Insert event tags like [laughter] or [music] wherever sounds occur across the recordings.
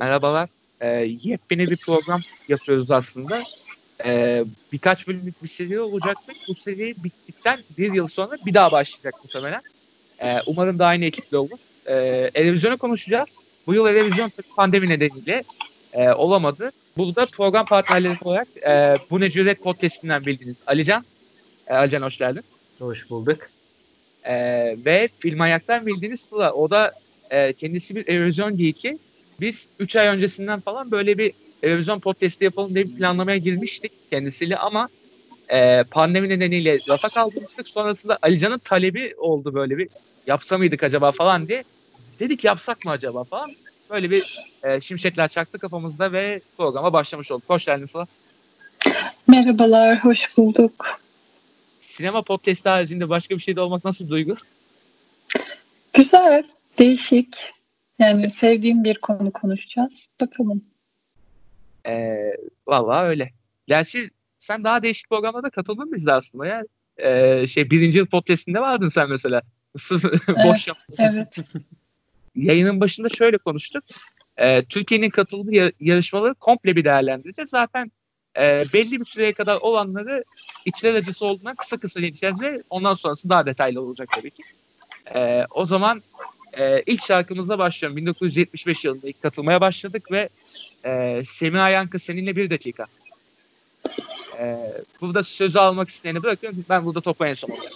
Merhabalar. Ee, yepyeni bir program yapıyoruz aslında. Ee, birkaç bölümlük bir seri olacaktık. Bu seri bittikten bir yıl sonra bir daha başlayacak muhtemelen. Ee, umarım da aynı ekiple olur. Ee, televizyona konuşacağız. Bu yıl televizyon pandemi nedeniyle e, olamadı. Burada program partnerleri olarak e, Bu Ne Cüret podcast'inden bildiğiniz Alican. E, Alican hoş geldin. Hoş bulduk. E, ve Film Ayak'tan bildiğiniz Sıla. O da e, kendisi bir televizyon geeki. Biz 3 ay öncesinden falan böyle bir televizyon podcast'i yapalım diye bir planlamaya girmiştik kendisiyle ama e, pandemi nedeniyle rafa kaldırmıştık. Sonrasında Alican'ın talebi oldu böyle bir yapsa mıydık acaba falan diye. Dedik yapsak mı acaba falan. Böyle bir e, şimşekler çaktı kafamızda ve programa başlamış olduk. Hoş geldin Sıla. Merhabalar, hoş bulduk. Sinema podcast'i haricinde başka bir şeyde olmak nasıl bir duygu? Güzel, değişik. Yani sevdiğim bir konu konuşacağız. Bakalım. Ee, vallahi öyle. Gerçi sen daha değişik programlarda katıldın bizde aslında ya. Ee, şey birinci yıl podcastinde vardın sen mesela. [laughs] Boş yap. Evet. [laughs] Yayının başında şöyle konuştuk. Ee, Türkiye'nin katıldığı yarışmaları komple bir değerlendireceğiz. Zaten e, belli bir süreye kadar olanları içler acısı olduğundan kısa kısa geçeceğiz ve ondan sonrası daha detaylı olacak tabii ki. Ee, o zaman e, ilk şarkımızla başlıyorum. 1975 yılında ilk katılmaya başladık ve e, Semih Ayankı seninle bir dakika. E, burada sözü almak isteyeni bırakıyorum. Ben burada topu en son alıyorum.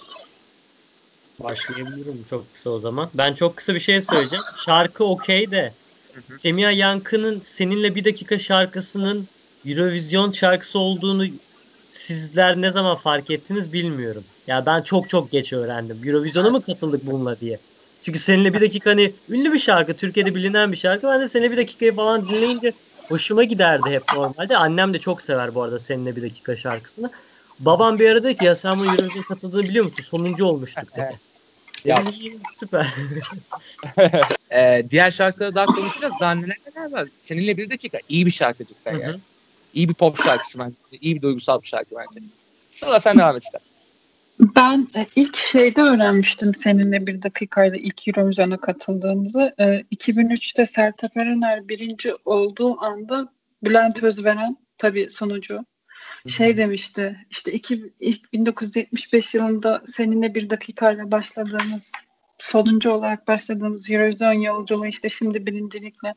Başlayabilirim çok kısa o zaman. Ben çok kısa bir şey söyleyeceğim. Şarkı okey de Semih Yankı'nın Seninle Bir Dakika şarkısının Eurovision şarkısı olduğunu sizler ne zaman fark ettiniz bilmiyorum. Ya ben çok çok geç öğrendim. Eurovision'a mı katıldık bununla diye. Çünkü seninle bir dakika hani ünlü bir şarkı, Türkiye'de bilinen bir şarkı. Ben de seninle bir dakikayı falan dinleyince hoşuma giderdi hep normalde. Annem de çok sever bu arada seninle bir dakika şarkısını. Babam bir ara dedi ki ya sen bu Eurovision katıldığını biliyor musun? Sonuncu olmuştuk dedi. [laughs] Ya. Süper. [laughs] ee, diğer şarkıları daha konuşacağız. Daha neler neler var. Seninle bir dakika iyi bir şarkı cidden yani. İyi bir pop şarkısı bence. İyi bir duygusal bir şarkı bence. Sıra sen devam et ister. Ben e, ilk şeyde öğrenmiştim seninle bir dakikayla ilk Eurovision'a katıldığımızı. E, 2003'te Sertab Erener birinci olduğu anda Bülent Özveren tabii sonucu şey demişti işte iki, ilk 1975 yılında seninle bir dakikayla başladığımız sonuncu olarak başladığımız Eurovision yolculuğu işte şimdi birincilikle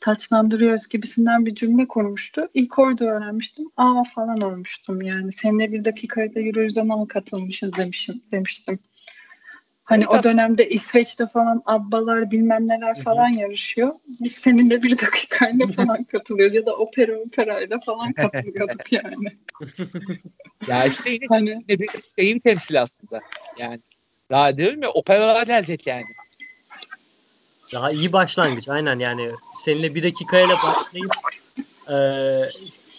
taçlandırıyoruz gibisinden bir cümle kurmuştu. İlk orada öğrenmiştim. Aa falan olmuştum yani. Seninle bir dakikayla Eurovision'a mı katılmışız demişim, demiştim. Hani o dönemde İsveç'te falan abbalar bilmem neler falan yarışıyor. Biz seninle bir dakikayla [laughs] falan katılıyoruz ya da opera operayla falan katılıyorduk [laughs] yani. ya işte yine hani... bir şeyi bir temsil aslında. Yani daha diyorum ya operalar gelecek yani. Daha iyi başlangıç aynen yani seninle bir dakikayla başlayıp e,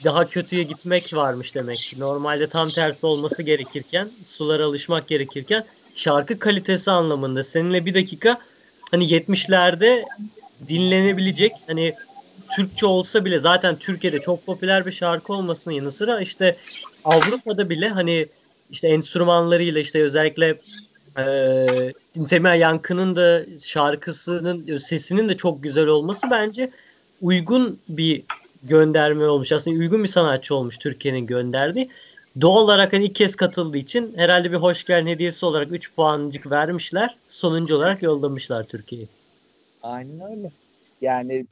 daha kötüye gitmek varmış demek. Normalde tam tersi olması gerekirken sulara alışmak gerekirken şarkı kalitesi anlamında seninle bir dakika hani 70'lerde dinlenebilecek hani Türkçe olsa bile zaten Türkiye'de çok popüler bir şarkı olmasının yanı sıra işte Avrupa'da bile hani işte enstrümanlarıyla işte özellikle e, Semih Yankı'nın da şarkısının sesinin de çok güzel olması bence uygun bir gönderme olmuş. Aslında uygun bir sanatçı olmuş Türkiye'nin gönderdiği. Doğal olarak hani ilk kez katıldığı için herhalde bir hoş geldin hediyesi olarak 3 puancık vermişler. Sonuncu olarak yollamışlar Türkiye'yi. Aynen öyle. Yani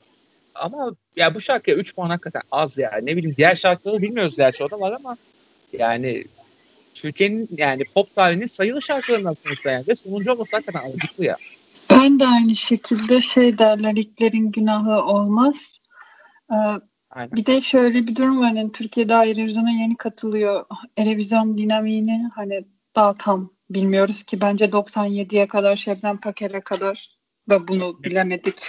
ama ya bu şarkıya 3 puan hakikaten az ya. Ne bileyim diğer şarkıları bilmiyoruz gerçi o da var ama yani Türkiye'nin yani pop tarihinin sayılı şarkılarından sonuçta yani. Ve sonuncu olması hakikaten acıklı ya. Ben de aynı şekilde şey derler ilklerin günahı olmaz. Ee, Aynen. Bir de şöyle bir durum var. Yani Türkiye daha Eurovision'a yeni katılıyor. Erevizyon dinamiğini hani daha tam bilmiyoruz ki. Bence 97'ye kadar Şebnem Paker'e kadar da bunu bilemedik.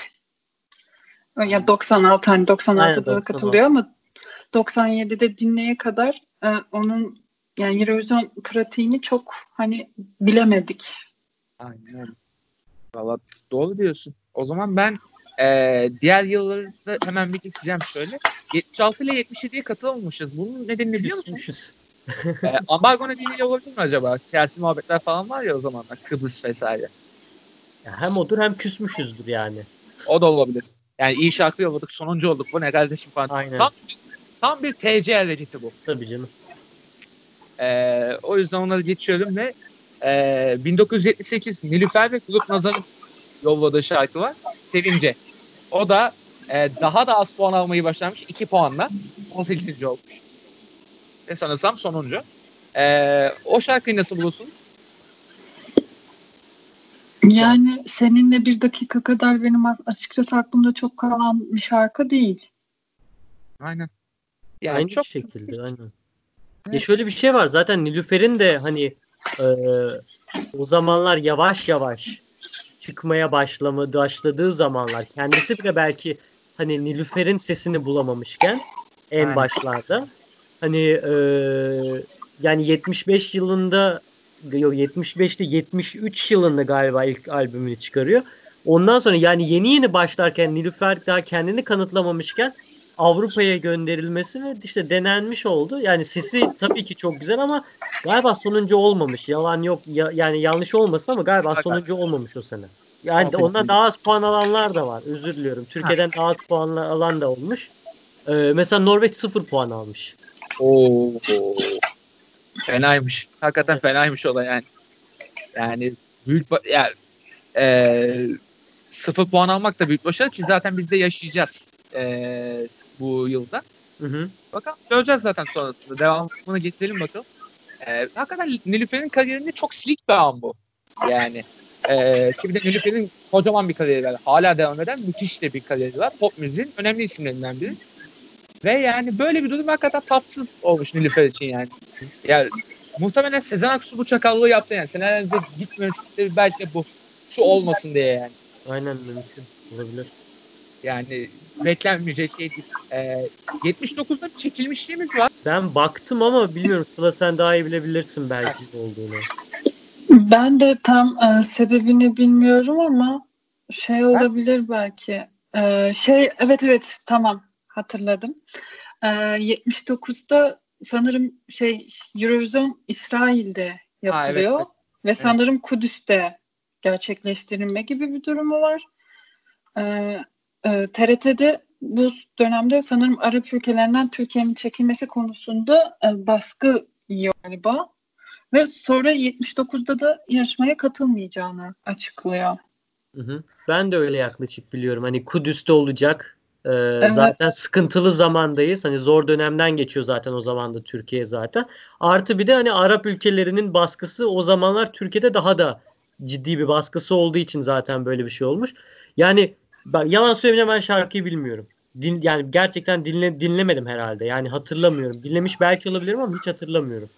Ya yani 96 hani 96'da da katılıyor ama 97'de dinleye kadar e, onun yani Eurovision pratiğini çok hani bilemedik. Aynen. Valla doğru diyorsun. O zaman ben e, diğer yıllarda hemen bir geçeceğim şöyle. 76 ile 77'ye katılmamışız. Bunun nedenini biliyor musunuz? e, ambargo nedeniyle olabilir mi acaba? Siyasi muhabbetler falan var ya o zamanlar. Kıbrıs vesaire. Ya hem odur hem küsmüşüzdür yani. O da olabilir. Yani iyi şarkı yolladık sonuncu olduk bu ne kardeşim falan. Aynen. Tam, tam bir TC reciti bu. Tabii canım. Ee, o yüzden onları geçiyorum ve e, 1978 Nilüfer ve Kulüp Nazar'ın yolladığı şarkı var. Sevince. O da e, daha da az puan almayı başlamış. 2 puanla. 18. olmuş. Ve sanırsam sonuncu. E, o şarkıyı nasıl buluyorsun? Yani seninle bir dakika kadar benim açıkçası aklımda çok kalan bir şarkı değil. Aynen. Yani Aynı çok şekilde aynen. Ya şöyle bir şey var zaten Nilüfer'in de hani e, o zamanlar yavaş yavaş çıkmaya başlamadı, başladığı zamanlar kendisi bile belki hani Nilüfer'in sesini bulamamışken en Aynen. başlarda hani e, yani 75 yılında yok 75'te 73 yılında galiba ilk albümünü çıkarıyor. Ondan sonra yani yeni yeni başlarken Nilüfer daha kendini kanıtlamamışken Avrupa'ya gönderilmesi ve işte denenmiş oldu. Yani sesi tabii ki çok güzel ama galiba sonuncu olmamış. Yalan yok ya, yani yanlış olmasın ama galiba sonuncu olmamış o sene. Yani Tabii ondan daha az puan alanlar da var. Özür diliyorum. Türkiye'den ha. daha az puan alan da olmuş. Ee, mesela Norveç sıfır puan almış. Oo. Fenaymış. Hakikaten fenaymış olay yani. Yani büyük yani e, sıfır puan almak da büyük başarı ki zaten biz de yaşayacağız e, bu yılda. Hı hı. Bakalım göreceğiz zaten sonrasında. Devamını getirelim bakalım. E, hakikaten Nilüfer'in kariyerinde çok silik bir an bu. Yani e, ki bir de Nilüfer'in kocaman bir kariyeri var. Hala devam eden müthiş de bir kariyeri var. Pop müziğin önemli isimlerinden biri. Ve yani böyle bir durum hakikaten tatsız olmuş Nilüfer için yani. Yani muhtemelen Sezen Aksu bu çakallığı yaptı yani. Senelerce sebebi belki de bu. Şu olmasın diye yani. Aynen mümkün. Olabilir. Yani beklenmeyecek şey değil. Ee, 79'da çekilmişliğimiz var. Ben baktım ama bilmiyorum Sıla sen daha iyi bilebilirsin belki olduğunu. Ben de tam e, sebebini bilmiyorum ama şey olabilir belki. E, şey evet evet tamam hatırladım. E, 79'da sanırım şey Eurovision İsrail'de yapılıyor ha, evet, evet. ve sanırım evet. Kudüs'te gerçekleştirilme gibi bir durumu var. E, e, TRT'de bu dönemde sanırım Arap ülkelerinden Türkiye'nin çekilmesi konusunda e, baskı yiyor galiba. Ve sonra 79'da da yarışmaya katılmayacağını açıklıyor. Hı hı. Ben de öyle yaklaşık biliyorum. Hani Kudüs'te olacak. Ee, evet. Zaten sıkıntılı zamandayız. Hani zor dönemden geçiyor zaten o zaman da Türkiye zaten. Artı bir de hani Arap ülkelerinin baskısı o zamanlar Türkiye'de daha da ciddi bir baskısı olduğu için zaten böyle bir şey olmuş. Yani ben yalan söylemeyeceğim ben şarkıyı bilmiyorum. Din, yani gerçekten dinle, dinlemedim herhalde. Yani hatırlamıyorum. Dinlemiş belki olabilirim ama hiç hatırlamıyorum.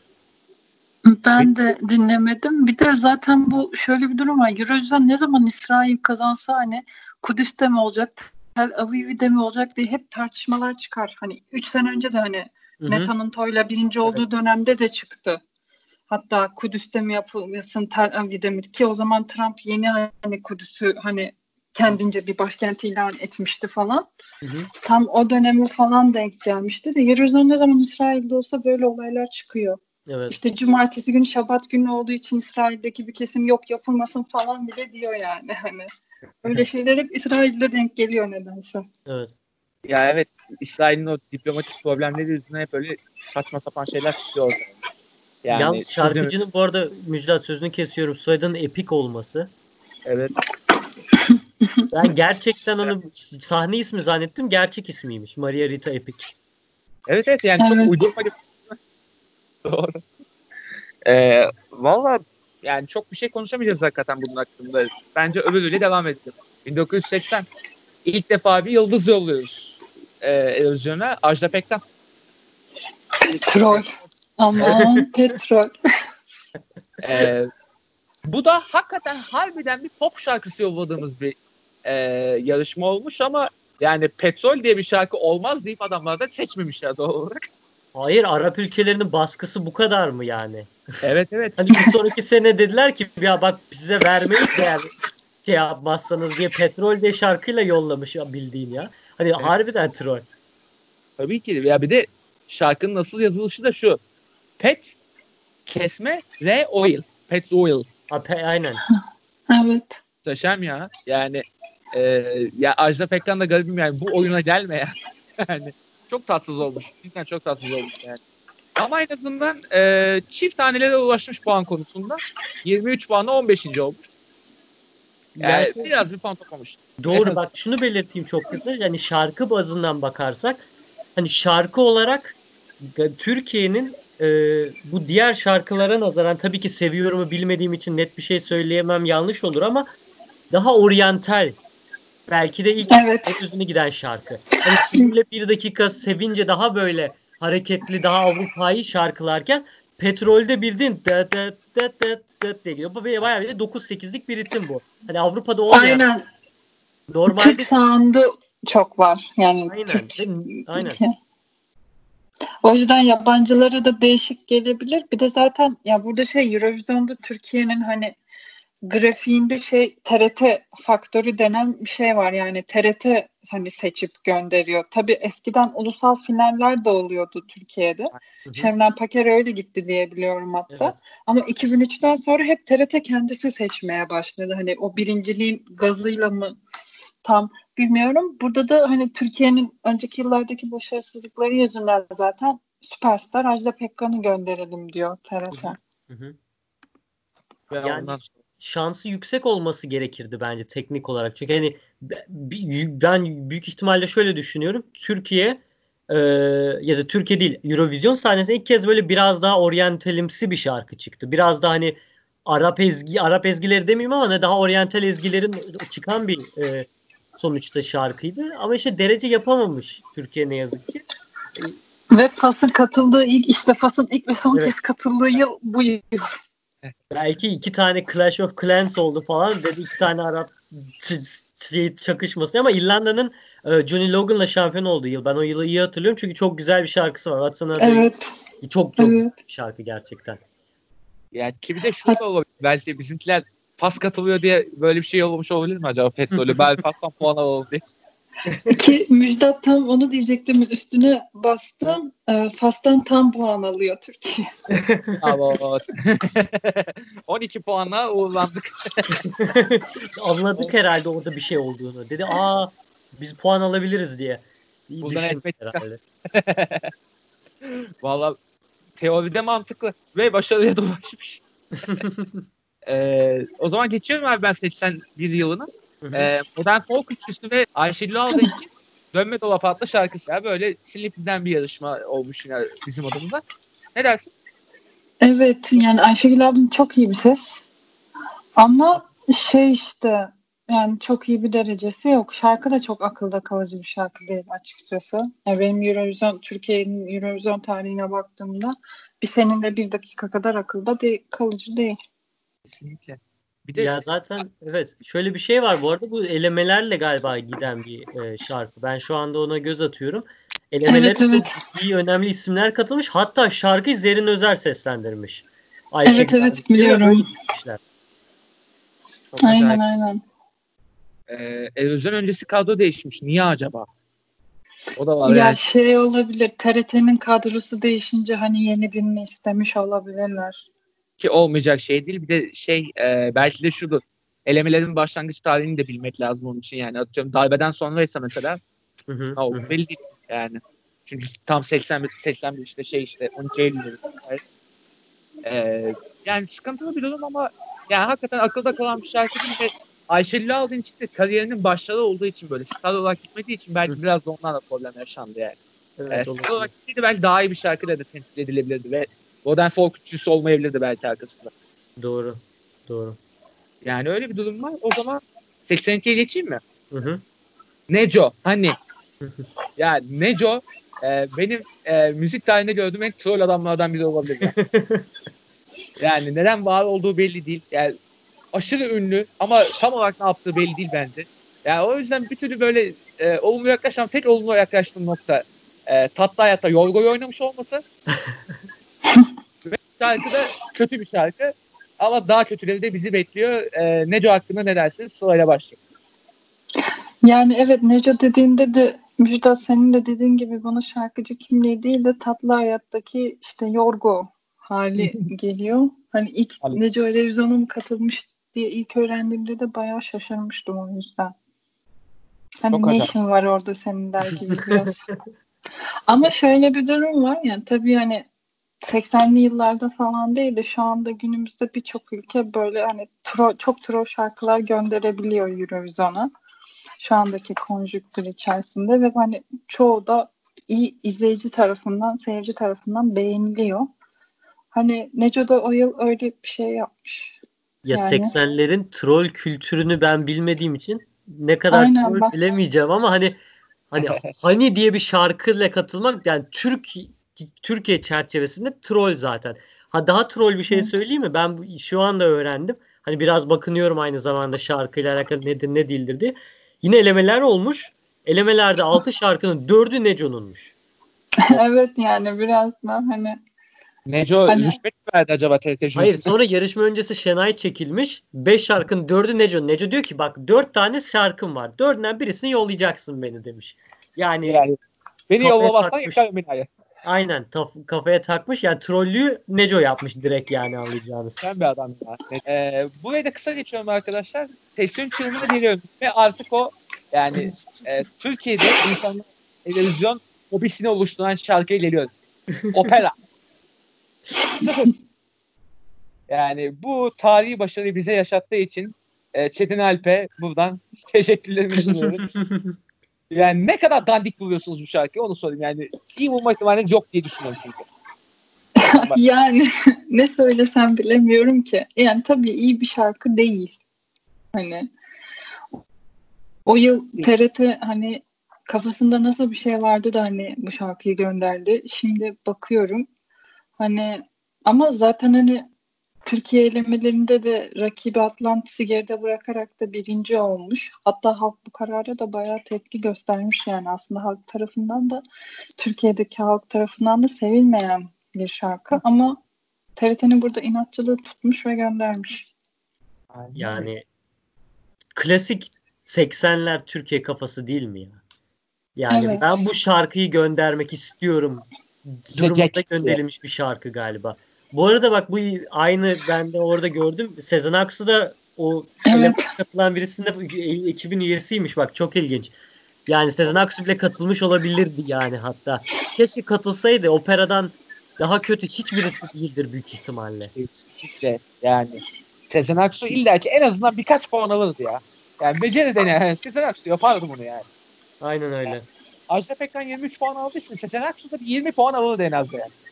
Ben de dinlemedim. Bir de zaten bu şöyle bir durum var. Eurovision ne zaman İsrail kazansa hani Kudüs'te mi olacak, Tel Aviv'de mi olacak diye hep tartışmalar çıkar. Hani 3 sene önce de hani. Netan'ın Toy'la birinci olduğu evet. dönemde de çıktı. Hatta Kudüs'te mi yapılmasın, Tel Aviv'de mi ki o zaman Trump yeni hani Kudüs'ü hani kendince bir başkent ilan etmişti falan. Hı hı. Tam o dönemi falan denk gelmişti de Eurovision ne zaman İsrail'de olsa böyle olaylar çıkıyor. Evet. İşte cumartesi günü şabat günü olduğu için İsrail'deki bir kesim yok yapılmasın falan bile diyor yani hani. Öyle şeyler hep İsrail'de denk geliyor nedense. Evet. Ya evet İsrail'in o diplomatik problemleri yüzünden hep öyle saçma sapan şeyler çıkıyor ortaya. Yani, Yalnız şarkıcının bu arada Müjdat sözünü kesiyorum. Soyadının epik olması. Evet. Ben gerçekten onu sahne ismi zannettim. Gerçek ismiymiş. Maria Rita Epic. Evet evet yani evet. çok uydurma Doğru. Ee, Valla yani çok bir şey konuşamayacağız hakikaten bunun hakkında. Bence öbürüyle devam edelim. 1980 ilk defa bir yıldız yolluyoruz. Ee, Erozyon'a Ajda Pekkan. Petrol. Aman [laughs] petrol. ee, bu da hakikaten harbiden bir pop şarkısı yolladığımız bir e, yarışma olmuş ama yani petrol diye bir şarkı olmaz deyip adamlar da seçmemişler doğal olarak. Hayır Arap ülkelerinin baskısı bu kadar mı yani? Evet evet. hani bir sonraki sene dediler ki ya bak size vermeyiz yani şey yapmazsanız diye petrol diye şarkıyla yollamış ya bildiğin ya. Hani evet. harbiden troll. Tabii ki. Ya bir de şarkının nasıl yazılışı da şu. Pet kesme re oil. Pet oil. Ha, pe, aynen. [laughs] evet. Muhteşem ya. Yani e, ya Ajda Pekkan da garibim yani bu oyuna gelme ya. [laughs] yani çok tatsız olmuş. Cidden çok tatsız olmuş yani. Ama en azından e, çift tanelere ulaşmış puan konusunda. 23 puanla 15. olmuş. Yani Yani- biraz bir puan toplamış. Doğru bak şunu belirteyim çok kısa. Yani şarkı bazından bakarsak hani şarkı olarak e, Türkiye'nin e, bu diğer şarkılara nazaran tabii ki seviyorumu bilmediğim için net bir şey söyleyemem yanlış olur ama daha oryantal belki de ilk Evet. en uzunu giden şarkı. Hani filmle bir dakika sevince daha böyle hareketli daha Avrupa'yı şarkılarken Petrolde bildiğin dıt dıt dıt dıt dıt diye gidiyor. Bayağı bir de 9-8'lik bir ritim bu. Hani Avrupa'da olmayan Aynen. normalde Türk sound'u çok var. Yani Aynen. Türk Aynen. O yüzden yabancılara da değişik gelebilir. Bir de zaten ya burada şey Eurovision'da Türkiye'nin hani grafiğinde şey TRT faktörü denen bir şey var. Yani TRT hani seçip gönderiyor. Tabii eskiden ulusal finaller de oluyordu Türkiye'de. Hı hı. Şebnem Paker öyle gitti diye biliyorum hatta. Evet. Ama 2003'ten sonra hep TRT kendisi seçmeye başladı. Hani o birinciliğin gazıyla mı tam bilmiyorum. Burada da hani Türkiye'nin önceki yıllardaki başarısızlıkları yüzünden zaten süperstar Ajda Pekkan'ı gönderelim diyor TRT. Hı hı. Ve Yani- ondan sonra şansı yüksek olması gerekirdi bence teknik olarak. Çünkü hani ben büyük ihtimalle şöyle düşünüyorum. Türkiye e, ya da Türkiye değil Eurovision sahnesinde ilk kez böyle biraz daha oryantalimsi bir şarkı çıktı. Biraz daha hani Arap ezgi Arap ezgileri demeyeyim ama ne daha oryantal ezgilerin çıkan bir e, sonuçta şarkıydı. Ama işte derece yapamamış Türkiye ne yazık ki. Ve Fas'ın katıldığı ilk işte Fas'ın ilk ve son Evet. kez katıldığı yıl bu yıl. Belki iki tane Clash of Clans oldu falan dedi iki tane Arap ç- şey çakışması ama İrlanda'nın e, Johnny Logan'la şampiyon olduğu yıl. Ben o yılı iyi hatırlıyorum çünkü çok güzel bir şarkısı var. Watson'a Evet. çok çok Evet. güzel bir şarkı gerçekten. yani ki bir de şu da olabilir. Belki bizimkiler pas katılıyor diye böyle bir şey olmuş olabilir mi acaba petrolü? ben pastan puan alalım diye. Ki Müjdat tam onu diyecektim. Üstüne bastım. E, Fas'tan tam puan alıyor Türkiye. Ama 12 puanla uğurlandık. [laughs] Anladık herhalde orada bir şey olduğunu. Dedi aa biz puan alabiliriz diye. İyi Buradan ekmek herhalde. [laughs] Valla teoride mantıklı ve başarıya da ulaşmış. [laughs] Ee, o zaman geçiyorum abi ben 81 yılını. Ee, Modern Folk üçlüsü ve Ayşegül Alda için [laughs] Dönme Dolap adlı şarkısı. Ya böyle silinip giden bir yarışma olmuş yine bizim adımıza. Ne dersin? Evet yani Ayşegül ablanın çok iyi bir ses. Ama şey işte yani çok iyi bir derecesi yok. Şarkı da çok akılda kalıcı bir şarkı değil açıkçası. Yani benim Eurovision, Türkiye'nin Eurovision tarihine baktığımda bir seninle bir dakika kadar akılda değil, kalıcı değil. Kesinlikle. Bir de Ya zaten evet şöyle bir şey var bu arada bu elemelerle galiba giden bir e, şarkı. Ben şu anda ona göz atıyorum. Elemelere Evet, evet. ciddi önemli isimler katılmış. Hatta şarkıyı Zerrin Özer seslendirmiş. Ayşe Evet, evet, biliyorum. çok Aynen aynen. Ee, Eurovision öncesi kadro değişmiş. Niye acaba? O da var Ya yani. şey olabilir TRT'nin kadrosu değişince hani yeni birini istemiş olabilirler. Ki olmayacak şey değil. Bir de şey e, belki de şudur. Elemelerin başlangıç tarihini de bilmek lazım onun için yani. Atıyorum darbeden sonraysa mesela Hı hı, belli değil yani. Çünkü tam 81 81 işte şey işte 12 Eylül'de. Evet. Ee, yani sıkıntılı bir durum ama yani hakikaten akılda kalan bir şarkı değil ve Ayşegül Aldın için de kariyerinin başları olduğu için böyle star olarak gitmediği için belki Hı. biraz da onlarla problem yaşandı yani. Evet, olabilir. star olarak gitseydi belki daha iyi bir şarkıyla da temsil edilebilirdi ve Modern Folk üçlüsü olmayabilirdi belki arkasında. Doğru. Doğru. Yani öyle bir durum var. O zaman 82'ye geçeyim mi? Hı hı. Neco hani ya Neco e, benim e, müzik tarihinde gördüğüm en troll adamlardan biri olabilir. Yani. [laughs] yani neden var olduğu belli değil. Yani aşırı ünlü ama tam olarak ne yaptığı belli değil bence. Yani o yüzden bir türlü böyle e, olumlu yaklaşan tek olumlu yaklaştığım nokta e, tatlı hayatta Yorgo'yu oynamış olması. [laughs] Şarkı da kötü bir şarkı. Ama daha kötüleri de bizi bekliyor. E, Neco hakkında ne dersiniz? Sırayla başlayalım. Yani evet Neco dediğinde de Müjdat senin de dediğin gibi bana şarkıcı kimliği değil de tatlı hayattaki işte Yorgo hali [laughs] geliyor. Hani ilk Tabii. Neco televizyona mı katılmış diye ilk öğrendiğimde de bayağı şaşırmıştım o yüzden. Hani Çok ne acayip. işin var orada senin der gibi [laughs] biraz. Ama şöyle bir durum var yani tabii hani 80'li yıllarda falan değil de şu anda günümüzde birçok ülke böyle hani tro, çok troll şarkılar gönderebiliyor Eurovision'a. Şu andaki konjüktür içerisinde ve hani çoğu da iyi izleyici tarafından, seyirci tarafından beğeniliyor. Hani Neco da o yıl öyle bir şey yapmış. Ya Yani. 80'lerin troll kültürünü ben bilmediğim için ne kadar Aynen, troll bak. bilemeyeceğim ama hani hani [laughs] hani diye bir şarkıyla katılmak yani Türk Türkiye çerçevesinde troll zaten. Ha daha troll bir şey söyleyeyim mi? Ben şu anda öğrendim. Hani biraz bakınıyorum aynı zamanda şarkıyla alakalı nedir ne değildir diye. Yine elemeler olmuş. Elemelerde 6 [laughs] şarkının 4'ü Neco'nunmuş. [laughs] evet yani biraz da hani Neco Hani- rüşvet mi verdi acaba TRT? Hayır sonra yarışma öncesi Şenay çekilmiş. 5 şarkının 4'ü Neco. Neco diyor ki bak 4 tane şarkım var. 4'ünden birisini yollayacaksın beni demiş. Yani Yani, beni yollamazsan yakarım binayı. Aynen taf- kafaya takmış. Yani trollüğü Neco yapmış direkt yani anlayacağınız. Sen bir adam ya. Ee, burayı da kısa geçiyorum arkadaşlar. Sektörün çığlığını veriyorum. Ve artık o yani e, Türkiye'de insanlar televizyon hobisini oluşturan şarkıya geliyor. Opera. [laughs] yani bu tarihi başarıyı bize yaşattığı için e, Çetin Alp'e buradan teşekkürlerimi sunuyorum. [laughs] Yani ne kadar dandik buluyorsunuz bu şarkıyı onu sorayım. Yani iyi bulma ihtimaliniz yok diye düşünüyorum çünkü. [laughs] Yani [laughs] ne söylesem bilemiyorum ki. Yani tabii iyi bir şarkı değil. Hani o yıl TRT hani kafasında nasıl bir şey vardı da hani bu şarkıyı gönderdi. Şimdi bakıyorum hani ama zaten hani Türkiye elemelerinde de rakibi Atlantis'i geride bırakarak da birinci olmuş. Hatta halk bu karara da bayağı tepki göstermiş yani aslında halk tarafından da Türkiye'deki halk tarafından da sevilmeyen bir şarkı ama TRT'nin burada inatçılığı tutmuş ve göndermiş. Yani klasik 80'ler Türkiye kafası değil mi ya? Yani Evet. ben bu şarkıyı göndermek istiyorum. Durumunda gönderilmiş bir şarkı galiba. Bu arada bak bu aynı ben de orada gördüm. Sezen Aksu da o Evet. katılan birisinde ekibin üyesiymiş bak çok ilginç. Yani Sezen Aksu bile katılmış olabilirdi yani hatta. Keşke katılsaydı operadan daha kötü hiçbirisi değildir büyük ihtimalle. Kesinlikle yani. Sezen Aksu illa ki en azından birkaç puan alırdı ya. Yani beceri dene. Yani [laughs] Sezen Aksu yapardı bunu yani. Aynen öyle. Ajda Pekkan 23 puan için Sezen Aksu da bir 20 puan alırdı en az yani.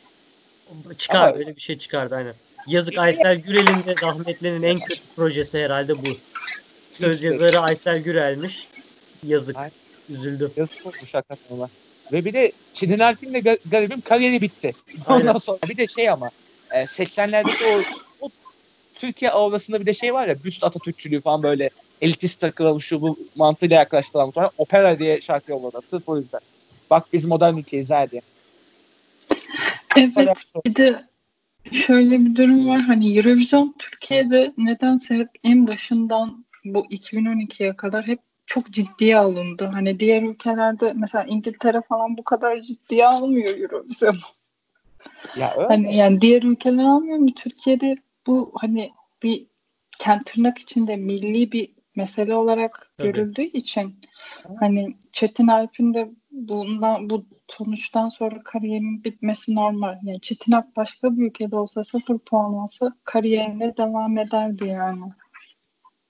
Çıkar Ama- öyle bir şey çıkardı aynen. Yazık Aysel Gürel'in de rahmetlinin en kötü projesi herhalde bu. Söz yazarı Aysel Gürel'miş. Yazık. Aynen. Üzüldüm. Yazık olmuş hakikaten ona. Ve bir de Çetin Alp'in de ga- garibim kariyeri bitti. Ondan Aynen. sonra bir de şey ama e, 80'lerdeki o, o Türkiye aurasında bir de şey var ya büst Atatürkçülüğü falan böyle elitist takılalım şu bu mantığıyla yaklaştılar. Sonra opera diye şarkı yolladı. Sırf o yüzden. Bak biz modern ülkeyiz ha diye. Evet bir de şöyle bir durum var hani Eurovision Türkiye'de nedense hep en başından bu 2012'ye kadar hep çok ciddiye alındı. Hani diğer ülkelerde mesela İngiltere falan bu kadar ciddiye almıyor Eurovision. Ya öyle. Hani yani diğer ülkeler almıyor mu? Türkiye'de bu hani bir kent tırnak içinde milli bir mesele olarak Tabii. görüldüğü için hani Çetin Alp'in de bundan bu sonuçtan sonra kariyerinin bitmesi normal. Yani Çetin Alp başka bir ülkede olsa sıfır puan alsa kariyerine devam ederdi yani.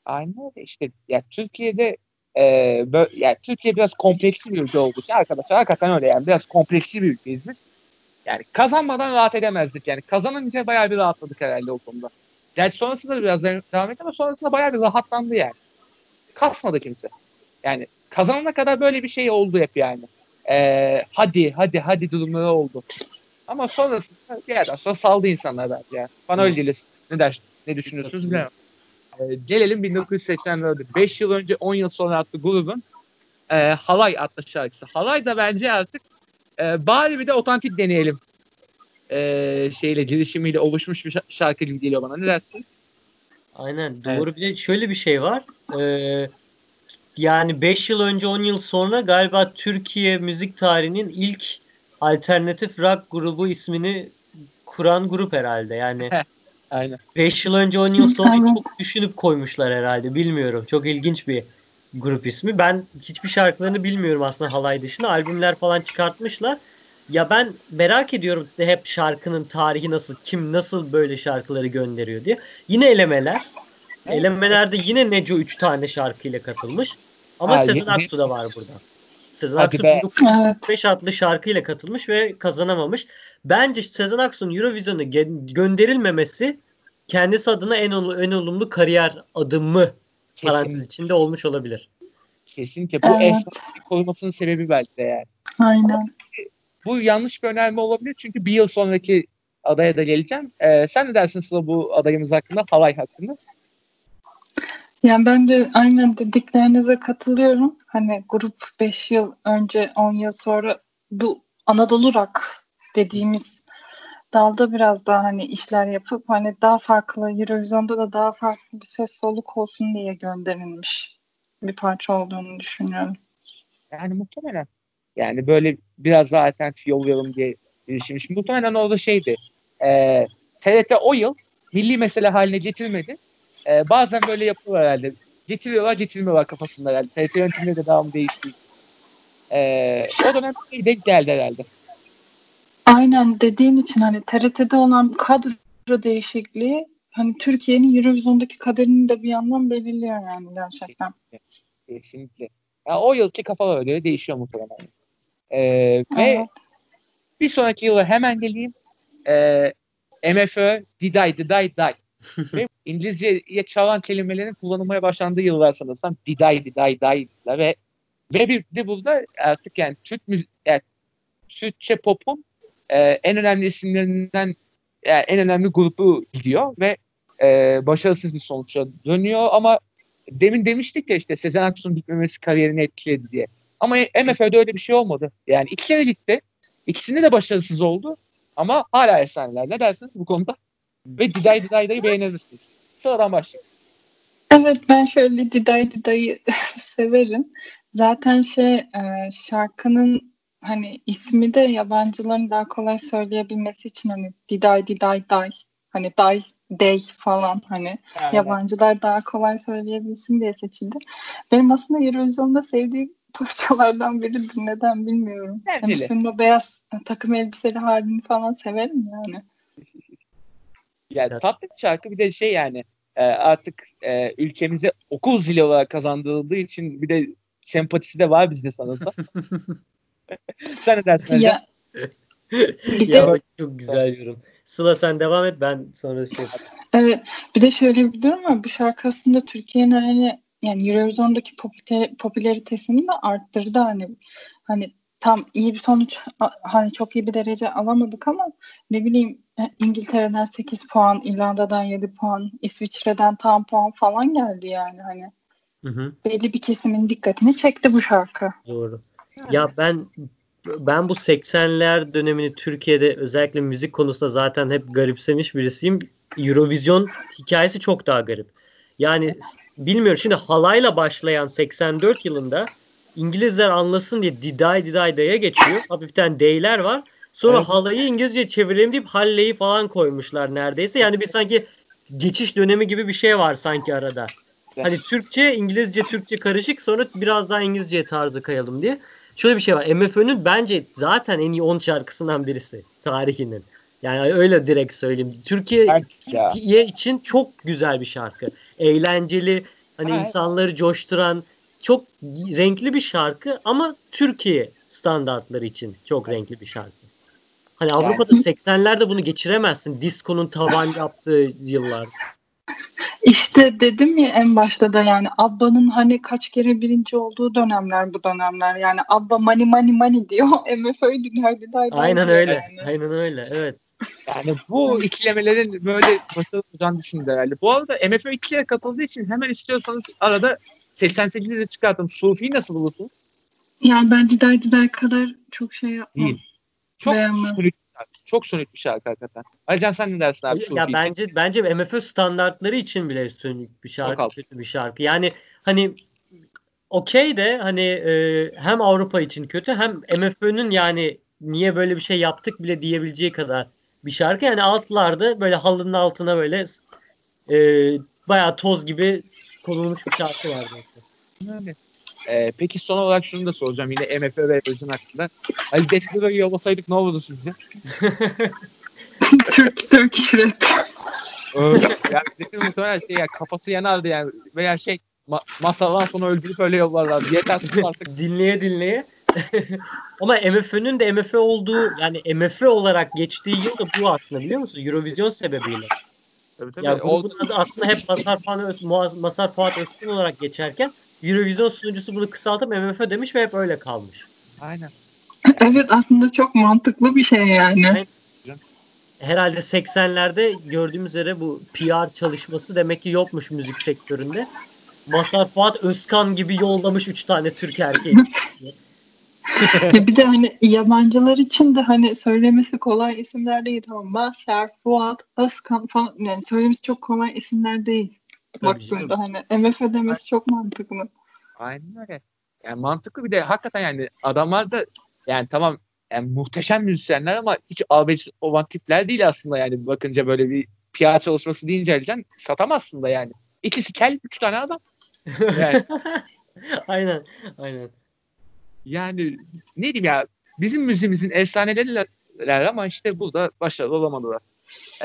Aynen öyle işte. Ya Türkiye'de e, bö- yani Türkiye biraz kompleksli bir ülke olduğu arkadaşlar hakikaten öyle yani biraz kompleksli bir ülkeyiz biz. Yani kazanmadan rahat edemezdik yani. Kazanınca bayağı bir rahatladık herhalde o konuda. Gerçi sonrasında da biraz devam etti ama sonrasında bayağı bir rahatlandı yani. Kasmadı kimse. Yani kazanana kadar böyle bir şey oldu hep yani. E, hadi hadi hadi durumları oldu. Ama sonrasında bir yerden sonra saldı insanlar bence yani. Bana öyle geliyor. Ne der, ne düşünüyorsunuz bilmiyorum. Ee, gelelim 1984'e. 5 yıl önce 10 yıl sonra adlı grubun e, Halay adlı şarkısı. Halay da bence artık e, bari bir de otantik deneyelim e, şeyle girişimiyle oluşmuş bir şa- şarkı gibi geliyor bana. Ne dersiniz? Aynen doğru. Bir de şöyle bir şey var. Ee, yani 5 yıl önce 10 yıl sonra galiba Türkiye müzik tarihinin ilk alternatif rock grubu ismini kuran grup herhalde. Yani Aynen. 5 yıl önce 10 yıl sonra çok düşünüp koymuşlar herhalde. Bilmiyorum. Çok ilginç bir grup ismi. Ben hiçbir şarkılarını bilmiyorum aslında halay dışında. Albümler falan çıkartmışlar. Ya ben merak ediyorum de hep şarkının tarihi nasıl, kim nasıl böyle şarkıları gönderiyor diye. Yine elemeler. Elemelerde yine Neco 3 tane şarkıyla katılmış. Ama Ha, Sezen Aksu da var burada. Sezen Hadi Aksu be. 1945 adlı şarkıyla katılmış ve kazanamamış. Bence Sezen Aksu'nun Eurovision'a gönderilmemesi kendisi adına en, ol- en olumlu kariyer adımı parantez Kesin, içinde olmuş olabilir. kesinlikle. Bu Evet. efsanelik korumasının sebebi belki de yani. Aynen. Bu yanlış bir önerme olabilir çünkü bir yıl sonraki adaya da geleceğim. Ee, sen ne dersin Sıla bu adayımız hakkında, halay hakkında? Yani ben de aynen dediklerinize katılıyorum. Hani grup 5 yıl önce 10 yıl sonra bu Anadolu Rock dediğimiz dalda biraz daha hani işler yapıp hani daha farklı Eurovision'da da daha farklı bir ses soluk olsun diye gönderilmiş bir parça olduğunu düşünüyorum. Yani muhtemelen. Yani böyle biraz daha alternatif yollayalım diye girişilmiş. Muhtemelen orada şeydi. E, TRT o yıl milli mesele haline getirmedi. E, bazen böyle yapıyorlar herhalde. Getiriyorlar getirmiyorlar kafasında herhalde. TRT yönetimleri de devamı değişti. E, o dönem bir denk geldi herhalde. Aynen dediğin için hani TRT'de olan kadro değişikliği hani Türkiye'nin Eurovision'daki kaderini de bir yandan belirliyor yani gerçekten. Kesinlikle. Ya o yılki kafalar öyle değişiyor muhtemelen. E, ve bir sonraki yıla hemen geleyim. E, MFÖ Diday Diday Day. Ve İngilizceye çalan kelimelerin kullanılmaya başlandığı yıllar sanırsam Diday Diday Day ve ve bir de burada artık yani Türk mü yani Türkçe pop'un e, en önemli isimlerinden yani en önemli grubu gidiyor ve e, başarısız bir sonuçla dönüyor ama demin demiştik ya işte Sezen Aksu'nun bitmemesi kariyerini etkiledi diye. Ama MFÖ'de öyle bir şey olmadı. Yani iki kere gitti. İkisinde de başarısız oldu. Ama hala efsaneler. Ne dersiniz bu konuda? Ve Diday Diday Day'ı beğenirsiniz. Sıradan başlayalım. Evet ben şöyle Diday Diday'ı [laughs] severim. Zaten şey e, şarkının hani ismi de yabancıların daha kolay söyleyebilmesi için hani Diday Diday Day hani Day Day falan hani Yani, yabancılar daha kolay söyleyebilsin diye seçildi. Benim aslında Eurovision'da sevdiğim [laughs] parçalardan biridir. Neden bilmiyorum. Yani filmde beyaz takım elbiseli halini falan severim yani. Yani Evet. tatlı bir şarkı bir de şey yani e, artık e, ülkemize okul zili olarak kazandırıldığı için bir de sempatisi de var bizde sanırsam. [laughs] [laughs] Sen ne dersin? Ya, [laughs] bir ya de bak çok güzel yorum. Sıla sen devam et ben sonra şey Evet. Bir de şöyle bir durum var. Bu şarkı aslında Türkiye'nin hani yani Eurovision'daki popüler, popülaritesini de arttırdı hani. Hani tam iyi bir sonuç hani çok iyi bir derece alamadık ama ne bileyim e, İngiltere'den 8 puan, İrlanda'dan 7 puan, İsviçre'den tam puan falan geldi yani hani. Hı hı. Belli bir kesimin dikkatini çekti bu şarkı. Doğru. Ya ben ben bu 80'ler dönemini Türkiye'de özellikle müzik konusunda zaten hep garipsemiş birisiyim. Eurovision hikayesi çok daha garip. Yani bilmiyorum şimdi halayla başlayan 84 yılında İngilizler anlasın diye Diday Diday Day'a geçiyor. Hafiften D'ler var. Sonra Evet. halayı İngilizce çevirelim deyip Halley'i falan koymuşlar neredeyse. Yani bir sanki geçiş dönemi gibi bir şey var sanki arada. Hani Türkçe, İngilizce, Türkçe karışık sonra biraz daha İngilizce tarzı kayalım diye. Şöyle bir şey var. MFÖ'nün bence zaten en iyi 10 şarkısından birisi tarihinin. Yani öyle direkt söyleyeyim. Türkiye. Türkiye için çok güzel bir şarkı. Eğlenceli, hani Evet. insanları coşturan, çok renkli bir şarkı ama Türkiye standartları için çok renkli bir şarkı. Hani Avrupa'da 80'lerde bunu geçiremezsin. Disco'nun tavan yaptığı yıllar. İşte dedim ya en başta da yani Abba'nın hani kaç kere birinci olduğu dönemler bu dönemler. Yani Abba money money money diyor. MFÖ'yü dinler dinler. Aynen öyle. yani. Aynen öyle. Evet. Yani bu ikilemelerin böyle başarılı olacağını düşündüm herhalde. Bu arada MFÖ ikiliye katıldığı için hemen istiyorsanız arada 88'i de çıkarttım. Sufi'yi nasıl bulursunuz? Yani ben Diday Diday kadar çok şey yapmam. Değil. Çok Beğenmem. şarkı. Çok sonik bir şarkı hakikaten. Alican sen ne dersin abi Sufi ya için? bence bence MFÖ standartları için bile sönük bir şarkı, kötü bir şarkı. Yani hani okey de hani e, hem Avrupa için kötü hem MFÖ'nün yani niye böyle bir şey yaptık bile diyebileceği kadar bir şarkı. Yani altlarda böyle halının altına böyle e, bayağı toz gibi konulmuş bir şarkı var. mesela. öyle. Ee, peki son olarak şunu da soracağım yine MFÖ ve Özün hakkında. Ali Despero'yu yollasaydık ne olurdu sizce? [laughs] Türk, Türk işlet. yani Despero muhtemelen şey ya kafası yanardı yani veya şey ma- masadan sonra öldürüp öyle yollarlar. Yeter artık. [laughs] dinleye dinleye. [laughs] Ama MFÖ'nün de MFÖ olduğu yani MFÖ olarak geçtiği yıl da bu aslında biliyor musun? Eurovision sebebiyle. Tabii, tabii. Ya grubun adı aslında hep Masar Fuat, Masar Fuat Öztürk olarak geçerken Eurovision sunucusu bunu kısaltıp MFÖ demiş ve hep öyle kalmış. Aynen. [clears throat] Evet aslında çok mantıklı bir şey yani. Herhalde 80'lerde gördüğümüz üzere bu PR çalışması demek ki yokmuş müzik sektöründe. Masar Fuat Özkan gibi yollamış 3 tane Türk erkeği. [laughs] Ya bir de hani yabancılar için de hani söylemesi kolay isimler değil tamam. Maser, Fuat, Özkan falan yani söylemesi çok kolay isimler değil. Baktığında hani MF demesi çok mantıklı. Aynen öyle. Yani mantıklı bir de hakikaten yani adamlar da yani tamam yani muhteşem müzisyenler ama hiç albeş olan tipler değil aslında yani bakınca böyle bir PR çalışması deyince Alican satamazsın da yani. İkisi kel, üç tane adam. [laughs] Yani, aynen, aynen. Yani ne diyeyim ya bizim müziğimizin efsaneleriler ama işte burada başarılı olamadılar.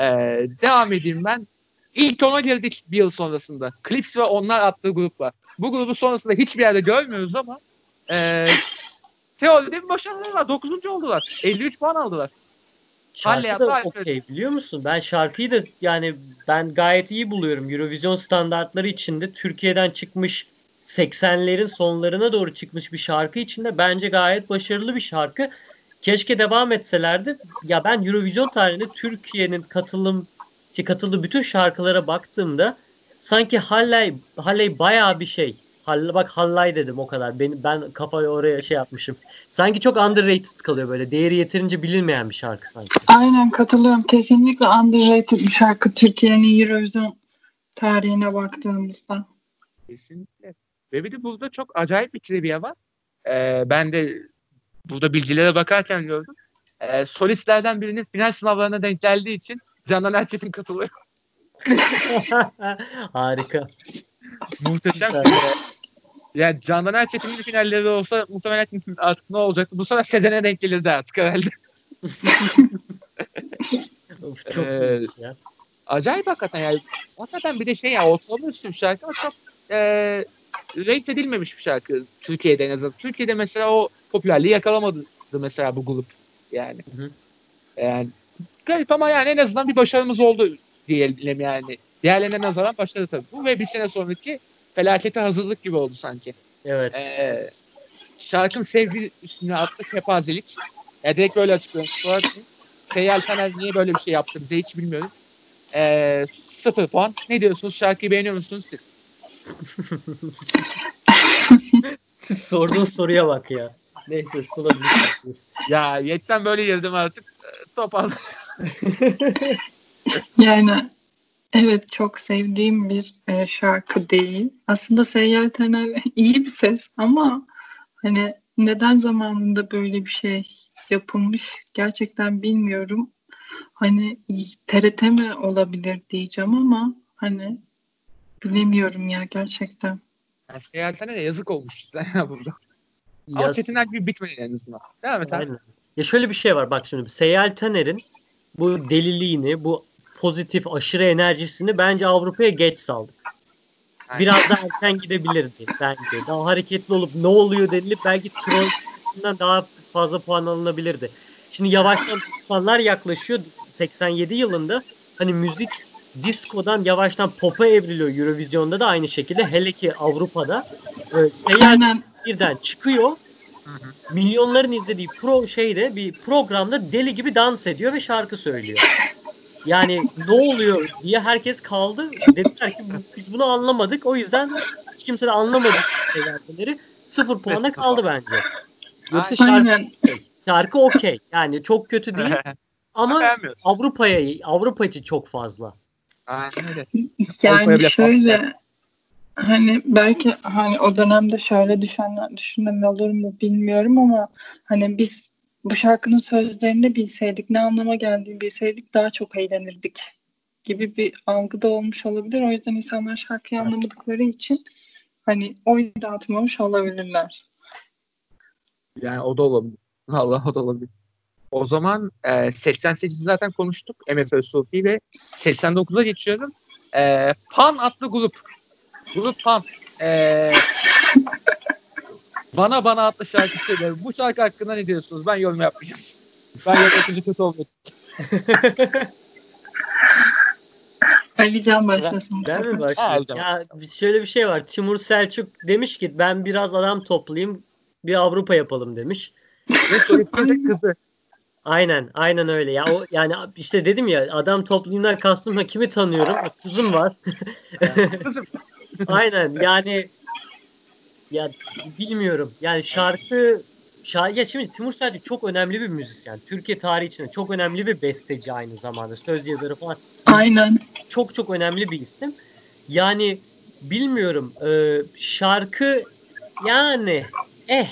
Ee, devam edeyim ben. İlk ona girdik bir yıl sonrasında. Clips ve onlar attığı grup var. Bu grubu sonrasında hiçbir yerde görmüyoruz ama e, teoride bir başarıları var. 9. oldular. 53 puan aldılar. Şarkı da okey biliyor musun? Ben şarkıyı da yani ben gayet iyi buluyorum. Eurovision standartları içinde Türkiye'den çıkmış 80'lerin sonlarına doğru çıkmış bir şarkı içinde bence gayet başarılı bir şarkı. Keşke devam etselerdi. Ya ben Eurovision tarihinde Türkiye'nin katılım şey, katıldığı bütün şarkılara baktığımda sanki Halley Halley bayağı bir şey. Hall, bak Halley dedim o kadar. Ben, ben kafayı oraya şey yapmışım. Sanki çok underrated kalıyor böyle. Değeri yeterince bilinmeyen bir şarkı sanki. Aynen katılıyorum. Kesinlikle underrated bir şarkı Türkiye'nin Eurovision tarihine baktığımızda. Kesinlikle. Ve bir de burada çok acayip bir trivia var. Ee, ben de burada bilgilere bakarken gördüm. Ee, solistlerden birinin final sınavlarına denk geldiği için Canan Erçetin katılıyor. [laughs] [laughs] Harika. Muhteşem. Yani Canan Erçetin'in finalleri olsa muhtemelen artık ne olacaktı? Bu sefer Sezen'e denk gelirdi artık herhalde. [laughs] Of, çok Ee, ya. Acayip hakikaten yani. Hakikaten bir de şey ya ortalama üstü bir şarkı ama çok e, renk edilmemiş bir şarkı Türkiye'de en azından. Türkiye'de mesela o popülerliği yakalamadı mesela bu grup yani. Hı hı. Yani garip ama yani en azından bir başarımız oldu diyelim yani. Diğerlerine nazaran başladı tabii. Bu ve bir sene sonraki felakete hazırlık gibi oldu sanki. Evet. Ee, şarkının sevgi üstüne atlı kepazelik. Ya direkt böyle açıklıyorum. Sonra Seyyal Taner niye böyle bir şey yaptı bize hiç bilmiyoruz. Ee, sıfır puan. Ne diyorsunuz? Şarkıyı beğeniyor musunuz siz? [laughs] Sorduğun soruya bak ya. Neyse Sıla bir Ya yetten böyle girdim artık. Topal. [laughs] Yani evet çok sevdiğim bir e, şarkı değil. Aslında Seyyal Tener [laughs] iyi bir ses ama hani neden zamanında böyle bir şey yapılmış gerçekten bilmiyorum. Hani TRT mi olabilir diyeceğim ama hani bilemiyorum ya gerçekten. Yani Seyyal Taner'e yazık olmuş [laughs] ya burada. Ama Ya, Çetin Erbil bitmedi en azından. Devam et abi. aynen. Ya şöyle bir şey var bak şimdi Seyyal Taner'in bu deliliğini, bu pozitif aşırı enerjisini bence Avrupa'ya geç saldık. Aynen. Biraz daha erken gidebilirdi bence. Daha hareketli olup ne oluyor denilip belki troll açısından daha fazla puan alınabilirdi. Şimdi yavaştan puanlar yaklaşıyor. 87 yılında hani müzik diskodan yavaştan pop'a evriliyor Eurovision'da da aynı şekilde. Hele ki Avrupa'da. Seyyal Aynen birden çıkıyor. Hı hı. Milyonların izlediği pro şeyde bir programda deli gibi dans ediyor ve şarkı söylüyor. Yani ne oluyor diye herkes kaldı. Dediler ki "Bu- biz bunu anlamadık. O yüzden hiç kimse de anlamadı şeylerleri. Sıfır puana kaldı bence. Yoksa şarkı, şarkı okey. Yani çok kötü değil [laughs] ama. Avrupa'ya Avrupa için çok fazla. Aynen öyle. Avrupa'ya yani şöyle hani belki hani o dönemde şöyle düşünen, düşünen olur mu bilmiyorum ama hani biz bu şarkının sözlerini bilseydik ne anlama geldiğini bilseydik daha çok eğlenirdik gibi bir algı da olmuş olabilir. O yüzden insanlar şarkıyı anlamadıkları için hani oy dağıtmamış olabilirler. Yani o da olabilir. Allah o da olabilir. O zaman e, 88'i zaten konuştuk MFÖ Sofi ve 89'a geçiyorum. E, Pan adlı grup. Grup Pan. E, bana bana adlı şarkı söylüyor. Bu şarkı hakkında ne diyorsunuz? Ben yorum yapmayacağım. Ben yönetici kötü olmak [laughs] Ali Can başlasın. Ben mi başlayayım? Ya şöyle bir şey var. Timur Selçuk demiş ki ben biraz adam toplayayım bir Avrupa yapalım demiş. Ve de kızı. Aynen, aynen öyle. Ya o yani işte dedim ya adam toplumdan kastım ha kimi tanıyorum? Kızım var. [laughs] Aynen yani ya bilmiyorum. Yani şarkı şarkı ya şimdi Timur Selçuk çok önemli bir müzisyen. Türkiye tarihi içinde çok önemli bir besteci aynı zamanda. Söz yazarı falan. Aynen. çok çok önemli bir isim. Yani bilmiyorum e, şarkı yani eh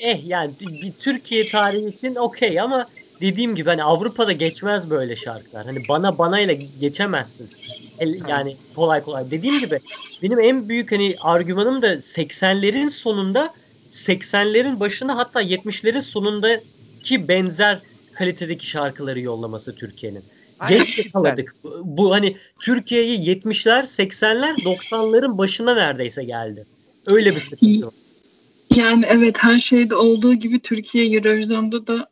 eh yani bir Türkiye tarihi için okey ama dediğim gibi hani Avrupa'da geçmez böyle şarkılar. Hani bana bana ile geçemezsin. El- Yani kolay kolay. Dediğim gibi benim en büyük hani argümanım da 80'lerin sonunda 80'lerin başında hatta 70'lerin sonundaki benzer kalitedeki şarkıları yollaması Türkiye'nin. Geç yakaladık. Bu, bu hani Türkiye'yi 70'ler, 80'ler, 90'ların başına neredeyse geldi. Öyle bir sıkıntı var. Yani evet her şeyde olduğu gibi Türkiye Eurovision'da da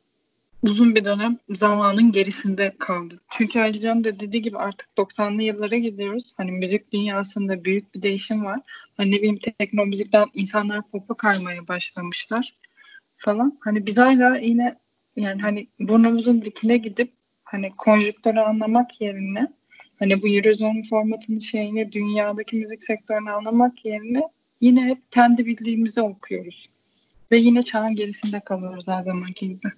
uzun bir dönem zamanın gerisinde kaldı. Çünkü Alican da dediği gibi artık 90'lı yıllara gidiyoruz. Hani müzik dünyasında büyük bir değişim var. Hani ne bileyim tekno müzikten insanlar pop'a kaymaya başlamışlar falan. Hani biz hala yine yani hani burnumuzun dikine gidip hani konjüktörü anlamak yerine hani bu Eurovision formatının şeyini dünyadaki müzik sektörünü anlamak yerine yine hep kendi bildiğimizi okuyoruz. Ve yine çağın gerisinde kalıyoruz her zamanki gibi.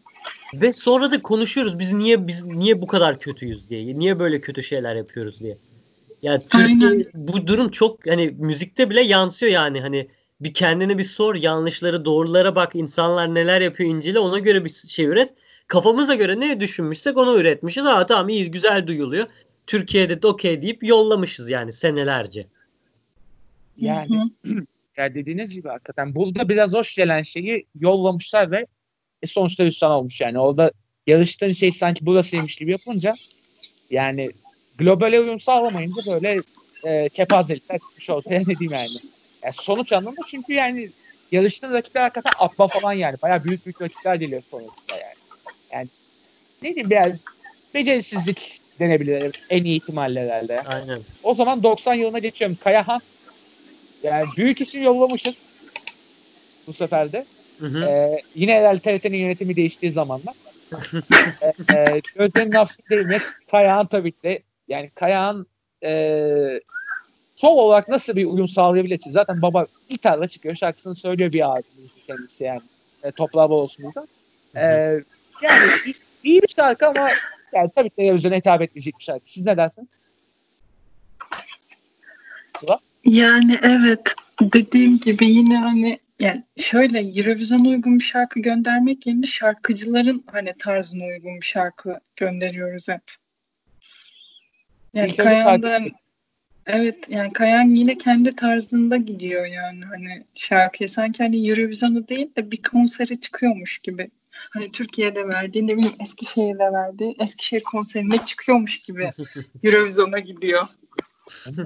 Ve sonra da konuşuyoruz biz niye biz niye bu kadar kötüyüz diye. Niye böyle kötü şeyler yapıyoruz diye. Ya Türkiye Aynen. bu durum çok hani müzikte bile yansıyor yani hani bir kendine bir sor yanlışları doğrulara bak insanlar neler yapıyor incele ona göre bir şey üret. Kafamıza göre ne düşünmüşsek onu üretmişiz. Aa tamam iyi güzel duyuluyor. Türkiye'de de okey deyip yollamışız yani senelerce. Yani [clears throat] ya dediğiniz gibi hakikaten burada biraz hoş gelen şeyi yollamışlar ve e, sonuçta hüsran olmuş yani. Orada yarıştığın şey sanki burasıymış gibi yapınca yani globale uyum sağlamayınca böyle e, kepazelikler çıkmış ortaya [laughs] ne diyeyim yani. yani. Sonuç anlamında çünkü yani yarıştığın rakipler hakikaten atma falan yani. Bayağı büyük büyük rakipler geliyor sonrasında yani. Yani ne diyeyim biraz becerisizlik denebilir en iyi ihtimalle herhalde. Aynen. O zaman 90 yılına geçiyorum. Kayahan. Yani büyük isim yollamışız. Bu sefer de. Hı hı. Ee, yine herhalde TRT'nin yönetimi değiştiği zamanlar. ee, e, Gözde'nin hafif değmek. Kayahan tabii ki. Yani Kayahan e, sol olarak nasıl bir uyum sağlayabilir ki? Zaten baba gitarla çıkıyor. Şarkısını söylüyor bir ağzını kendisi yani. E, toprağı bol olsun burada. Ee, yani iyi, iyi bir şarkı ama yani tabii ki televizyona hitap etmeyecek bir şarkı. Siz ne dersiniz? Yani evet dediğim gibi yine hani yani şöyle Eurovision'a uygun bir şarkı göndermek yerine şarkıcıların hani tarzına uygun bir şarkı gönderiyoruz hep. Yani Kayan'dan şarkı- evet yani Kayan yine kendi tarzında gidiyor yani hani şarkıya sanki hani Eurovision'a değil de bir konsere çıkıyormuş gibi. Hani Türkiye'de verdiği ne bileyim Eskişehir'de verdiği Eskişehir konserine çıkıyormuş gibi [laughs] Eurovision'a gidiyor. [laughs]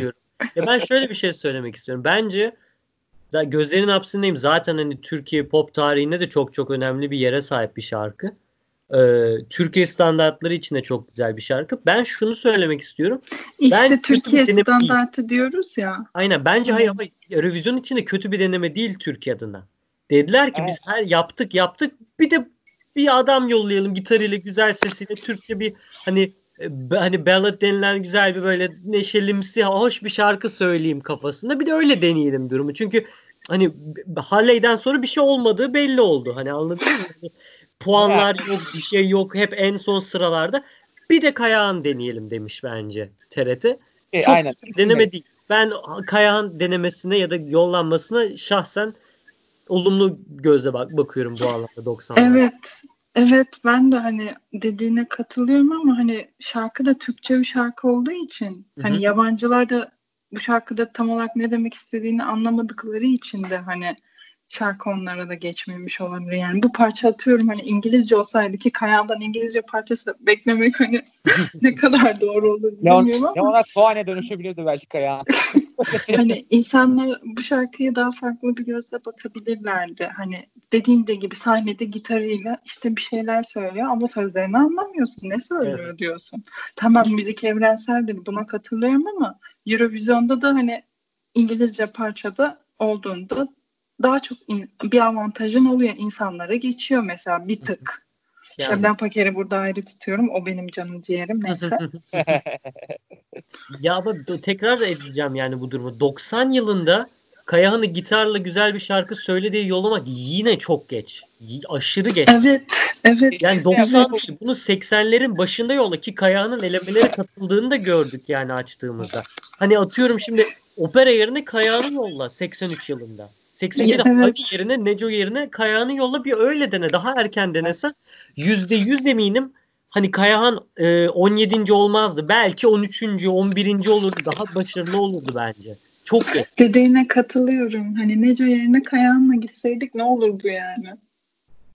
Yorum. Ya ben şöyle bir şey söylemek istiyorum. Bence gözlerin hapsindeyim. Zaten hani Türkiye pop tarihinde de çok çok önemli bir yere sahip bir şarkı. Ee, Türkiye standartları için de çok güzel bir şarkı. Ben şunu söylemek istiyorum. İşte Ben Türkiye deneme değil. standartı diyoruz ya. Aynen bence hayır ama Eurovision için de kötü bir deneme değil Türkiye adına. Dediler ki Evet. biz her yaptık yaptık bir de bir adam yollayalım gitarıyla güzel sesiyle Türkçe bir hani hani ballad denilen güzel bir böyle neşelimsi hoş bir şarkı söyleyeyim kafasında bir de öyle deneyelim durumu. Çünkü hani Halley'den sonra bir şey olmadığı belli oldu. Hani anladın mı? Hani puanlar yok bir şey yok hep en son sıralarda. Bir de Kayağan deneyelim demiş bence TRT. şey, Çok aynen. deneme değil. Ben Kayahan denemesine ya da yollanmasına şahsen olumlu gözle bak bakıyorum bu anlamda 90. Evet. Evet ben de hani dediğine katılıyorum ama hani şarkı da Türkçe bir şarkı olduğu için Hı hı. hani yabancılar da bu şarkıda tam olarak ne demek istediğini anlamadıkları için de hani şarkı onlara da geçmemiş olabilir. Yani bu parça atıyorum hani İngilizce olsaydı ki Kayahan'dan İngilizce parçası beklemek hani [laughs] ne kadar doğru olur Leon, bilmiyorum ama Leonard Cohen'e dönüşebilirdi belki Kayahan. [laughs] hani insanlar bu şarkıya daha farklı bir gözle bakabilirlerdi. Hani dediğin de gibi sahnede gitarıyla işte bir şeyler söylüyor ama sözlerini anlamıyorsun. Ne söylüyor Evet. diyorsun. Tamam müzik evrenseldir buna katılıyorum ama Eurovision'da da hani İngilizce parçada olduğunda daha çok in- bir avantajın oluyor. insanlara geçiyor mesela bir tık. Yani. Şebnem Paker'i burada ayrı tutuyorum. O benim canım ciğerim. [laughs] Neyse. Ya ama b- tekrar da edeceğim yani bu durumu. 90 yılında Kayahan'ı gitarla güzel bir şarkı söylediği yollamak yine çok geç. Y- Aşırı geç. evet. Evet. Yani 90 değil, bunu 80'lerin başında yolla ki Kayahan'ın elemelere katıldığını da gördük yani açtığımızda. Hani atıyorum şimdi opera yerine Kayahan'ı yolla 83 yılında. 87'de Evet. Hagi yerine Neco yerine Kayahan'ı yolla bir öyle dene. Daha erken denesen %100 eminim hani Kayahan e, 17. olmazdı. Belki 13. 11. olurdu. Daha başarılı olurdu bence. Çok geç. Dediğine katılıyorum. Hani Neco yerine Kayahan'la gitseydik ne olurdu yani?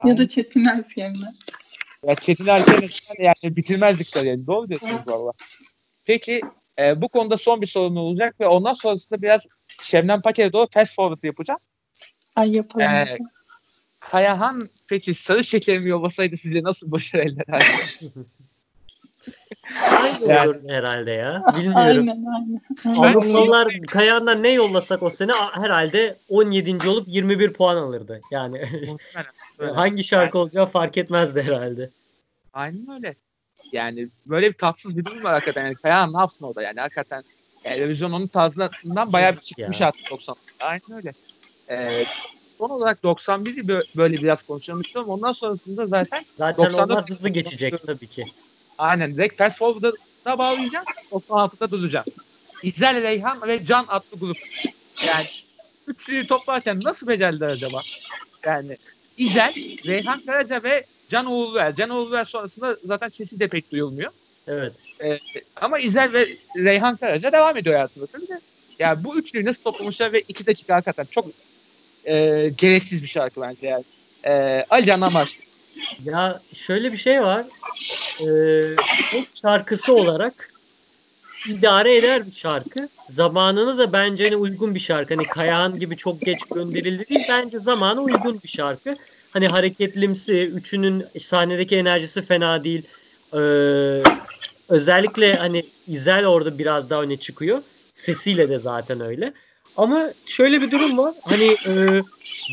Ya da Çetin Alp yerine. Ya Çetin Erken'in yani bitirmezdik kariyeri. Doğru diyorsunuz valla. Peki e, bu konuda son bir sorun olacak ve ondan sonrasında biraz Şebnem Paker'e doğru fast forward yapacağım. Ay yapalım. Ee, Kayahan peki sarı şekerimi yollasaydı size nasıl başarı elde ederdi? [laughs] Aynı Yani- olur herhalde ya. Bilmiyorum. aynen aynen. Avrupalılar Kayahan'dan ne yollasak o sene herhalde 17. olup 21 puan alırdı. Yani [laughs] hangi şarkı olacağı fark etmezdi herhalde. Aynen öyle. Yani böyle bir tatsız bir durum var hakikaten. Yani Kayahan ne yapsın orada yani hakikaten. Yani Eurovision onun tarzından bayağı bir çıkmış ya. artık 90. Aynen öyle. Ee, son olarak 91'i bö- böyle biraz konuşalım istiyorum. Ondan sonrasında zaten Zaten 94 onlar hızlı geçecek tabii ki. aynen direkt fast forward'a bağlayacağım. 96'da duracağım. İzel Reyhan ve Can adlı grup. Yani üçlüyü toplarken nasıl becerdiler acaba? Yani İzel, Reyhan Karaca ve Can Uğurluer. Can Uğurluer sonrasında zaten sesi de pek duyulmuyor. Evet. Ee, ama İzel ve Reyhan Karaca devam ediyor hayatında tabii de. Yani bu üçlüyü nasıl toplamışlar ve iki dakika hakikaten çok e, gereksiz bir şarkı bence yani. E, Ali Can'dan başlayalım. Ya şöyle bir şey var. Ee, pop şarkısı olarak idare eder bir şarkı. Zamanına da bence hani uygun bir şarkı. Hani Kayahan gibi çok geç gönderildi değil. Bence zamana uygun bir şarkı. Hani hareketlimsi, üçünün sahnedeki enerjisi fena değil. Ee, özellikle hani İzel orada biraz daha öne çıkıyor. Sesiyle de zaten öyle. Ama şöyle bir durum var. Hani e,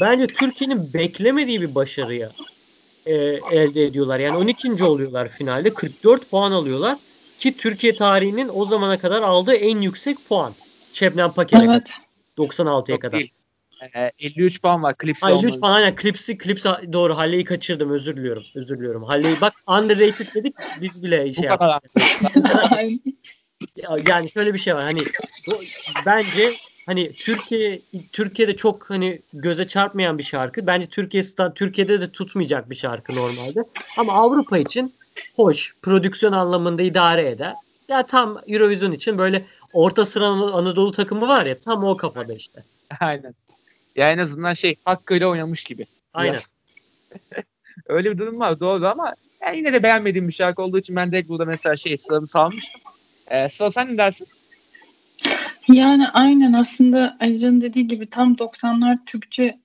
bence Türkiye'nin beklemediği bir başarıya e, elde ediyorlar. Yani 12. oluyorlar finalde. 44 puan alıyorlar. Ki Türkiye tarihinin o zamana kadar aldığı en yüksek puan. Şebnem Paker'e kadar. Evet. 96'ya Yok kadar. değil. E, 53 puan var. Klipsi Ay 53 olmalı. puan. Aynen. Klipsi, klipsi doğru. Halle'yi kaçırdım. Özür diliyorum. Özür diliyorum. Halle'yi bak underrated dedik. Biz bile Bu şey kadar. [laughs] yaptık. Yani şöyle bir şey var. Hani bence hani Türkiye Türkiye'de çok hani göze çarpmayan bir şarkı. Bence Türkiye Türkiye'de de tutmayacak bir şarkı normalde. Ama Avrupa için hoş, prodüksiyon anlamında idare eder. Ya tam Eurovision için böyle orta sıra An- Anadolu takımı var ya tam o kafada işte. [laughs] Aynen. Ya en azından şey hakkıyla oynamış gibi. Aynen. [laughs] Öyle bir durum var doğru ama yani yine de beğenmediğim bir şarkı olduğu için ben direkt burada mesela şey sıramı salmıştım. Ee, sıra sen ne dersin? Yani aynen aslında Alican'ın dediği gibi tam 90'lar Türkçe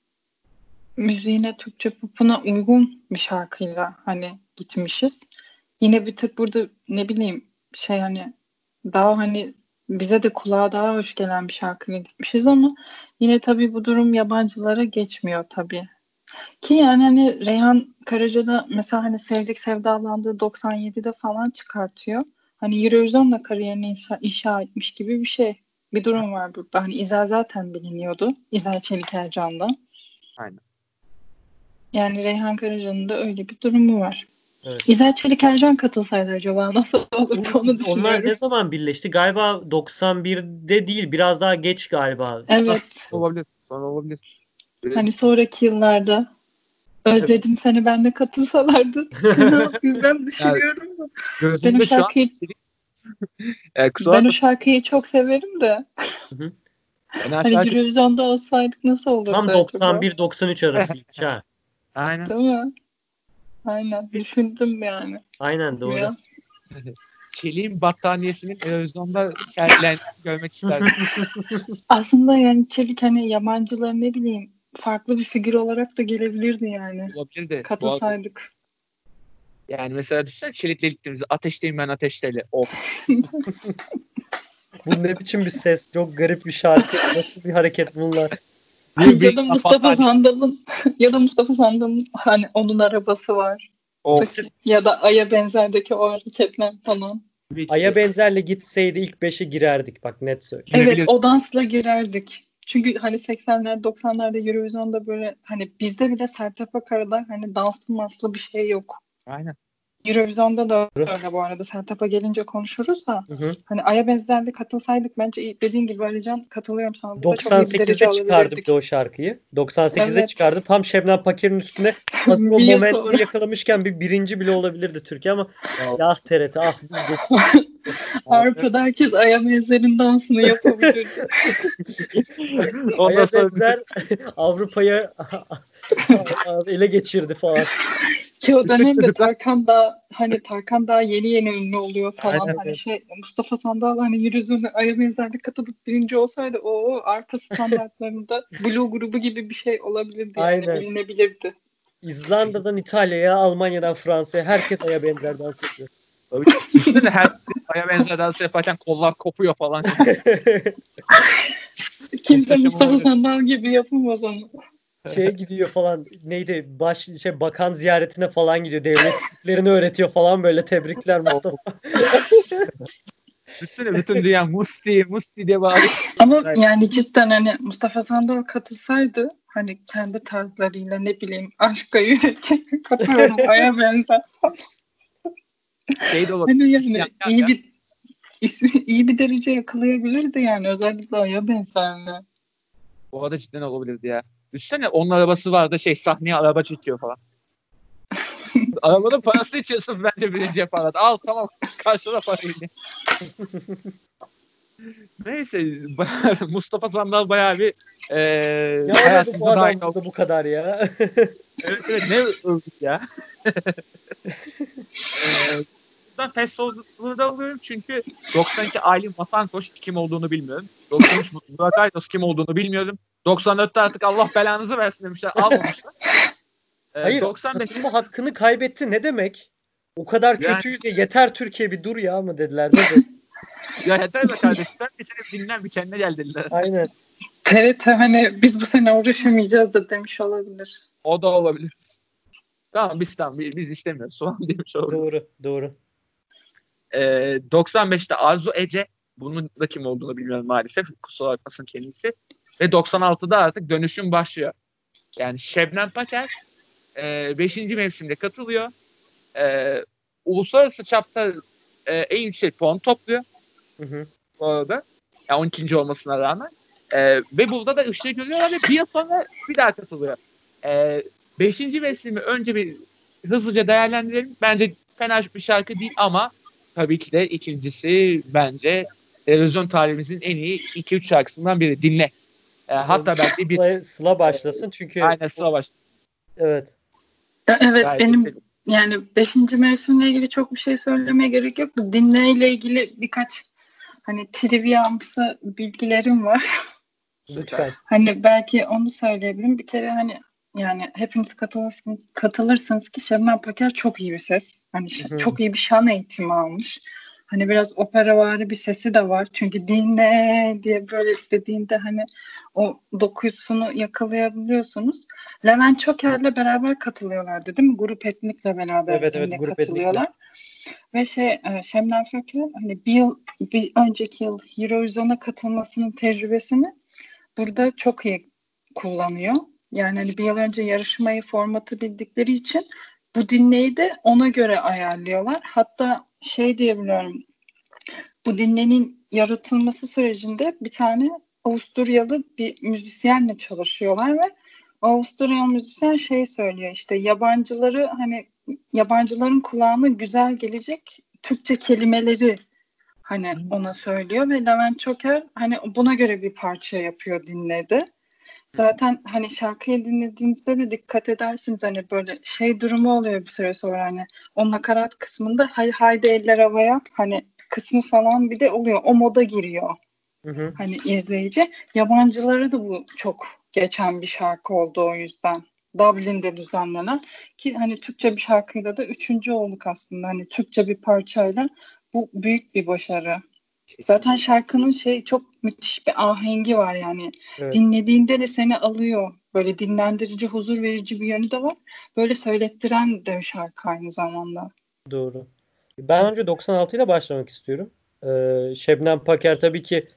müziğine, Türkçe popuna uygun bir şarkıyla hani gitmişiz. Yine bir tık burada ne bileyim şey hani daha hani bize de kulağa daha hoş gelen bir şarkıyla gitmişiz ama yine tabii bu durum yabancılara geçmiyor tabii. Ki yani hani Reyhan Karaca'da mesela hani Sevdik Sevdalandığı 97'de falan çıkartıyor. Hani Eurovision'la kariyerini inşa, inşa etmiş gibi bir şey. Bir durum var burada. Hani İzel zaten biliniyordu. İzel Çelik Ercan'da. Aynen. Yani Reyhan Karaca'nın da öyle bir durumu var. Evet. İzel Çelik Ercan katılsaydı acaba nasıl [laughs] olurdu onu Onlar düşünüyorum. ne zaman birleşti? Galiba 91'de değil, biraz daha geç galiba. Evet. Olabilir. Sonra olabilir. Hani sonraki yıllarda özledim seni ben de katılsalardı. [laughs] ne yapayım ben düşünüyorum şu an şarkıyı e, [laughs] kusura Ben o şarkıyı çok severim de. Ben [laughs] Hani şarkı- Eurovision'da olsaydık nasıl olurdu Tam acaba? 91-93 arasıymış ha. [laughs] Aynen. Değil mi? Aynen. Düşündüm yani. Aynen doğru. Ya. Çelik'in battaniyesinin Eurovision'da sergilendiğini görmek isterdim. Aslında yani Çelik hani yabancılar ne bileyim farklı bir figür olarak da gelebilirdi yani. Olabilir de. Bu arada- Katılsaydık. Yani mesela düşünsene Çelik'le gittiğimizde ateşteyim ben ateşteli. Of. Bu ne biçim bir ses? Çok garip bir şarkı. Nasıl bir hareket bunlar? Bir- bir ya da Mustafa Sandal'ın ya da Mustafa Sandal'ın hani onun arabası var. Of. Ya da Ay'a benzerdeki o hareketler falan. Aya benzerle gitseydi ilk 5'e girerdik bak net söyle. Evet o dansla girerdik. Çünkü hani 80'ler 90'larda Eurovision'da böyle hani bizde bile Sertab Akara'da hani danslı maslı bir şey yok. Aynen. Eurovision'da da öyle bu arada. Sertab'a gelince konuşuruz da Hı hı. hani Ay'a benzerli katılsaydık bence iyi- dediğin gibi Alican katılıyorum sana. Burada çok iyi bir 98'de derece çıkardı alabilirdik. bir de o şarkıyı. 98'de Evet. çıkardı. Tam Şebnem Paker'in üstüne [laughs] hazır o Bir momentumu yakalamışken bir birinci bile olabilirdi Türkiye ama ya ah TRT ah [laughs] Avrupa'da herkes Ay'a benzerin dansını yapabilir. [laughs] Aya benzer Avrupa'ya ele geçirdi falan. Ki o dönemde Tarkan da hani Tarkan daha yeni yeni ünlü oluyor falan. Aynen. Hani şey Mustafa Sandal hani Eurovision'a Ay'a benzerlik katılıp birinci olsaydı o Avrupa standartlarında [laughs] Blue grubu gibi bir şey olabilirdi yani Aynen. bilinebilirdi. İzlanda'dan İtalya'ya, Almanya'dan Fransa'ya herkes aya benzer dans ediyor. Tabii. Düşünsene her aya benzer dans yaparken kollar kopuyor falan. [laughs] Kimse Mustafa. Sandal gibi yapamaz onu. Şeye gidiyor falan neydi baş şey bakan ziyaretine falan gidiyor devletlerini öğretiyor falan böyle tebrikler Mustafa. [laughs] Düşünsene bütün dünya Musti, Musti diye bağırıyor. Ama yani cidden hani Mustafa Sandal katılsaydı hani kendi tarzlarıyla ne bileyim aşka yürürken katıyorum [laughs] Ay'a benzer. Şey de. Hani yani Ya- iyi ya- bir iyi bir derece yakalayabilirdi yani özellikle Ay'a benzerle. Bu arada cidden olabilirdi ya. Düşünsene onun arabası vardı şey sahneye araba çekiyor falan. [laughs] Arabanın parası içiyorsun bence birinci yapar. Al tamam karşına parayı. Neyse [laughs] Mustafa Sandal bayağı bir e, Ya oldu bu adam burada bu kadar ya. Evet evet ne övdük ya. [laughs] Ee, Buradan festival'ı da alıyorum çünkü 92 Aylin Vatankoş kim olduğunu bilmiyorum. 93 Murat Aydos kim olduğunu bilmiyorum. 94'te artık Allah belanızı versin demişler almamışlar. [laughs] Ee, Hayır 95 katılma hakkını kaybetti ne demek? O kadar Yani- kötüyüz ya yeter Türkiye bir dur ya mı dediler. Dedi? [laughs] ya yeter be kardeşim ben bir sene dinlen bir kendine gel dediler. Aynen. TRT hani biz bu sene uğraşamayacağız da demiş olabilir. O da olabilir. Tamam biz tamam biz biz istemiyoruz falan [laughs] demiş olabilir. Doğru doğru. Ee, 95'te Arzu Ece bunun da kim olduğunu bilmiyorum maalesef. Kusura bakmasın kendisi. Ve 96'da artık dönüşüm başlıyor. Yani Şebnem Paker 5. mevsimde katılıyor. E, uluslararası çapta e, en yüksek puan topluyor Hı hı. bu arada. Yani 12. olmasına rağmen. E, ve burada da ışığı görüyorlar ve bir yıl sonra bir daha katılıyor. E, beşinci mevsimi önce bir hızlıca değerlendirelim. Bence fena bir şarkı değil ama tabii ki de ikincisi bence televizyon tarihimizin en iyi 2-3 şarkısından biri. Dinle. E, hatta belki bir Sıla, Sıla başlasın çünkü aynen sıra başladı. evet. Evet Gayet benim güzel. yani 5. mevsimle ilgili çok bir şey söylemeye gerek yok. Dinleyle ilgili birkaç hani triviamsı bilgilerim var. Lütfen. Hani belki onu söyleyebilirim. Bir kere hani yani hepiniz katılırsınız, katılırsınız ki Şebnem Paker çok iyi bir ses. Hani çok iyi bir şan eğitimi almış. Hani biraz operavari bir sesi de var. Çünkü dinle diye böyle istediğinde hani o dokusunu yakalayabiliyorsunuz. Levent Çoker'le beraber katılıyorlardı değil mi? Grup etnikle beraber Evet, evet, grup katılıyorlar. Ve şey e, Şebnem Paker hani bir yıl bir önceki yıl Eurovision'a katılmasının tecrübesini burada çok iyi kullanıyor. Yani hani bir yıl önce yarışmayı formatı bildikleri için bu dinleyi de ona göre ayarlıyorlar. Hatta şey diyebiliyorum bu dinlenin yaratılması sürecinde bir tane Avusturyalı bir müzisyenle çalışıyorlar ve Avusturyalı müzisyen şey söylüyor işte yabancıları hani yabancıların kulağına güzel gelecek Türkçe kelimeleri Hani ona söylüyor ve Levent Çoker hani buna göre bir parça yapıyor dinledi. Zaten hani şarkıyı dinlediğinizde de dikkat edersiniz hani böyle şey durumu oluyor bir süre sonra hani o nakarat kısmında hay haydi eller havaya hani kısmı falan bir de oluyor. O moda giriyor. Hı hı. Hani izleyici. Yabancılara da bu çok geçen bir şarkı oldu o yüzden. Dublin'de düzenlenen ki hani Türkçe bir şarkıyla da üçüncü olduk aslında. Hani Türkçe bir parçayla bu büyük bir başarı. Zaten şarkının şey çok müthiş bir ahengi var yani. Evet. Dinlediğinde de seni alıyor. Böyle dinlendirici, huzur verici bir yönü de var. Böyle söylettiren de bir şarkı aynı zamanda. Doğru. Ben önce 96 ile başlamak istiyorum. Ee, Şebnem Paker tabii ki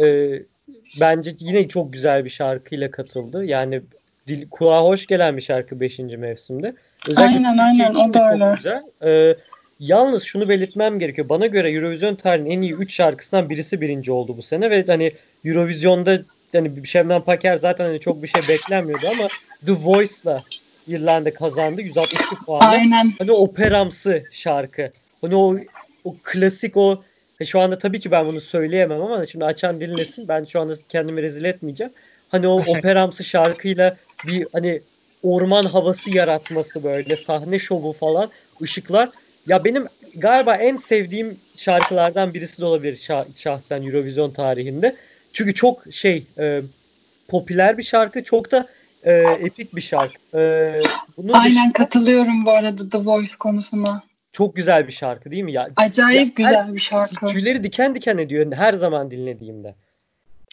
e, bence yine çok güzel bir şarkıyla katıldı. Yani dil, kulağa hoş gelen bir şarkı 5. mevsimde. Aynen, Türkiye aynen, için o da çok öyle. güzel. Ee, yalnız şunu belirtmem gerekiyor. Bana göre Eurovision tarihinin en iyi 3 şarkısından birisi birinci oldu bu sene ve hani Eurovision'da hani Şebnem Paker zaten hani çok bir şey beklenmiyordu ama The Voice'la İrlanda kazandı 162 puanla. Aynen. Hani operamsı şarkı. Hani o o klasik o e, şu anda tabii ki ben bunu söyleyemem ama şimdi açan dinlesin. Ben şu anda kendimi rezil etmeyeceğim. Hani o operamsı [laughs] şarkıyla bir hani orman havası yaratması böyle sahne şovu falan ışıklar. Ya benim galiba en sevdiğim şarkılardan birisi de olabilir şah- şahsen Eurovision tarihinde. Çünkü çok şey e, popüler bir şarkı, çok da e, epik bir şarkı. E, bunun Aynen dışında katılıyorum bu arada The Voice konusuna. çok güzel bir şarkı değil mi ya? Acayip Ya her- güzel bir şarkı. Tüyleri diken diken ediyor her zaman dinlediğimde.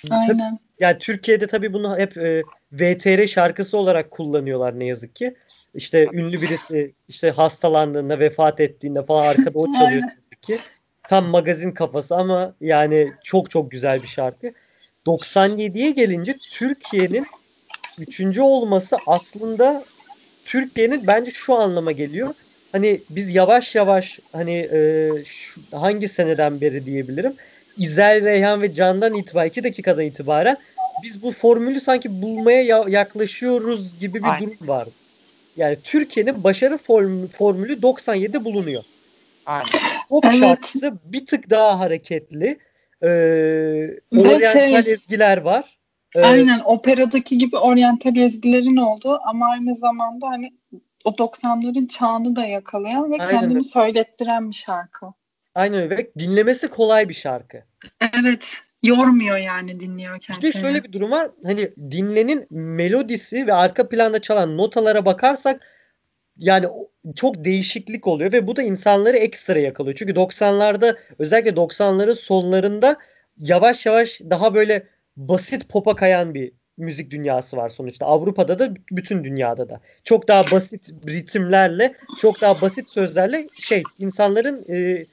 Tabii, Aynen. yani Türkiye'de tabii bunu hep e, VTR şarkısı olarak kullanıyorlar ne yazık ki. İşte ünlü birisi işte hastalandığında, vefat ettiğinde falan arkada o çalıyor [laughs] ki. Tam magazin kafası ama yani çok çok güzel bir şarkı. 97'ye gelince Türkiye'nin üçüncü olması aslında Türkiye'nin bence şu anlama geliyor. Hani biz yavaş yavaş hani e, şu, hangi seneden beri diyebilirim. İzel, Reyhan ve Can'dan itibaren 2 dakikadan itibaren biz bu formülü sanki bulmaya ya- yaklaşıyoruz gibi bir Aynen. durum var. Yani Türkiye'nin başarı formülü, formülü 97'de bulunuyor. Aynen. Pop Evet. şarkısı bir tık daha hareketli. Ee, Ve oryantal şey- ezgiler var. Ee, Aynen operadaki gibi oryantal ezgilerin olduğu ama aynı zamanda hani o 90'ların çağını da yakalayan ve Aynen kendini öyle. söylettiren bir şarkı. Aynen öyle. Ve dinlemesi kolay bir şarkı. Evet. Yormuyor yani dinliyorken. Bir de şöyle bir durum var. Hani dinlenin melodisi ve arka planda çalan notalara bakarsak yani çok değişiklik oluyor ve bu da insanları ekstra yakalıyor. Çünkü 90'larda özellikle 90'ların sonlarında yavaş yavaş daha böyle basit pop'a kayan bir müzik dünyası var sonuçta. Avrupa'da da bütün dünyada da. Çok daha basit ritimlerle, çok daha basit sözlerle şey insanların e,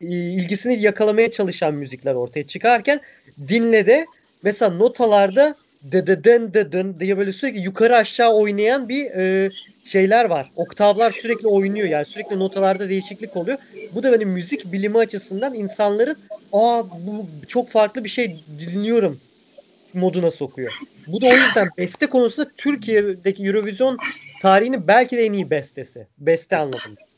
ilgisini yakalamaya çalışan müzikler ortaya çıkarken dinle de mesela notalarda dededen dedin diye böyle sürekli yukarı aşağı oynayan bir e, şeyler var. Oktavlar sürekli oynuyor yani sürekli notalarda değişiklik oluyor. Bu da benim müzik bilimi açısından insanların aa bu çok farklı bir şey dinliyorum moduna sokuyor. Bu da o yüzden beste konusunda Türkiye'deki Eurovision tarihinin belki de en iyi bestesi. Beste anlamında.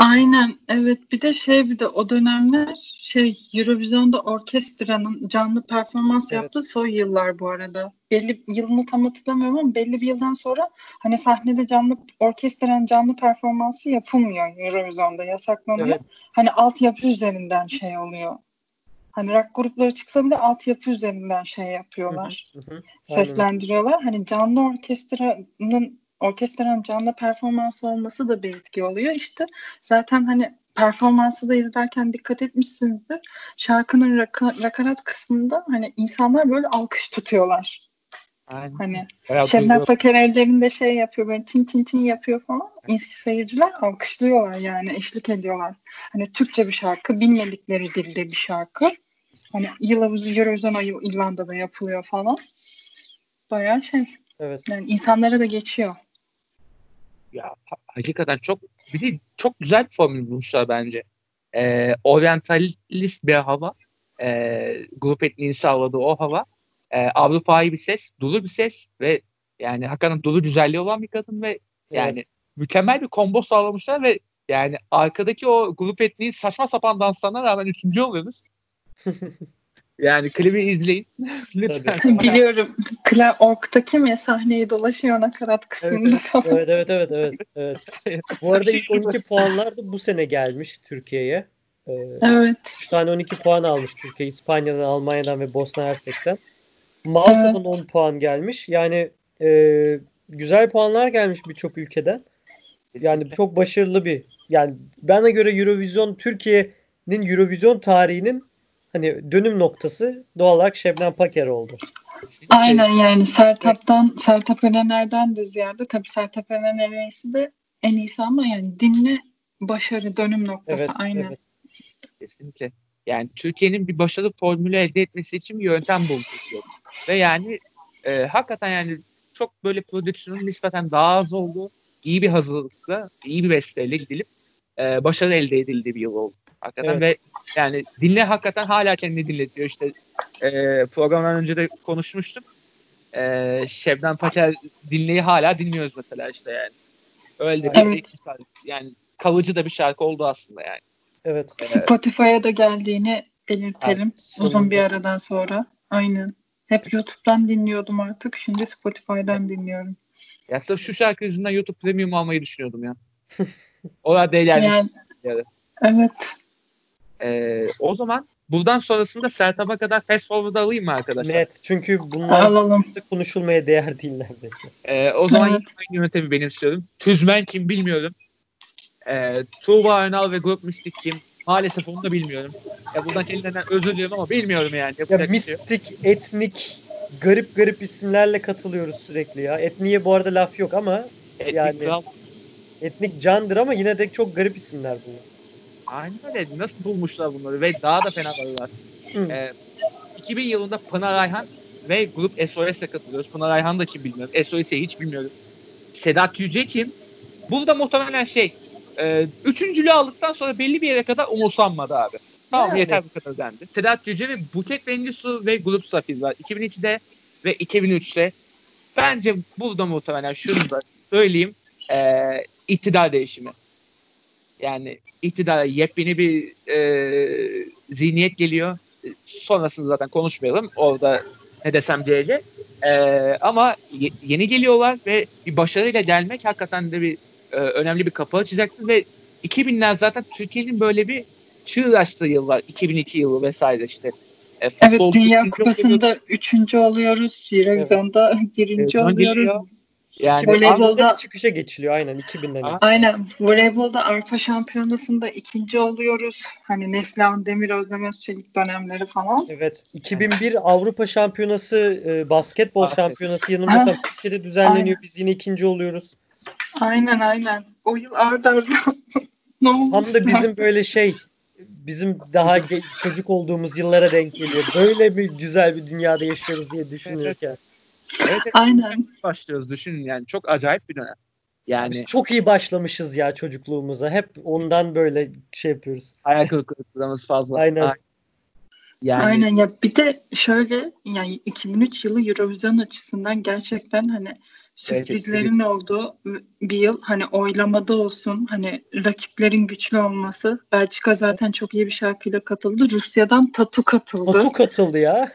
Aynen evet bir de şey bir de o dönemler şey Eurovision'da orkestranın canlı performans Evet. yaptığı son yıllar bu arada. Belli yılını tam hatırlamıyorum ama belli bir yıldan sonra hani sahnede canlı orkestranın canlı performansı yapılmıyor Eurovision'da yasaklanıyor. Evet. Hani altyapı üzerinden şey oluyor. Hani rock grupları çıksa bile altyapı üzerinden şey yapıyorlar. Hı hı. Aynen. seslendiriyorlar. Hani canlı orkestranın orkestranın canlı performansı olması da bir etki oluyor. İşte zaten hani performansı da izlerken dikkat etmişsinizdir. Şarkının raka- nakarat kısmında hani insanlar böyle alkış tutuyorlar. Aynen. Hani Şebnem. Paker ellerinde şey yapıyor böyle çin çin çin yapıyor falan. İns- Seyirciler alkışlıyorlar yani eşlik ediyorlar. Hani Türkçe bir şarkı, bilmedikleri dilde bir şarkı. Hani yılavuz Eurovision ayı İrlanda'da yapılıyor falan. Bayağı şey Evet. yani insanlara da geçiyor. Ya ha- hakikaten çok bir de çok güzel bir formül bulmuşlar bence. Ee, oryantalist bir hava. Ee, grup etniğin sağladığı o hava. Ee, Avrupa'yı bir ses, dolu bir ses ve yani hakikaten dolu güzelliği olan bir kadın ve yani mükemmel bir combo sağlamışlar ve yani arkadaki o grup etniği saçma sapan danslarına rağmen üçüncü oluyoruz. [laughs] yani klibi izleyin. [laughs] Lütfen. [laughs] Biliyorum. Claire Ork'taki mi sahneyi dolaşıyor nakarat kısmında Evet, falan. Evet evet evet evet. evet. [laughs] Bu arada ilk 12 puanlar da bu sene gelmiş Türkiye'ye. Ee, Evet. 3 tane 12 puan almış Türkiye. İspanya'dan, Almanya'dan ve Bosna Hersek'ten. Malta'dan Evet. 10 puan gelmiş. Yani e, güzel puanlar gelmiş birçok ülkeden. Yani çok başarılı bir yani bana göre Eurovision Türkiye'nin Eurovision tarihinin hani dönüm noktası doğal olarak Şebnem Paker oldu. Aynen yani Sertab'dan, Sertab Erener'den de ziyade tabii Sertab Erener en iyisi de en iyisi ama yani dinle başarı dönüm noktası Evet, aynen. evet. Kesinlikle. Yani Türkiye'nin bir başarılı formülü elde etmesi için bir yöntem buldu. Ve yani e, hakikaten yani çok böyle prodüksiyonun nispeten daha az olduğu, iyi bir hazırlıkla, iyi bir besteyle gidilip e, başarı elde edildiği bir yıl oldu. Hakikaten Evet. ve yani dinle hakikaten hala kendini dinletiyor. İşte e, programdan önce de konuşmuştuk. E, Şebnem Paker dinleyi hala dinliyoruz mesela işte yani. Öyle de bir Evet. yani kalıcı da bir şarkı oldu aslında yani. Evet. Spotify'a da geldiğini belirtelim Sonunda. uzun bir aradan sonra. Aynen. Hep YouTube'dan dinliyordum artık. Şimdi Spotify'dan dinliyorum. Ya sırf şu şarkı yüzünden YouTube Premium almayı düşünüyordum ya. o da değerli. Yani, yani. evet. Ee, o zaman buradan sonrasında Sertab'a kadar fast forward alayım mı arkadaşlar? Net. Çünkü bunlar Alalım. konuşulmaya değer değil neredeyse. Ee, o zaman Evet. yine yöntemi benimsiyorum. Tüzmen kim bilmiyorum. Ee, Tuğba Önal ve Grup Mistik kim? Maalesef onu da bilmiyorum. Ya buradan kendilerinden özür diliyorum ama bilmiyorum yani. Ya Yapacak şey yok. mistik, etnik, garip garip isimlerle katılıyoruz sürekli ya. Etniye bu arada laf yok ama Etnik yani- kral- etnik candır ama yine de çok garip isimler bunlar. Aynen öyle. Nasıl bulmuşlar bunları ve daha da fena var. Hı. Ee, 2000 yılında Pınar Ayhan ve grup SOS'le katılıyoruz. Pınar Ayhan da kim bilmiyorum. SOS'i hiç bilmiyorum. Sedat Yüce kim? Burada muhtemelen şey e, üçüncülüğü aldıktan sonra belli bir yere kadar umursanmadı abi. Tamam Yani. yeter bu kadar dendi. Sedat Yüce ve Buket Bengisu ve Grup Safir var. 2002'de ve 2003'te. Bence burada muhtemelen şunu da söyleyeyim. E, iktidar değişimi. Yani iktidara yepyeni bir e, zihniyet geliyor. Sonrasını zaten konuşmayalım. Orada ne desem diyece. E, ama ye- yeni geliyorlar ve bir başarıyla gelmek hakikaten de bir e, önemli bir kapı açacaktır ve 2000'ler zaten Türkiye'nin böyle bir çığ açtığı yıllar. 2002 yılı vesaire işte. E, Evet Dünya. Kupası'nda üçüncü oluyoruz. Eurovision'da birinci Evet, oluyoruz. geliyor. Yani Voleybolda- çıkışa geçiliyor aynen 2000'den. Aa. Aynen. Voleybolda Avrupa Şampiyonası'nda ikinci oluyoruz. Hani Neslihan Demir, Özlem Özçelik dönemleri falan. Evet. 2001 Avrupa Şampiyonası e, basketbol Basket. şampiyonası yanılmıyorsam Ah. Türkiye'de düzenleniyor. Aynen. Biz yine ikinci oluyoruz. Aynen aynen. O yıl arda arda [laughs] ne olmuş? Tam da bizim böyle şey bizim daha çocuk olduğumuz yıllara denk geliyor. Böyle bir güzel bir dünyada yaşıyoruz diye düşünürken. Evet, evet, Aynen. başlıyoruz düşünün yani çok acayip bir dönem. Yani Biz çok iyi başlamışız ya çocukluğumuza. Hep ondan böyle şey yapıyoruz. hayal kırıklıklarımız fazla. Aynen. Yani Aynen ya bir de şöyle yani 2003 yılı Eurovision açısından gerçekten hani sürprizlerin olduğu bir yıl hani oylamada olsun hani rakiplerin güçlü olması Belçika zaten çok iyi bir şarkıyla katıldı Rusya'dan Tatu katıldı Batu katıldı ya.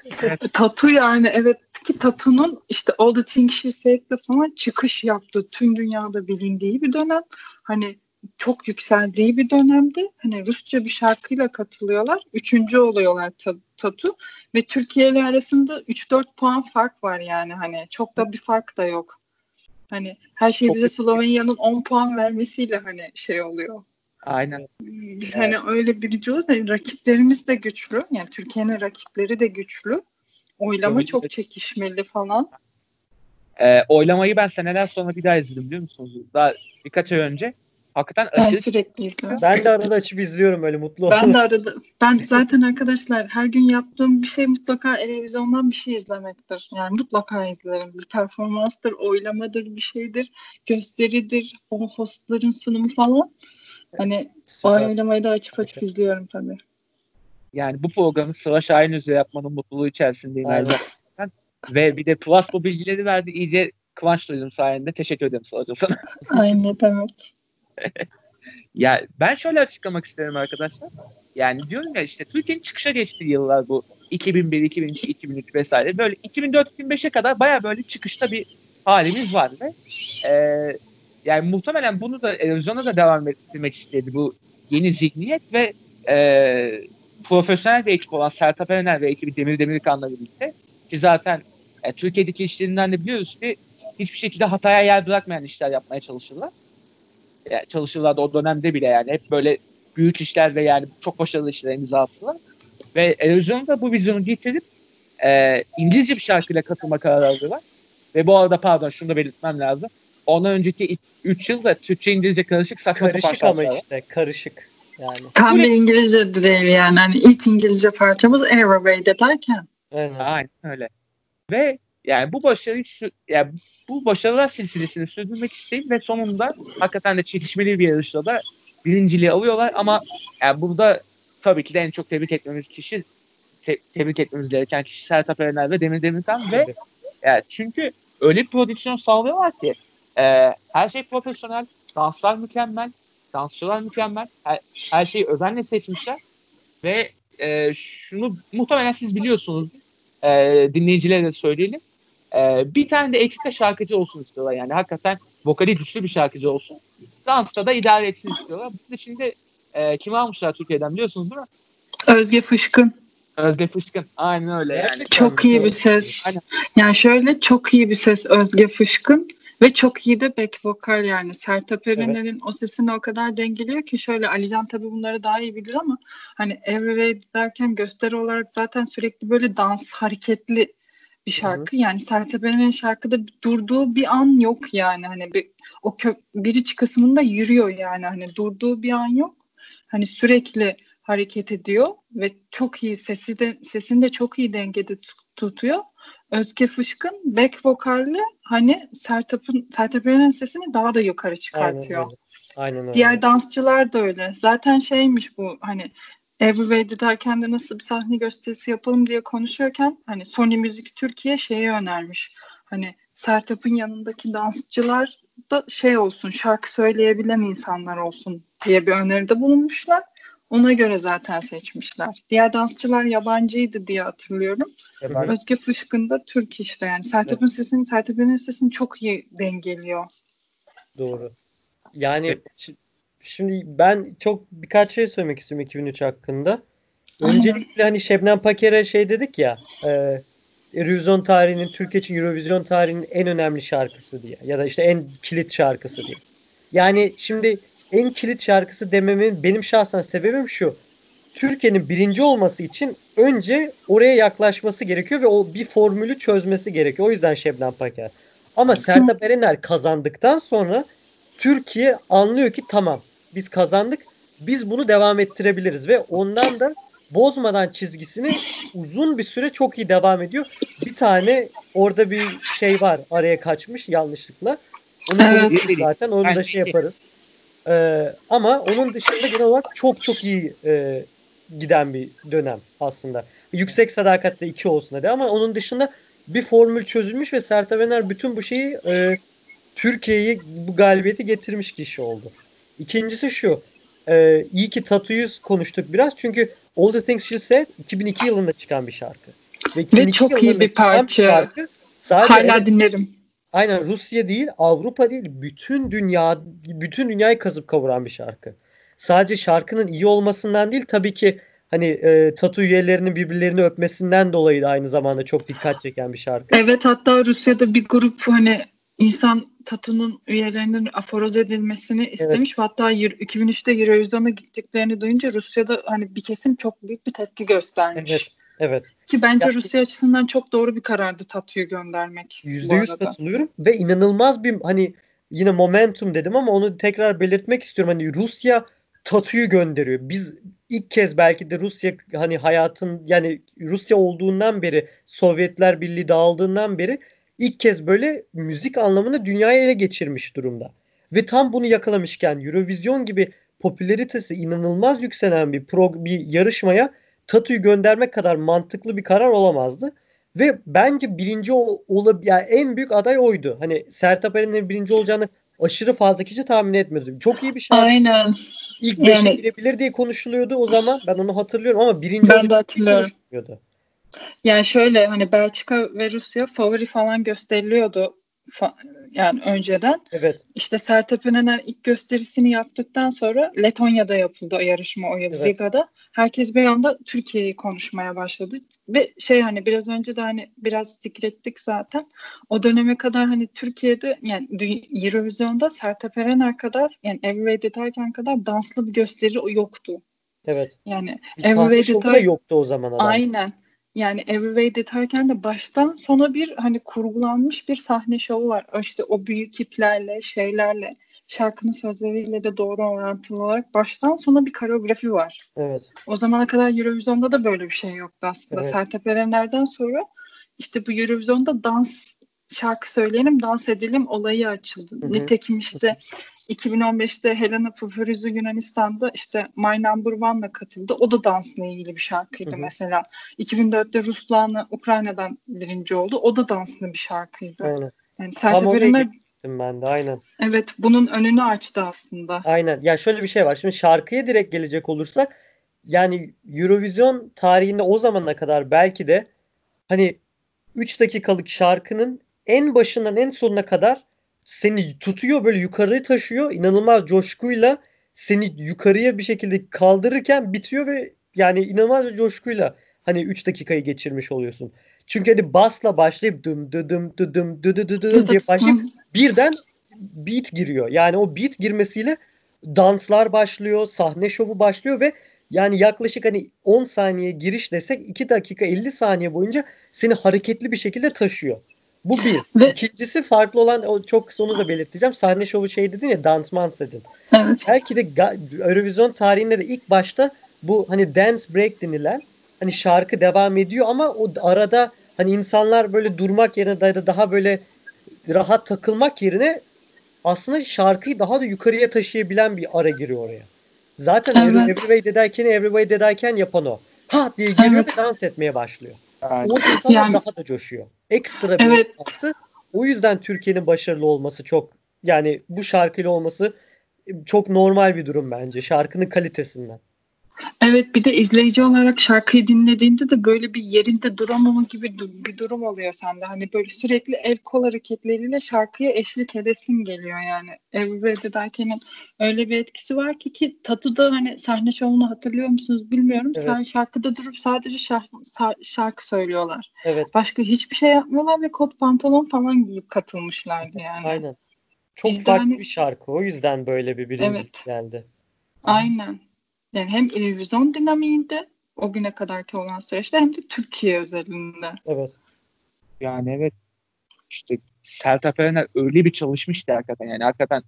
Tatu yani evet ki Tatu'nun işte All the Things She Said'le falan çıkış yaptı tüm dünyada bilindiği bir dönem hani çok yükseldiği bir dönemdi. Hani Rusça bir şarkıyla katılıyorlar. Üçüncü oluyorlar ta- Tatu. Ve Türkiye ile arasında 3-4 puan fark var yani. Hani çok da bir fark da yok. Hani her şey Çok bize. Slovenya'nın 10 puan vermesiyle hani şey oluyor. aynen. Hani öyle birinci oluyoruz. Rakiplerimiz de güçlü. Yani Türkiye'nin rakipleri de güçlü. Oylama Tabii. çok çekişmeli falan. Ee, oylamayı ben seneler sonra bir daha izledim biliyor musunuz? Daha birkaç ay önce. Hakikaten Ben aşırı sürekli izliyorum. Ben de arada açıp izliyorum öyle mutlu Ben olarak. de arada ben zaten arkadaşlar her gün yaptığım bir şey mutlaka televizyondan bir şey izlemektir. Yani mutlaka izlerim. Bir performanstır, oylamadır, bir şeydir, gösteridir, o hostların sunumu falan. Hani o Süper. oylamayı da açıp açıp Süper. izliyorum tabii. Yani bu programı Sıla Şahin üzere yapmanın mutluluğu içerisindeyim her zaman. Ve bir de Plus bu bilgileri verdi. İyice kıvanç duydum sayende. Teşekkür ederim Sıla'cığım sana. Ay ne demek. [laughs] Ya ben şöyle açıklamak isterim arkadaşlar. Yani diyorum ya işte Türkiye'nin çıkışa geçtiği yıllar bu. 2001, 2002, 2003 vesaire. Böyle 2004-2005'e kadar baya böyle çıkışta bir halimiz var ve e, yani muhtemelen bunu da erozyona da devam ettirmek istedi bu yeni zihniyet ve e, profesyonel bir ekip olan Sertab Erener ve ekibi Demir Demirkan'la birlikte ki zaten e, Türkiye'deki işlerinden de biliyoruz ki hiçbir şekilde hataya yer bırakmayan işler yapmaya çalışırlar. Yani çalışırlar da o dönemde bile yani hep böyle büyük işler ve yani çok başarılı işler imza attılar. Ve Erozyon'u da bu vizyonu getirip e, İngilizce bir şarkıyla katılma kararı aldılar. Ve bu arada pardon şunu da belirtmem lazım. Ondan önceki 3 yılda Türkçe İngilizce karışık saçma karışık ama işte karışık. Yani. Tam bir İngilizce değil yani. Hani ilk İngilizce parçamız Airway'de derken. Aynen. Aynen öyle. Ve yani bu başarıyı yani bu başarılar silsilesini sürdürmek isteyip ve sonunda hakikaten de çekişmeli bir yarışta da birinciliği alıyorlar ama yani burada tabii ki de en çok tebrik etmemiz kişi te- tebrik etmemiz gereken kişi Sertab Erener ve Demir Demirkan ve yani çünkü öyle bir prodüksiyon sağlıyorlar ki e, her şey profesyonel, danslar mükemmel, dansçılar mükemmel, her, her şeyi özenle seçmişler ve e, şunu muhtemelen siz biliyorsunuz e, dinleyicilere de söyleyelim. E, bir tane de ekipte şarkıcı olsun istiyorlar yani hakikaten vokali güçlü bir şarkıcı olsun. Dansta da idare etsin istiyorlar. Biz de şimdi e, kimi almışlar Türkiye'den biliyorsunuz değil mi? Özge Fışkın. Özge Fışkın. Aynen öyle yani. Çok iyi bir ses. Aynen. Yani şöyle çok iyi bir ses Özge Fışkın ve çok iyi de back vokal yani. Sertab Erener'in evet. o sesini o kadar dengeliyor ki şöyle Alican tabii bunları daha iyi bilir ama hani Everywhere derken gösteri olarak zaten sürekli böyle dans hareketli bir şarkı. Hı-hı. Yani Sertab Erener'in şarkıda durduğu bir an yok yani. Hani bir, o kö, biriç kısmında yürüyor yani. Hani durduğu bir an yok. Hani sürekli hareket ediyor ve çok iyi sesi de sesini de çok iyi dengede tutuyor. Özge Fışkın back vokalle hani Sertab'ın Sertab Erener'in sesini daha da yukarı çıkartıyor. Aynen öyle. Aynen öyle. Diğer dansçılar da öyle. Zaten şeymiş bu hani Everyway'de derken de nasıl bir sahne gösterisi yapalım diye konuşuyorken hani Sony Müzik Türkiye şeyi önermiş. Hani Sertab'ın yanındaki dansçılar da şey olsun şarkı söyleyebilen insanlar olsun diye bir öneride bulunmuşlar. Ona göre zaten seçmişler. Diğer dansçılar yabancıydı diye hatırlıyorum. Ben... Özge Fışkın da Türk işte yani. Sertab'ın evet. sesini, Sertab'ın sesini çok iyi dengeliyor. Doğru. Yani şimdi ben çok birkaç şey söylemek istiyorum 2003 hakkında. Öncelikle hani Şebnem Paker'e şey dedik ya e, Eurovision tarihinin Türkiye için Eurovision tarihinin en önemli şarkısı diye ya da işte en kilit şarkısı diye. Yani şimdi en kilit şarkısı dememin benim şahsen sebebim şu. Türkiye'nin birinci olması için önce oraya yaklaşması gerekiyor ve o bir formülü çözmesi gerekiyor. O yüzden Şebnem Paker. Ama Sertab Erener kazandıktan sonra Türkiye anlıyor ki tamam biz kazandık. Biz bunu devam ettirebiliriz ve ondan da bozmadan çizgisini uzun bir süre çok iyi devam ediyor. Bir tane orada bir şey var araya kaçmış yanlışlıkla. Onu evet. zaten onu da şey yaparız. Ee, ama onun dışında genel olarak çok çok iyi e, giden bir dönem aslında. Yüksek sadakatte iki olsun hadi ama onun dışında bir formül çözülmüş ve Sertab Ener bütün bu şeyi e, Türkiye'yi bu galibiyeti getirmiş kişi oldu. İkincisi şu. E, iyi ki Tatu'yu konuştuk biraz. Çünkü All the Things She Said 2002 yılında çıkan bir şarkı. Ve, ve çok iyi bir parça. Bir şarkı, sadece Hala dinlerim. Aynen Rusya değil, Avrupa değil, bütün dünya bütün dünyayı kazıp kavuran bir şarkı. Sadece şarkının iyi olmasından değil tabii ki hani e, tatu üyelerinin birbirlerini öpmesinden dolayı da aynı zamanda çok dikkat çeken bir şarkı. Evet hatta Rusya'da bir grup hani insan Tatu'nun üyelerinin aforoz edilmesini istemiş. Evet. Hatta 2003'te Eurovision'a gittiklerini duyunca Rusya'da hani bir kesim çok büyük bir tepki göstermiş. Evet. Evet. Ki bence ya, Rusya açısından çok doğru bir karardı Tatu'yu göndermek. Yüzde yüz katılıyorum ve inanılmaz bir hani yine momentum dedim ama onu tekrar belirtmek istiyorum. Hani Rusya Tatu'yu gönderiyor. Biz ilk kez belki de Rusya hani hayatın yani Rusya olduğundan beri Sovyetler Birliği dağıldığından beri ilk kez böyle müzik anlamında dünyaya ele geçirmiş durumda. Ve tam bunu yakalamışken Eurovision gibi popülaritesi inanılmaz yükselen bir pro, bir yarışmaya Tatu'yu göndermek kadar mantıklı bir karar olamazdı. Ve bence birinci ol, yani en büyük aday oydu. Hani Sertab Erener'in birinci olacağını aşırı fazla kişi tahmin etmiyordu. Çok iyi bir şarkı. Aynen. İlk beşe Yani- girebilir diye konuşuluyordu o zaman. Ben onu hatırlıyorum ama birinci Ben de hatırlıyorum. Yani şöyle hani Belçika ve Rusya favori falan gösteriliyordu yani önceden. Evet. İşte Sertab Erener ilk gösterisini yaptıktan sonra Letonya'da yapıldı o yarışma o yıl Evet. Riga'da. Herkes bir anda Türkiye'yi konuşmaya başladı. Ve şey hani biraz önce de hani biraz zikrettik zaten. O döneme kadar hani Türkiye'de yani Eurovision'da Sertab Erener kadar yani Everywhere Deterken kadar danslı bir gösteri yoktu. Evet. Yani Bir şovu da Deter- yoktu o zaman adam. Aynen. Yani Everywhere Deterken de baştan sona bir hani kurgulanmış bir sahne şovu var. İşte o büyük iplerle, şeylerle, şarkının sözleriyle de doğru orantılı olarak baştan sona bir koreografi var. Evet. O zamana kadar Eurovision'da da böyle bir şey yoktu aslında. Evet. Sertab Erener'den sonra işte bu Eurovision'da dans şarkı söyleyelim, dans edelim olayı açıldı. Hı hı. Nitekim işte 2015'te Helena Paparizou Yunanistan'da işte My Number One'la katıldı. O da dansla ilgili bir şarkıydı Hı hı. mesela. 2004'te Ruslana Ukrayna'dan birinci oldu. O da danslı bir şarkıydı. Aynen. Yani Tam oraya gittim ben de aynen. evet bunun önünü açtı aslında. Aynen. Ya şöyle bir şey var. Şimdi şarkıya direkt gelecek olursak yani Eurovision tarihinde o zamana kadar belki de hani 3 dakikalık şarkının en başından en sonuna kadar seni tutuyor böyle yukarı taşıyor. inanılmaz coşkuyla seni yukarıya bir şekilde kaldırırken bitiyor ve yani inanılmaz bir coşkuyla hani 3 dakikayı geçirmiş oluyorsun. Çünkü hani basla başlayıp dım dı dım dı dım dı dı dı dı diye başlayıp birden beat giriyor. Yani o beat girmesiyle danslar başlıyor, sahne şovu başlıyor ve yani yaklaşık hani 10 saniye giriş desek 2 dakika 50 saniye boyunca seni hareketli bir şekilde taşıyor. Bu bir. Ve İkincisi farklı olan o çok kısa onu da belirteceğim. Sahne şovu şey dedin ya dansmans dedin. evet. Belki de Eurovision tarihinde de ilk başta bu hani dance break denilen hani şarkı devam ediyor ama o arada hani insanlar böyle durmak yerine da daha böyle rahat takılmak yerine aslında şarkıyı daha da yukarıya taşıyabilen bir ara giriyor oraya. Zaten Evet. Everyway Dedayken'i Everyway Dedayken yapan o. Ha diye giriyor Evet. ve dans etmeye başlıyor. Yani, insanlar Yani- daha da coşuyor. Ekstra bir Evet. yaptı. O yüzden Türkiye'nin başarılı olması çok yani bu şarkıyla olması çok normal bir durum bence şarkının kalitesinden. Evet bir de izleyici olarak şarkıyı dinlediğinde de böyle bir yerinde duramama gibi bir durum oluyor sende. Hani böyle sürekli el kol hareketleriyle şarkıya eşlik edesin geliyor yani. Everywhere Derken'in öyle bir etkisi var ki ki Tatu'da hani sahne şovunu hatırlıyor musunuz bilmiyorum. Evet. Sen şarkıda durup sadece şarkı, şarkı söylüyorlar. Evet Başka hiçbir şey yapmıyorlar ve kot pantolon falan giyip katılmışlardı yani. aynen. Çok Bizde farklı hani- bir şarkı. O yüzden böyle bir birincilik Evet. geldi. Aynen. Yani hem Eurovision dinamiğinde o güne kadarki olan süreçte hem de Türkiye özelinde. Evet. yani evet işte Sertab Erener öyle bir çalışmıştı hakikaten yani hakikaten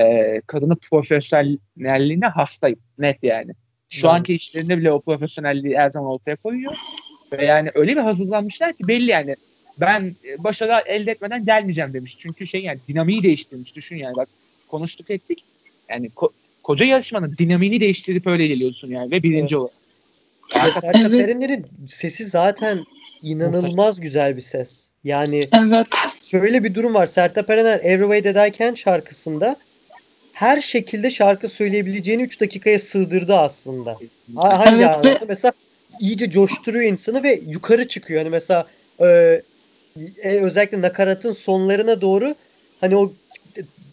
e, kadının profesyonelliğine hastayım net yani. Şu Yani. anki işlerinde bile o profesyonelliği her zaman ortaya koyuyor. Ve yani öyle bir hazırlanmışlar ki belli yani ben başarı elde etmeden gelmeyeceğim demiş. Çünkü şey yani dinamiği değiştirmiş. Düşün yani bak konuştuk ettik. Yani ko- koca yarışmanın dinamiğini değiştirip öyle geliyorsun yani ve birinci. Ve Hakikaten Sertab Evet. Sesi zaten inanılmaz güzel bir ses. Yani Evet. şöyle bir durum var. Sertab Erener Everyway Dedayken şarkısında her şekilde şarkı söyleyebileceğini 3 dakikaya sığdırdı aslında. Ha- Hangi Evet anlamda? ve- Mesela iyice coşturuyor insanı ve yukarı çıkıyor. Hani mesela e, e, özellikle nakaratın sonlarına doğru hani o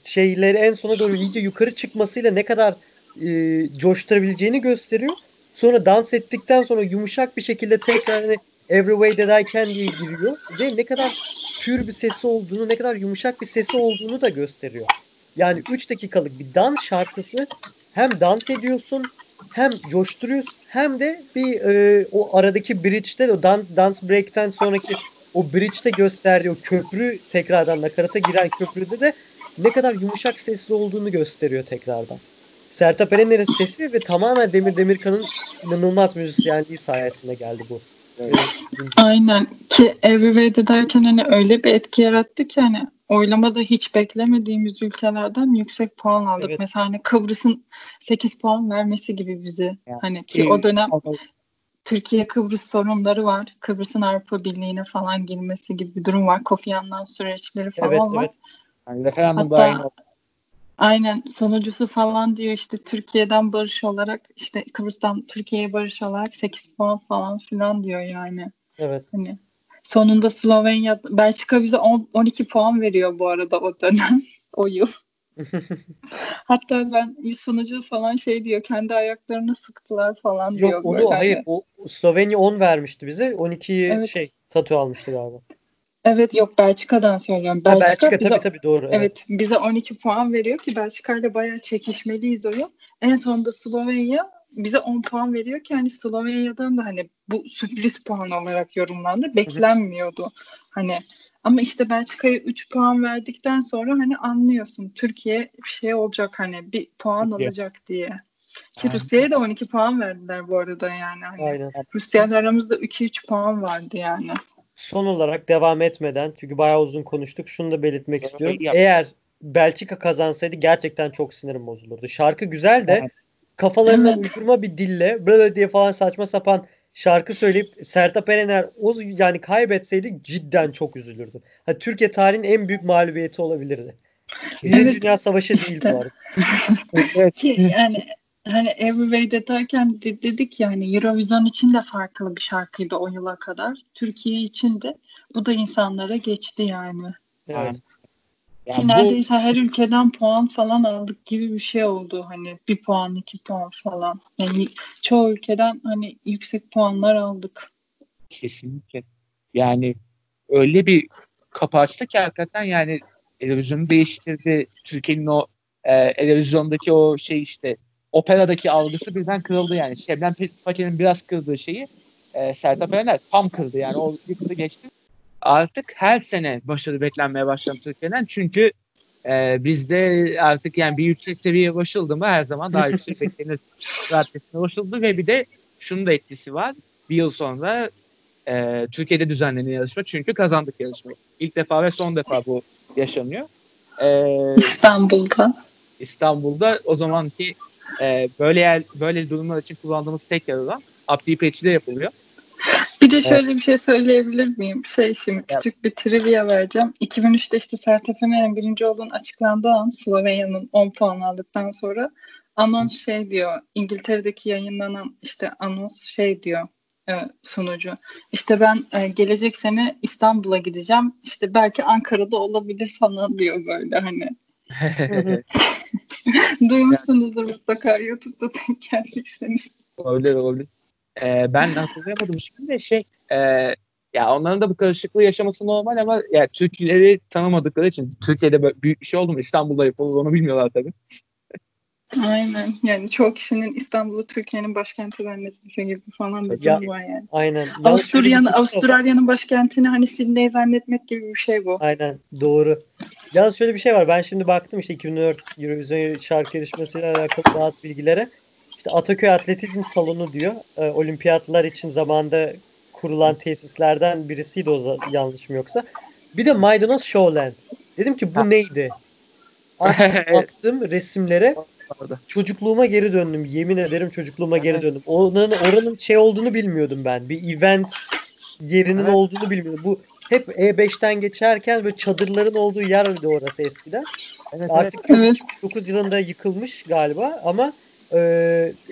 şeyleri en sona doğru iyice yukarı çıkmasıyla ne kadar e, coşturabileceğini gösteriyor. Sonra dans ettikten sonra yumuşak bir şekilde tekrar hani Every Way That I Can diye giriyor ve ne kadar pür bir sesi olduğunu, ne kadar yumuşak bir sesi olduğunu da gösteriyor. Yani 3 dakikalık bir dans şarkısı hem dans ediyorsun hem coşturuyorsun hem de bir e, o aradaki bridge'de o dan, dance break'ten sonraki o bridge'de gösterdiği o köprü tekrardan nakarata giren köprüde de ne kadar yumuşak sesli olduğunu gösteriyor tekrardan. Sertab Erener'in sesi ve tamamen Demir Demirkan'ın inanılmaz müzisyenliği sayesinde geldi bu. Evet. E, Aynen ki Everywhere derken hani öyle bir etki yarattı ki hani oylamada hiç beklemediğimiz ülkelerden yüksek puan aldık. Evet. Mesela hani Kıbrıs'ın 8 puan vermesi gibi bizi. Yani Hani ki o dönem Türkiye Kıbrıs sorunları var. Kıbrıs'ın Avrupa Birliği'ne falan girmesi gibi bir durum var. Kofi Annan süreçleri falan Evet var. evet. Yani referandum Hatta- da aynı. Aynen sonucusu falan diyor işte Türkiye'den barış olarak işte Kıbrıs'tan Türkiye'ye barış olarak 8 puan falan filan diyor yani. Evet. Hani sonunda Slovenya Belçika bize 10, 12 puan veriyor bu arada o dönem [laughs] o yıl. [laughs] Hatta ben sonucu falan şey diyor kendi ayaklarını sıktılar falan diyor. Yok onu böyle. hayır o Slovenya 10 vermişti bize. 12'yi Evet. şey tatu almıştı galiba. Evet yok Belçika'dan söylüyorum. Ha, Belçika, Belçika bize, tabii tabii doğru. Evet. evet bize 12 puan veriyor ki Belçika ile bayağı çekişmeliyiz o yıl. En sonunda Slovenya bize 10 puan veriyor ki hani Slovenya'dan da hani bu sürpriz puan olarak yorumlandı. Beklenmiyordu. Hani ama işte Belçika'ya 3 puan verdikten sonra hani anlıyorsun Türkiye bir şey olacak hani bir puan Türkiye. alacak diye. Ki Aynen. Rusya'ya da 12 puan verdiler bu arada yani. Hani Aynen. Rusya'yla aramızda 2-3 puan vardı yani. Son olarak devam etmeden çünkü bayağı uzun konuştuk. Şunu da belirtmek Evet, istiyorum. yap. Eğer Belçika kazansaydı gerçekten çok sinirim bozulurdu. Şarkı güzel de Evet. kafalarından Evet. uydurma bir dille böyle diye falan saçma sapan şarkı söyleyip Sertab Erener o yani kaybetseydi cidden çok üzülürdüm. Ha, Türkiye tarihinin en büyük mağlubiyeti olabilirdi. Birinci Evet. Dünya Savaşı değil İşte. bu arada. [laughs] Evet. Yani hani Everyway'de derken de- dedik yani Eurovision için de farklı bir şarkıydı o yıla kadar. Türkiye için de bu da insanlara geçti yani. Evet. Yani Ki bu- neredeyse her ülkeden puan falan aldık gibi bir şey oldu hani bir puan iki puan falan. Yani çoğu ülkeden hani yüksek puanlar aldık. Kesinlikle. Yani öyle bir kapı açtı ki hakikaten yani televizyonu değiştirdi. Türkiye'nin o e, televizyondaki o şey işte operadaki algısı birden kırıldı yani. Şebnem Paça'nın biraz kırdığı şeyi e, Sertab Erener tam kırdı yani. O yıkıldı geçti. Artık her sene başarı beklenmeye başladı Türkiye'den. Çünkü e, bizde artık yani bir yüksek seviyeye ulaşıldı mı her zaman daha yüksek [laughs] beklenir raddesine ulaşıldı ve bir de şunun da etkisi var. Bir yıl sonra e, Türkiye'de düzenlenen yarışma çünkü kazandık yarışmayı. İlk defa ve son defa bu yaşanıyor. E, İstanbul'da. İstanbul'da o zamanki e, böyle yer, böyle durumlar için kullandığımız tek yer olan Abdi İpekçi'de yapılıyor. Bir de şöyle bir şey söyleyebilir miyim? Şey şimdi küçük bir trivia vereceğim. 2003'te işte Sertab Erener'in birinci olduğunu açıklandığı an Slovenya'nın 10 puan aldıktan sonra anons şey diyor. İngiltere'deki yayınlanan işte anons şey diyor e, sunucu. İşte ben e, gelecek sene İstanbul'a gideceğim. İşte belki Ankara'da olabilir falan diyor böyle hani. [laughs] [laughs] Duymuşsunuzdur mutlaka YouTube'da denk geldiyseniz. Olabilir olabilir. Ee, ben [laughs] hatırlayamadım şimdi de şey e, ya onların da bu karışıklığı yaşaması normal ama ya Türkleri tanımadıkları için Türkiye'de böyle büyük bir şey oldu mu İstanbul'da yapılır onu bilmiyorlar tabii. Aynen. Yani çoğu kişinin İstanbul'u Türkiye'nin başkenti zannetmesi gibi falan bir Ya- durum var yani. Aynen. Avusturya'nın şey. Avustralya'nın başkentini hani Sydney zannetmek gibi bir şey bu. Aynen doğru. Yalnız şöyle bir şey var. Ben şimdi baktım işte 2004 Eurovision şarkı yarışmasıyla alakalı bazı bilgilere. İşte Ataköy Atletizm Salonu diyor. Ee, olimpiyatlar için zamanda kurulan tesislerden birisiydi o za- yanlışım yoksa. Bir de Maydanoz Showland. Dedim ki bu neydi? Açtım [laughs] baktım resimlere. Çocukluğuma geri döndüm. Yemin ederim çocukluğuma geri döndüm. Oranın, oranın şey olduğunu bilmiyordum ben. Bir event yerinin Evet. olduğunu bilmiyordum. Bu hep E5'ten geçerken böyle çadırların olduğu yerdi orası eskiden. Evet, Artık Evet. 2009 yılında yıkılmış galiba ama e,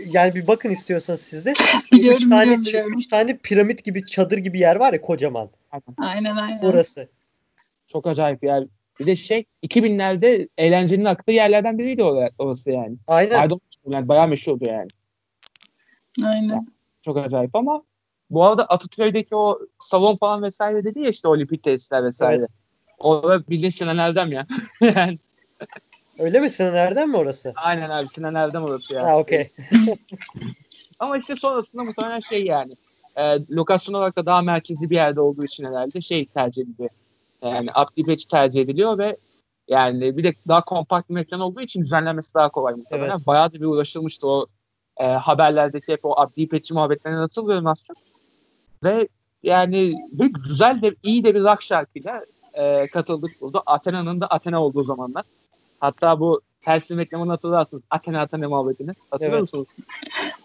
yani bir bakın istiyorsanız siz de. [laughs] Biliyorum üç tane, biliyorum üç tane piramit gibi çadır gibi yer var ya kocaman. Aynen aynen. Orası. Çok acayip yani. Bir de şey 2000'lerde eğlencenin aktığı yerlerden biriydi or- orası yani. Aynen. Maydanoz yani bayağı meşhurdu yani. Aynen. Çok acayip ama bu arada Atatürk'teki o salon falan vesaire dedi ya işte olimpik tesisler vesaire. Evet. Orada bildiğin Sinan Erdem ya. [laughs] yani, Öyle mi? Sinan Erdem mi orası? aynen abi Sinan Erdem orası ya. Ha okey. [laughs] Ama işte sonrasında muhtemelen şey yani e, lokasyon olarak da daha merkezi bir yerde olduğu için herhalde şey tercih ediliyor. Yani Abdi İpekçi tercih ediliyor ve yani bir de daha kompakt bir mekan olduğu için düzenlenmesi daha kolay muhtemelen. Evet. Bayağı da bir uğraşılmıştı o e, haberlerdeki hep o Abdi İpekçi muhabbetlerine hatırlıyorum aslında. Ve yani bir güzel de iyi de bir rock şarkıyla e, katıldık burada. Athena'nın da Athena olduğu zamanlar. Hatta bu Telsim reklamını hatırlarsınız. Athena Athena muhabbetini. Hatırlıyor Evet. musunuz?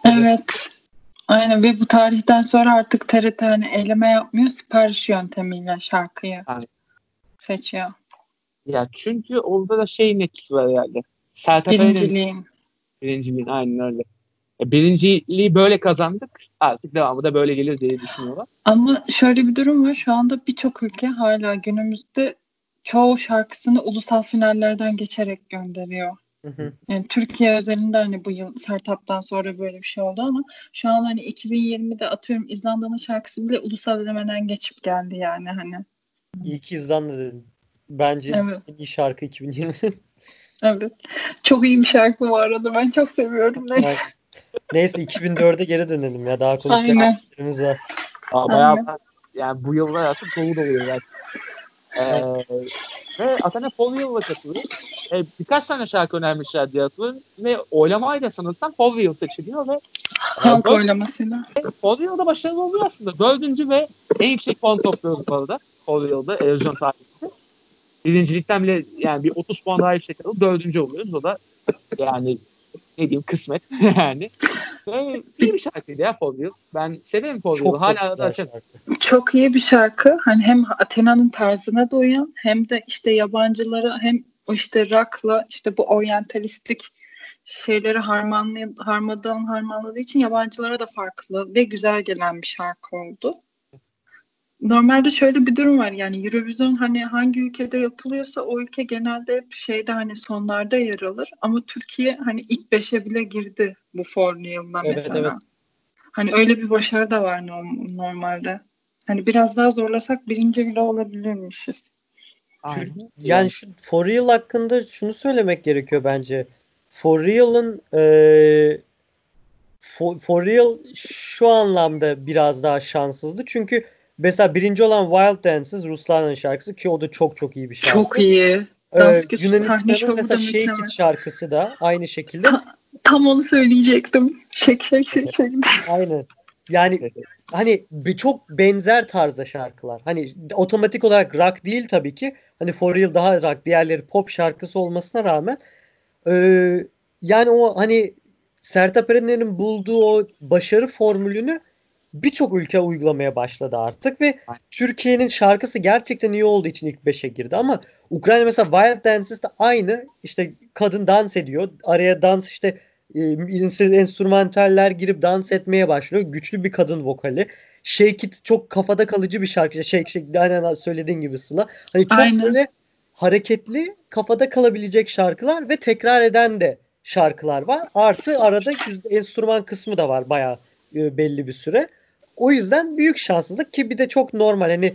Evet. Aynen ve bu tarihten sonra artık TRT hani eleme yapmıyor. Sipariş yöntemiyle şarkıyı Aynen. seçiyor. Ya çünkü orada da şeyin etkisi var herhalde. Sertab Birinciliğin. birinciliğin aynen öyle. E, Birinciliği böyle kazandık. Artık devamı da böyle gelir diye düşünüyorlar. Ama şöyle bir durum var. Şu anda birçok ülke hala günümüzde çoğu şarkısını ulusal finallerden geçerek gönderiyor. Hı hı. Yani Türkiye özelinde hani bu yıl Sertab'dan sonra böyle bir şey oldu ama şu an hani 2020'de atıyorum İzlanda'nın şarkısı bile ulusal elemeden geçip geldi yani hani. İyi ki İzlanda dedim. Bence Evet. en iyi şarkı 2020. Evet. Çok iyi bir şarkı bu arada. Ben çok seviyorum. Yani- Neyse 2004'e geri dönelim ya. Daha konuşacak Aynen. şeylerimiz var. Aa, bayağı Aynen. ben- yani bu yıllar artık dolu doluyor yani. Ee, ve Athena Folwill'la katılıyor. Ee, birkaç tane şarkı önermişler diye hatırlıyorum. Ve oylamayla sanırsam Folwill seçiliyor ve Halk e, oylamasıyla. Folwill da başarılı oluyor aslında. Dördüncü ve en yüksek puan topluyoruz bu arada. Folwill'da Erosyon tarihinde. Birincilikten bile yani bir 30 puan daha yüksek alıp dördüncü oluyoruz. O da yani ne diyeyim kısmet [laughs] yani. Ve iyi bir şarkıydı ya Folwill. Ben severim. Çok çok Hala da açarım. Çok iyi bir şarkı. Hani hem Athena'nın tarzına da uyan hem de işte yabancılara hem o işte rock'la işte bu oryantalistik şeyleri harmanlay harmadan harmanladığı için yabancılara da farklı ve güzel gelen bir şarkı oldu. Normalde şöyle bir durum var yani Eurovision hani hangi ülkede yapılıyorsa o ülke genelde hep şeyde hani sonlarda yer alır ama Türkiye hani ilk beşe bile girdi bu Four Yıl'da Evet, mesela. evet. Hani öyle bir başarı da var norm- normalde. Hani biraz daha zorlasak birinci bile olabilirmişiz. Aynen. Yani şu For Real hakkında şunu söylemek gerekiyor bence. For Real'ın eee For, For Real şu anlamda biraz daha şanssızdı. Çünkü mesela birinci olan Wild Dances Ruslan'ın şarkısı ki o da çok çok iyi bir şarkı. Çok iyi. Ee, Yunanistan'ın mesela Shake. It şarkısı da aynı şekilde. Tam onu söyleyecektim. Şek şek şek şek. Aynen. Yani hani bir çok benzer tarzda şarkılar. Hani otomatik olarak rock değil tabii ki. Hani For Real daha rock, diğerleri pop şarkısı olmasına rağmen eee, yani o hani Sertab Erener'in bulduğu o başarı formülünü birçok ülke uygulamaya başladı artık ve. Türkiye'nin şarkısı gerçekten iyi olduğu için ilk 5'e girdi ama Ukrayna mesela Wild Dances de aynı işte kadın dans ediyor. Araya dans işte e, enstrümantaller girip dans etmeye başlıyor. Güçlü bir kadın vokali. Shake It çok kafada kalıcı bir şarkı. Shake Shake aynen söylediğin gibi Sıla. Hani çok Aynen. böyle hareketli, kafada kalabilecek şarkılar ve tekrar eden de şarkılar var. Artı arada enstrüman kısmı da var bayağı e, belli bir süre. O yüzden büyük şanssızlık ki bir de çok normal. Hani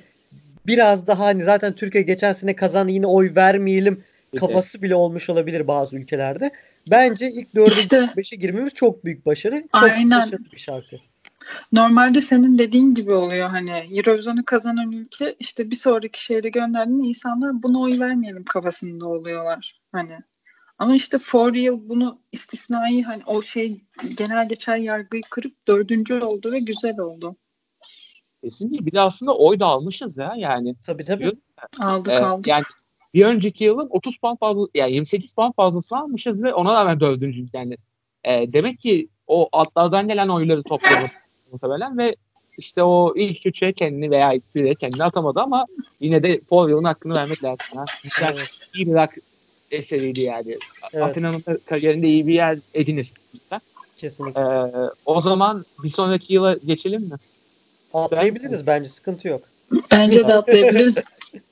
biraz daha hani zaten Türkiye geçen sene kazandı yine oy vermeyelim kafası bile olmuş olabilir bazı ülkelerde. Bence ilk 4'e İşte 5'e girmemiz çok büyük başarı. Çok Aynen. başarılı bir şarkı. normalde senin dediğin gibi oluyor hani Eurovision'u kazanan ülke işte bir sonraki şehre gönderdiğinde insanlar buna oy vermeyelim kafasında oluyorlar hani. Ama işte For Real bunu istisnai hani o şey genel geçer yargıyı kırıp dördüncü oldu ve güzel oldu. Kesinlikle. Bir de aslında oy da almışız ya yani. Tabii tabii. Aldık Ee, aldık. yani bir önceki yılın 30 puan fazla yani 28 puan fazlasını almışız ve ona rağmen dördüncüyüz yani. Ee, demek ki o altlardan gelen oyları topladı [laughs] muhtemelen ve işte o ilk üçe kendini veya ilk bire kendini atamadı ama yine de Paul Yıl'ın hakkını vermek lazım. Ha. Evet. iyi bir eseriydi yani. Evet. Athena'nın kariyerinde iyi bir yer edinir. Kesinlikle. Ee, o zaman bir sonraki yıla geçelim mi? Atlayabiliriz bence sıkıntı yok. Bence de atlayabiliriz. [laughs]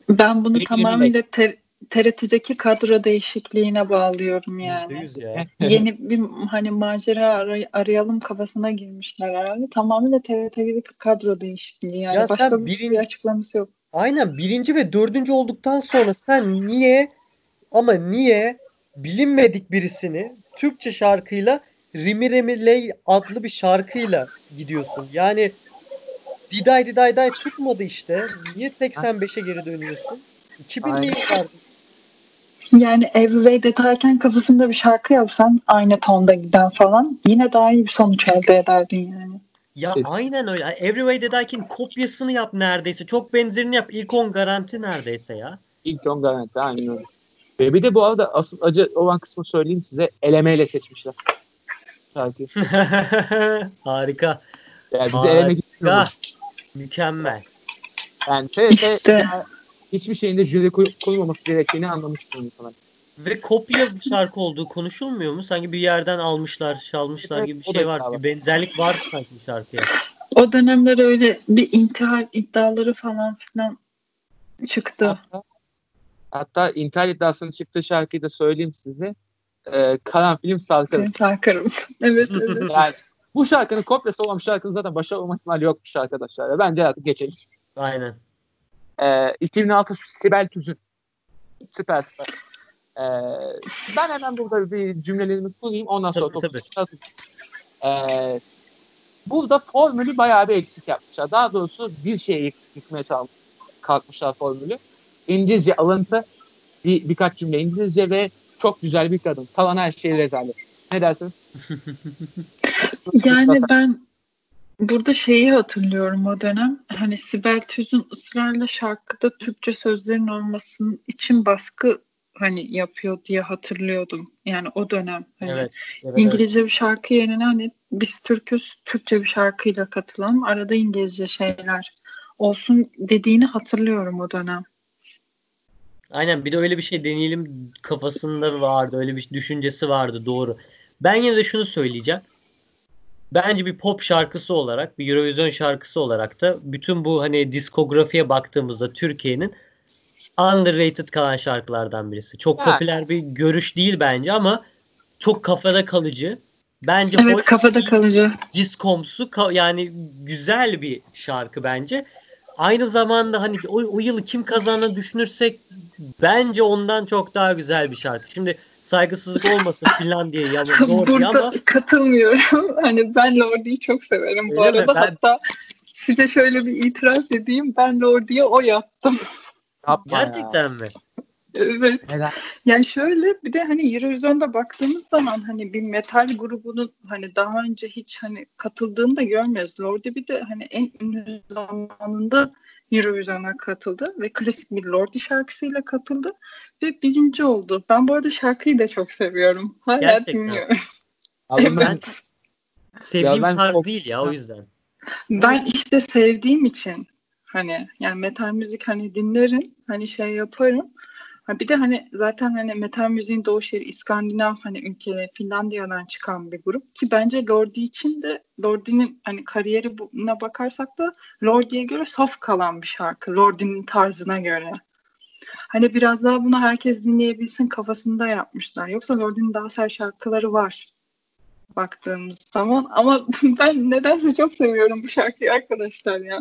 Ben bunu Peki, tamamıyla ter- TRT'deki kadro değişikliğine bağlıyorum yani. %100 ya. [laughs] Yeni bir hani macera aray- arayalım kafasına girmişler herhalde. Tamamıyla TRT'deki kadro değişikliği yani. Ya sen Başka bir, birin- bir açıklaması yok. Aynen birinci ve dördüncü olduktan sonra sen niye ama niye bilinmedik birisini Türkçe şarkıyla Rimi Remi Ley adlı bir şarkıyla gidiyorsun. Yani Diday Diday Day tutmadı işte. Niye 85'e geri dönüyorsun? 2000'li Aynen. yıllarda. Yani Everyway Detayken kafasında bir şarkı yapsan aynı tonda giden falan yine daha iyi bir sonuç elde ederdin yani. Ya Evet. aynen öyle. Everyway Dedaykin kopyasını yap neredeyse. Çok benzerini yap. İlk 10 garanti neredeyse ya. İlk on garanti aynen öyle. Ve bir de bu arada asıl acı olan kısmı söyleyeyim size. Elemeyle seçmişler. Şarkıyı. [laughs] Harika. Yani bizi Harika. eleme gitmiyor. Mükemmel. Yani TRT İşte. hiçbir şeyinde jüri koy- koymaması gerektiğini anlamıştım sana. Ve kopya bir şarkı olduğu konuşulmuyor mu? Sanki bir yerden almışlar, çalmışlar Evet, gibi bir şey var. iddialı. Bir benzerlik var sanki şarkıya. O dönemler öyle bir intihar iddiaları falan filan çıktı. Hatta, hatta intihar iddiasının çıktığı şarkıyı da söyleyeyim size. Ee, Karanfilim Sarkarım. Sarkarım. [laughs] evet evet. [laughs] Yani bu şarkının kopyası olan bir şarkının zaten başarılı olma ihtimali yokmuş arkadaşlar. Ya Bence artık geçelim. Aynen. Ee, 2006 Sibel Tüzün. Süper süper. Ee, ben hemen burada bir cümlelerimi kurayım. Ondan sonra Tabii, topu atayım. Ee, burada formülü bayağı bir eksik yapmışlar. Daha doğrusu bir şeye yık- yıkmaya çal- kalkmışlar formülü. İngilizce alıntı, bir, birkaç cümle İngilizce ve çok güzel bir kadın. Kalan her şey rezalet. Ne dersiniz? [laughs] Yani ben burada şeyi hatırlıyorum o dönem. Hani Sibel Tüzün ısrarla şarkıda Türkçe sözlerin olmasının için baskı hani yapıyor diye hatırlıyordum. Yani o dönem. Hani Evet. evet, evet. İngilizce bir şarkı yerine hani biz Türk'üz Türkçe bir şarkıyla katılalım. Arada İngilizce şeyler olsun dediğini hatırlıyorum o dönem. Aynen bir de öyle bir şey deneyelim kafasında vardı. Öyle bir düşüncesi vardı doğru. Ben yine de şunu söyleyeceğim. Bence bir pop şarkısı olarak, bir Eurovision şarkısı olarak da bütün bu hani diskografiye baktığımızda Türkiye'nin underrated kalan şarkılardan birisi. Çok Yani. popüler bir görüş değil bence ama çok kafada kalıcı. Bence Evet kafada kalıcı. diskomsu ka- yani güzel bir şarkı bence. Aynı zamanda hani o, o yılı kim kazandığını düşünürsek bence ondan çok daha güzel bir şarkı. Şimdi saygısızlık olmasın Finlandiya'ya ya doğru [laughs] Burada ama katılmıyorum. [laughs] Hani ben Lordi'yi çok severim bu Öyle mi? arada. Ben- Hatta size şöyle bir itiraz edeyim. Ben Lordi'ye oy attım. Yapma ya. gerçekten mi? Evet. Neden? Yani şöyle bir de hani Eurovision'da baktığımız zaman hani bir metal grubunun hani daha önce hiç hani katıldığını da görmüyoruz. Lordi bir de hani en ünlü zamanında Eurovision'a katıldı ve klasik bir Lordi şarkısıyla katıldı ve birinci oldu. Ben bu arada şarkıyı da çok seviyorum. Hala Gerçekten. dinliyorum. [laughs] Abi ben, Ben sevdiğim Ya ben tarz çok- değil ya o yüzden. Ben işte sevdiğim için hani yani metal müzik hani dinlerim hani şey yaparım. Ha bir de hani zaten hani metal müziğin doğuş yeri İskandinav hani ülke Finlandiya'dan çıkan bir grup ki bence Lordi için de Lordi'nin hani kariyeri buna bakarsak da Lordi'ye göre soft kalan bir şarkı. Lordi'nin tarzına göre. Hani biraz daha bunu herkes dinleyebilsin kafasında yapmışlar. Yoksa Lordi'nin daha sert şarkıları var baktığımız zaman ama [laughs] ben nedense çok seviyorum bu şarkıyı arkadaşlar ya.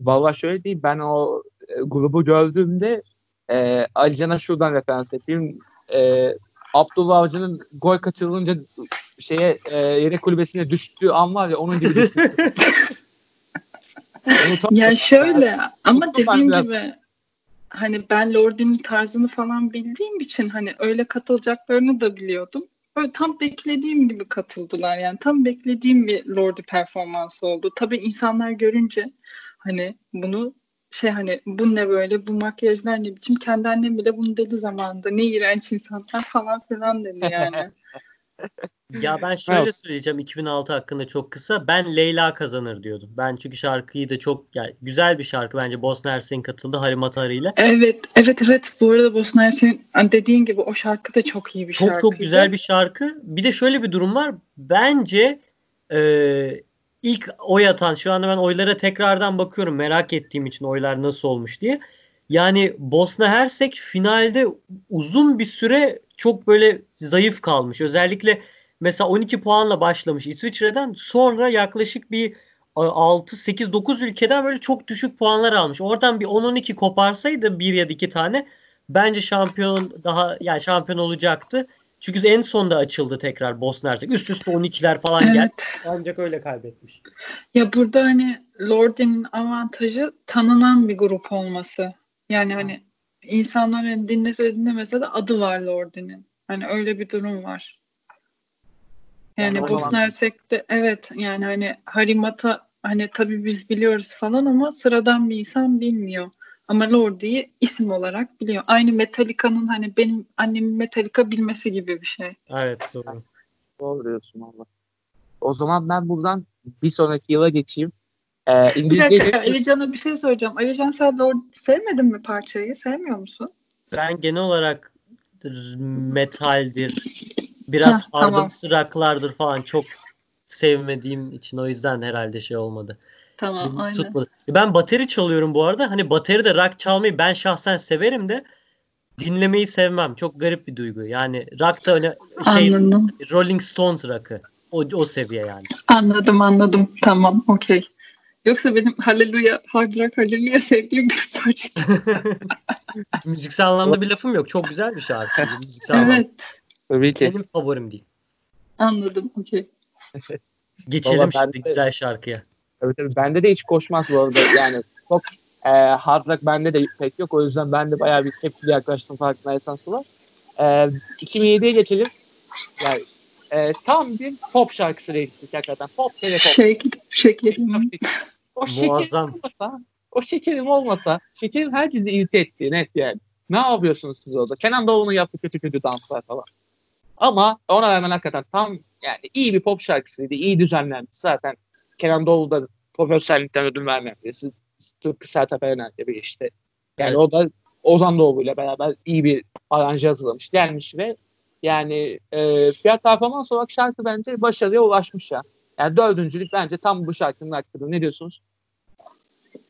Valla şöyle diyeyim ben o e, grubu gördüğümde e, Ali Can'a şuradan referans edeyim. E, Abdullah Avcı'nın gol kaçırılınca şeye e, yedek kulübesine düştüğü an var ya onun gibi [laughs] Ya şöyle ama Unuttum ben dediğim biraz. gibi hani ben Lordi'nin tarzını falan bildiğim için hani öyle katılacaklarını da biliyordum. Böyle tam beklediğim gibi katıldılar yani tam beklediğim bir Lordi performansı oldu. Tabii insanlar görünce hani bunu şey hani bu ne böyle bu makyajlar ne biçim kendi annem bile bunu dedi zamanında ne iğrenç insanlar [laughs] falan filan dedi yani. [laughs] Ya ben şöyle Evet. söyleyeceğim 2006 hakkında çok kısa. Ben Leyla kazanır diyordum. Ben çünkü şarkıyı da çok yani güzel bir şarkı bence Bosna Hersek'in katıldı Harimatari ile. evet evet evet bu arada Bosna Hersek'in hani dediğin gibi o şarkı da çok iyi bir Çok şarkıydı. çok güzel bir şarkı. Bir de şöyle bir durum var. Bence e, ilk oy atan şu anda ben oylara tekrardan bakıyorum merak ettiğim için oylar nasıl olmuş diye. Yani Bosna Hersek finalde uzun bir süre çok böyle zayıf kalmış. Özellikle mesela 12 puanla başlamış İsviçre'den sonra yaklaşık bir 6 8 9 ülkeden böyle çok düşük puanlar almış. Oradan bir 10 12 koparsaydı bir ya da iki tane bence şampiyon daha yani şampiyon olacaktı. Çünkü en sonda açıldı tekrar Bosna Hersek. Üst üste 12'ler falan geldi. Evet. Ancak öyle kaybetmiş. Ya burada hani Lordi'nin avantajı tanınan bir grup olması. Yani hani insanlar hani dinlese dinlemese de adı var Lordi'nin. Hani öyle bir durum var. Yani o Bosna Hersek'te evet yani hani Harimata hani tabii biz biliyoruz falan ama sıradan bir insan bilmiyor. Ama Lordi'yi isim olarak biliyor. Aynı Metallica'nın hani benim annemin Metallica bilmesi gibi bir şey. Evet doğru. Doğru diyorsun valla. O zaman ben buradan bir sonraki yıla geçeyim. Ee, Bir dakika Alican'a bir şey soracağım. Alican sen Lord sevmedin mi parçayı? Sevmiyor musun? Ben genel olarak metaldir. Biraz Heh, tamam. hardımsı rocklardır falan çok sevmediğim için o yüzden herhalde şey olmadı. Tamam Beni aynen. tutmadı. Ben bateri çalıyorum bu arada. Hani bateri de rock çalmayı ben şahsen severim de dinlemeyi sevmem. Çok garip bir duygu. Yani rock da öyle şey Anladım. Rolling Stones rock'ı. O, o seviye yani. Anladım anladım. Tamam okey. Yoksa benim Hallelujah, Hard Rock Hallelujah sevdiğim bir parça. [laughs] Müziksel anlamda bir lafım yok. Çok güzel bir şarkı. Müziksel anlamda. [laughs] evet. Tabii ki. Benim favorim değil. Anladım okey. Geçelim Valla ben şimdi de- güzel şarkıya. Tabii tabii. Bende de hiç koşmaz bu arada. Yani çok e, hard rock bende de pek yok. O yüzden ben de bayağı bir tepkili yaklaştım farkındaysan var. E, 2007'ye geçelim. Yani e, tam bir pop şarkısı değiştik hakikaten. Pop tele pop. Shake, şekerim. O şekerim Muazzam. olmasa, o şekerim olmasa, şekerim herkesi irite etti net yani. Ne yapıyorsunuz siz orada? Kenan Doğulu'nun yaptığı kötü kötü danslar falan. Ama ona rağmen hakikaten tam yani iyi bir pop şarkısıydı. iyi düzenlendi. Zaten Kenan Doğulu da profesyonellikten ödün vermeyen birisi. Tıpkı Sertab Erener gibi işte. Yani Evet. o da Ozan Doğulu ile beraber iyi bir aranje hazırlamış. Gelmiş ve yani e, fiyat performans olarak şarkı bence başarıya ulaşmış ya. Yani dördüncülük bence tam bu şarkının hakkıdır. Ne diyorsunuz?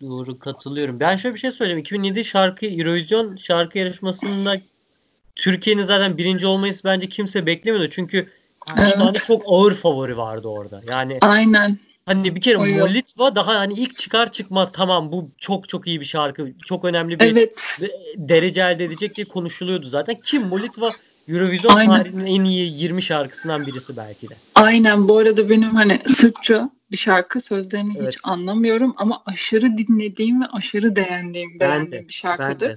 Doğru katılıyorum. Ben şöyle bir şey söyleyeyim. 2007 şarkı Eurovision şarkı yarışmasında Türkiye'nin zaten birinci olmayı bence kimse beklemiyordu. Çünkü Evet. tane çok ağır favori vardı orada. Yani Aynen. Hani bir kere yok. Molitva daha hani ilk çıkar çıkmaz tamam bu çok çok iyi bir şarkı. Çok önemli bir Evet. derece elde edecek diye konuşuluyordu zaten. Kim Molitva Eurovision Aynen. tarihinin en iyi 20 şarkısından birisi belki de. Aynen. Bu arada benim hani Sırpça bir şarkı sözlerini Evet. hiç anlamıyorum ama aşırı dinlediğim ve aşırı beğendiğim, Ben beğendiğim de. bir Ben şarkıdır. de.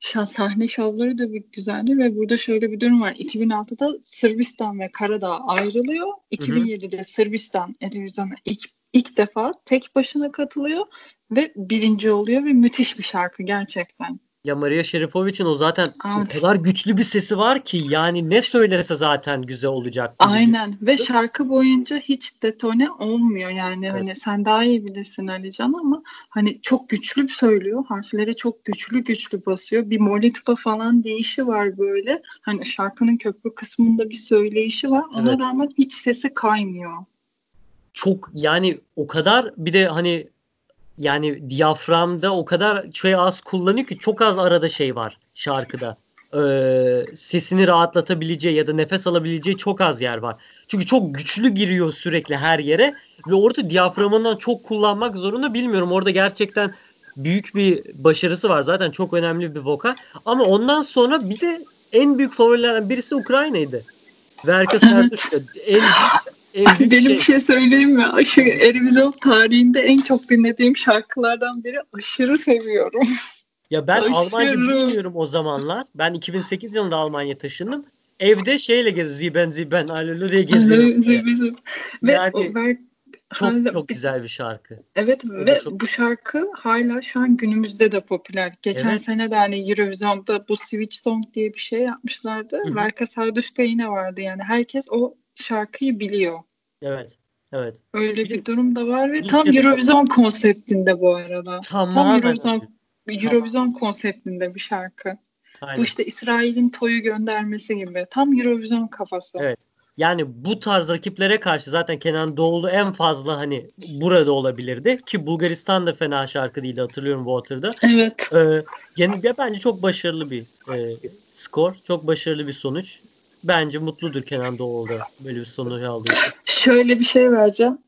Sahne şovları da bir güzeldi ve burada şöyle bir durum var. 2006'da Sırbistan ve Karadağ ayrılıyor. 2007'de Sırbistan Eurovision'a ilk, ilk defa tek başına katılıyor ve birinci oluyor ve müthiş bir şarkı gerçekten. Ya Maria Şerifovic'in o zaten o Evet. kadar güçlü bir sesi var ki yani ne söylese zaten güzel olacak. Aynen ve şarkı boyunca hiç detone olmuyor yani Evet. hani sen daha iyi bilirsin Alican ama hani çok güçlü söylüyor harfleri çok güçlü güçlü basıyor bir molitva falan deyişi var böyle hani şarkının köprü kısmında bir söyleyişi var ona Evet. rağmen hiç sesi kaymıyor. Çok yani o kadar bir de hani yani diyaframda o kadar şey az kullanıyor ki çok az arada şey var şarkıda. Ee, sesini rahatlatabileceği ya da nefes alabileceği çok az yer var. Çünkü çok güçlü giriyor sürekli her yere ve orada diyaframından çok kullanmak zorunda bilmiyorum. Orada gerçekten büyük bir başarısı var. Zaten çok önemli bir vokal. Ama ondan sonra bir de en büyük favorilerden birisi Ukrayna'ydı. Verka [laughs] Evet. Serduşka. En, Benim şey. bir şey söyleyeyim mi? Aşırı Eurovision tarihinde en çok dinlediğim şarkılardan biri aşırı seviyorum. Ya ben Aşırı. Almanca bilmiyorum o zamanlar. Ben 2008 yılında Almanya taşındım. Evde şeyle geziyorum. Ziben ziben alelo diye geziyorum. Bizim- Ve Yani o çok hala çok güzel bir şarkı. Evet da ve çok- bu şarkı hala şu an günümüzde de popüler. Geçen Evet. sene de hani Eurovision'da bu Switch Song diye bir şey yapmışlardı. Hı hı. Verka Sarduşka yine vardı yani. Herkes o şarkıyı biliyor. Evet. Evet. Öyle Bir durum da var ve tam çok- Eurovision konseptinde bu arada. Tam Tamamen. Eurovision, Eurovision konseptinde bir şarkı. Aynen. Bu işte İsrail'in toyu göndermesi gibi. Tam Eurovision kafası. Evet. Yani bu tarz rakiplere karşı zaten Kenan Doğulu en fazla hani burada olabilirdi ki Bulgaristan da fena şarkı değildi hatırlıyorum Water'da. Evet. Ee, yani ya bence çok başarılı bir e, skor, çok başarılı bir sonuç. Bence mutludur Kenan Doğulu da böyle bir sonuç aldığı için. Şöyle bir şey vereceğim.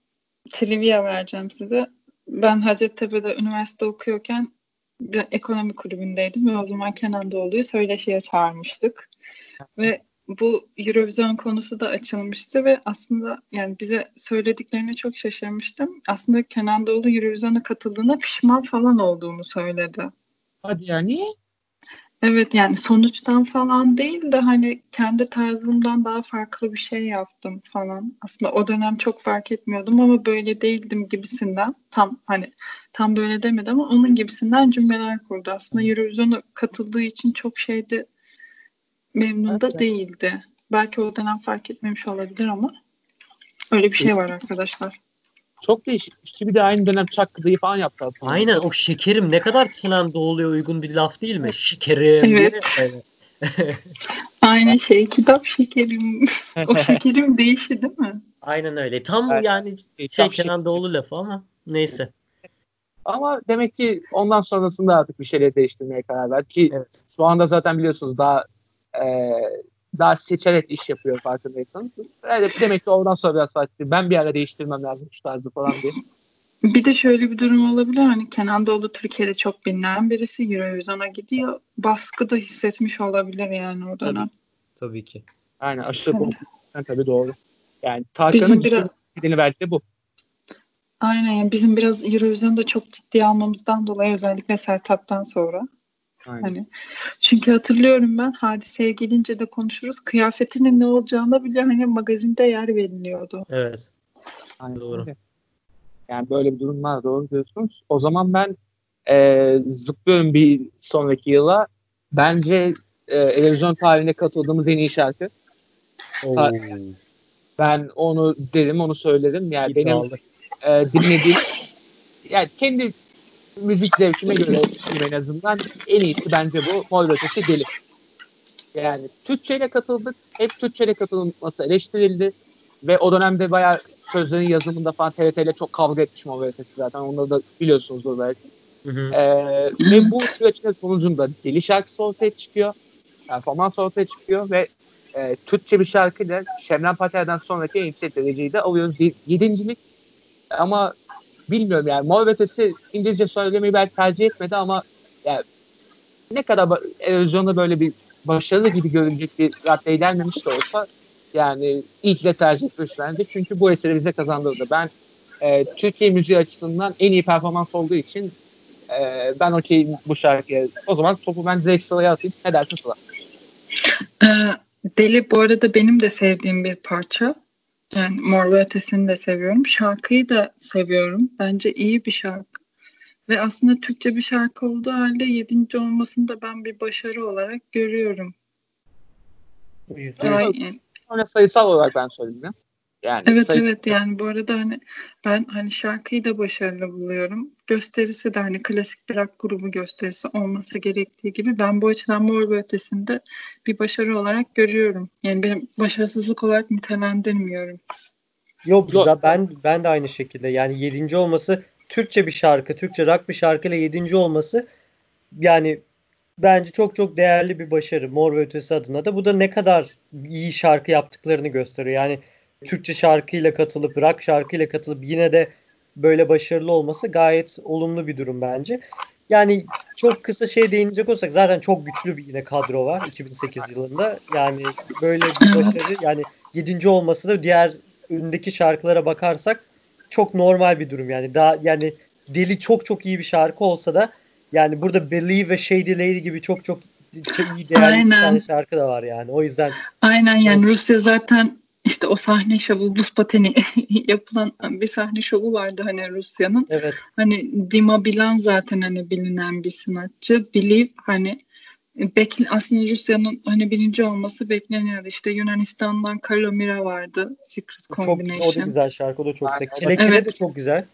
Trivia vereceğim size. Ben Hacettepe'de üniversite okuyorken bir ekonomi kulübündeydim ve o zaman Kenan Doğulu'yu söyleşiye çağırmıştık. Ve bu Eurovision konusu da açılmıştı ve aslında yani bize söylediklerine çok şaşırmıştım. Aslında Kenan Doğulu Eurovision'a katıldığına pişman falan olduğunu söyledi. Hadi ya niye? Evet yani sonuçtan falan değil de hani kendi tarzımdan daha farklı bir şey yaptım falan. Aslında o dönem çok fark etmiyordum ama böyle değildim gibisinden. Tam hani tam böyle demedi ama onun gibisinden cümleler kurdu. Aslında Eurovision'a katıldığı için çok şeydi memnun da değildi. Belki o dönem fark etmemiş olabilir ama öyle bir şey var arkadaşlar. Çok değişik. İşte bir de aynı dönem Çakkı'dayı falan yaptı aslında. Aynen o şekerim ne kadar Kenan Doğulu'ya uygun bir laf değil mi? Şekerim. Evet. [laughs] Aynı şey kitap şekerim. [laughs] o şekerim değişti değil mi? Aynen öyle. Tam Evet. yani şey Kitap Kenan Doğulu lafı ama neyse. Ama demek ki ondan sonrasında artık bir şeyleri değiştirmeye karar verdi ki Evet. şu anda zaten biliyorsunuz daha e, daha seçerek iş yapıyor farkındaysanız. Evet, demek ki oradan sonra biraz fark etti. Ben bir ara değiştirmem lazım şu tarzı falan diye. Bir de şöyle bir durum olabilir. Hani Kenan Doğulu Türkiye'de çok bilinen birisi. Eurovision'a gidiyor. Baskı da hissetmiş olabilir yani o dönem. Tabii ki. Aynen aşırı Evet. popüler tabii doğru. Yani Bizim Tarkan'ın biraz nedeni belki de bu. aynen yani bizim biraz Eurovision'u da çok ciddiye almamızdan dolayı özellikle Sertab'tan sonra Aynen. hani çünkü hatırlıyorum ben hadiseye gelince de konuşuruz. Kıyafetinin ne olacağına bile hani magazinde yer veriliyordu. Evet. Aynen Doğru. Yani böyle bir durum var doğru diyorsunuz. O zaman ben e, zıplıyorum bir sonraki yıla. Bence e, televizyon tarihine katıldığımız en iyi şarkı. Oo. Ben onu dedim, onu söyledim. Yani benim İddialı. e, dinlediğim yani kendi müzik zevkime göre en azından en iyisi bence bu. Mor Ötesi Deli. Yani Türkçeyle katıldık. Hep Türkçeyle katılması eleştirildi. Ve o dönemde bayağı sözlerin yazımında falan TRT ile çok kavga etmiş Mor Ötesi zaten. Onları da biliyorsunuzdur belki. Hı hı. Ee, ve bu süreçin sonucunda Deli şarkısı ortaya çıkıyor. Performans ortaya çıkıyor ve e, Türkçe bir şarkıyla Şebnem Pater'den sonraki en yüksek dereceyi de alıyoruz. Yedincilik ama bilmiyorum yani Mor ve İngilizce söylemeyi belki tercih etmedi ama yani ne kadar televizyonda böyle bir başarılı gibi görünecek bir raddeye gelmemiş de olsa yani ki de tercih etmiş bence. Çünkü bu eseri bize kazandırdı. Ben e, Türkiye müziği açısından en iyi performans olduğu için e, ben okeyim bu şarkıya. O zaman topu ben direkt Sıla'ya atayım. Ne dersin Sıla? Ee, Deli bu arada benim de sevdiğim bir parça. Yani Mor ve Ötesi'ni de seviyorum. Şarkıyı da seviyorum. Bence iyi bir şarkı. Ve aslında Türkçe bir şarkı olduğu halde yedinci olmasını da ben bir başarı olarak görüyorum. Yani, Öyle sayısal olarak ben söyleyeyim. ya. Yani evet sayı- evet yani bu arada hani ben hani şarkıyı da başarılı buluyorum. Gösterisi de hani klasik bir rock grubu gösterisi olması gerektiği gibi ben bu açıdan Mor ve Ötesi'nde bir başarı olarak görüyorum. Yani benim başarısızlık olarak nitelendirmiyorum. Yok güzel. Ben ben de aynı şekilde. Yani yedinci olması Türkçe bir şarkı, Türkçe rock bir şarkıyla yedinci olması yani bence çok çok değerli bir başarı Mor ve Ötesi adına da. Bu da ne kadar iyi şarkı yaptıklarını gösteriyor. Yani Türkçe şarkıyla katılıp, rock şarkıyla katılıp yine de böyle başarılı olması gayet olumlu bir durum bence. Yani çok kısa şey değinecek olsak zaten çok güçlü bir yine kadro var 2008 yılında. Yani böyle bir başarı yani yedinci olması da diğer öndeki şarkılara bakarsak çok normal bir durum yani. Daha yani Deli çok çok iyi bir şarkı olsa da yani burada Believe ve Shady Lady gibi çok çok iyi değerli bir Aynen. tane şarkı da var yani. O yüzden Aynen yani. Rusya zaten işte o sahne şovu buz pateni [laughs] yapılan bir sahne şovu vardı hani Rusya'nın. evet Hani Dima Bilan zaten hani bilinen bir sanatçı. Believe hani bekle, aslında Rusya'nın hani birinci olması bekleniyordu. İşte Yunanistan'dan Kalomira vardı. Secret çok o da Combination. güzel şarkı o da çok güzel. Kele Kele Evet. de çok güzel.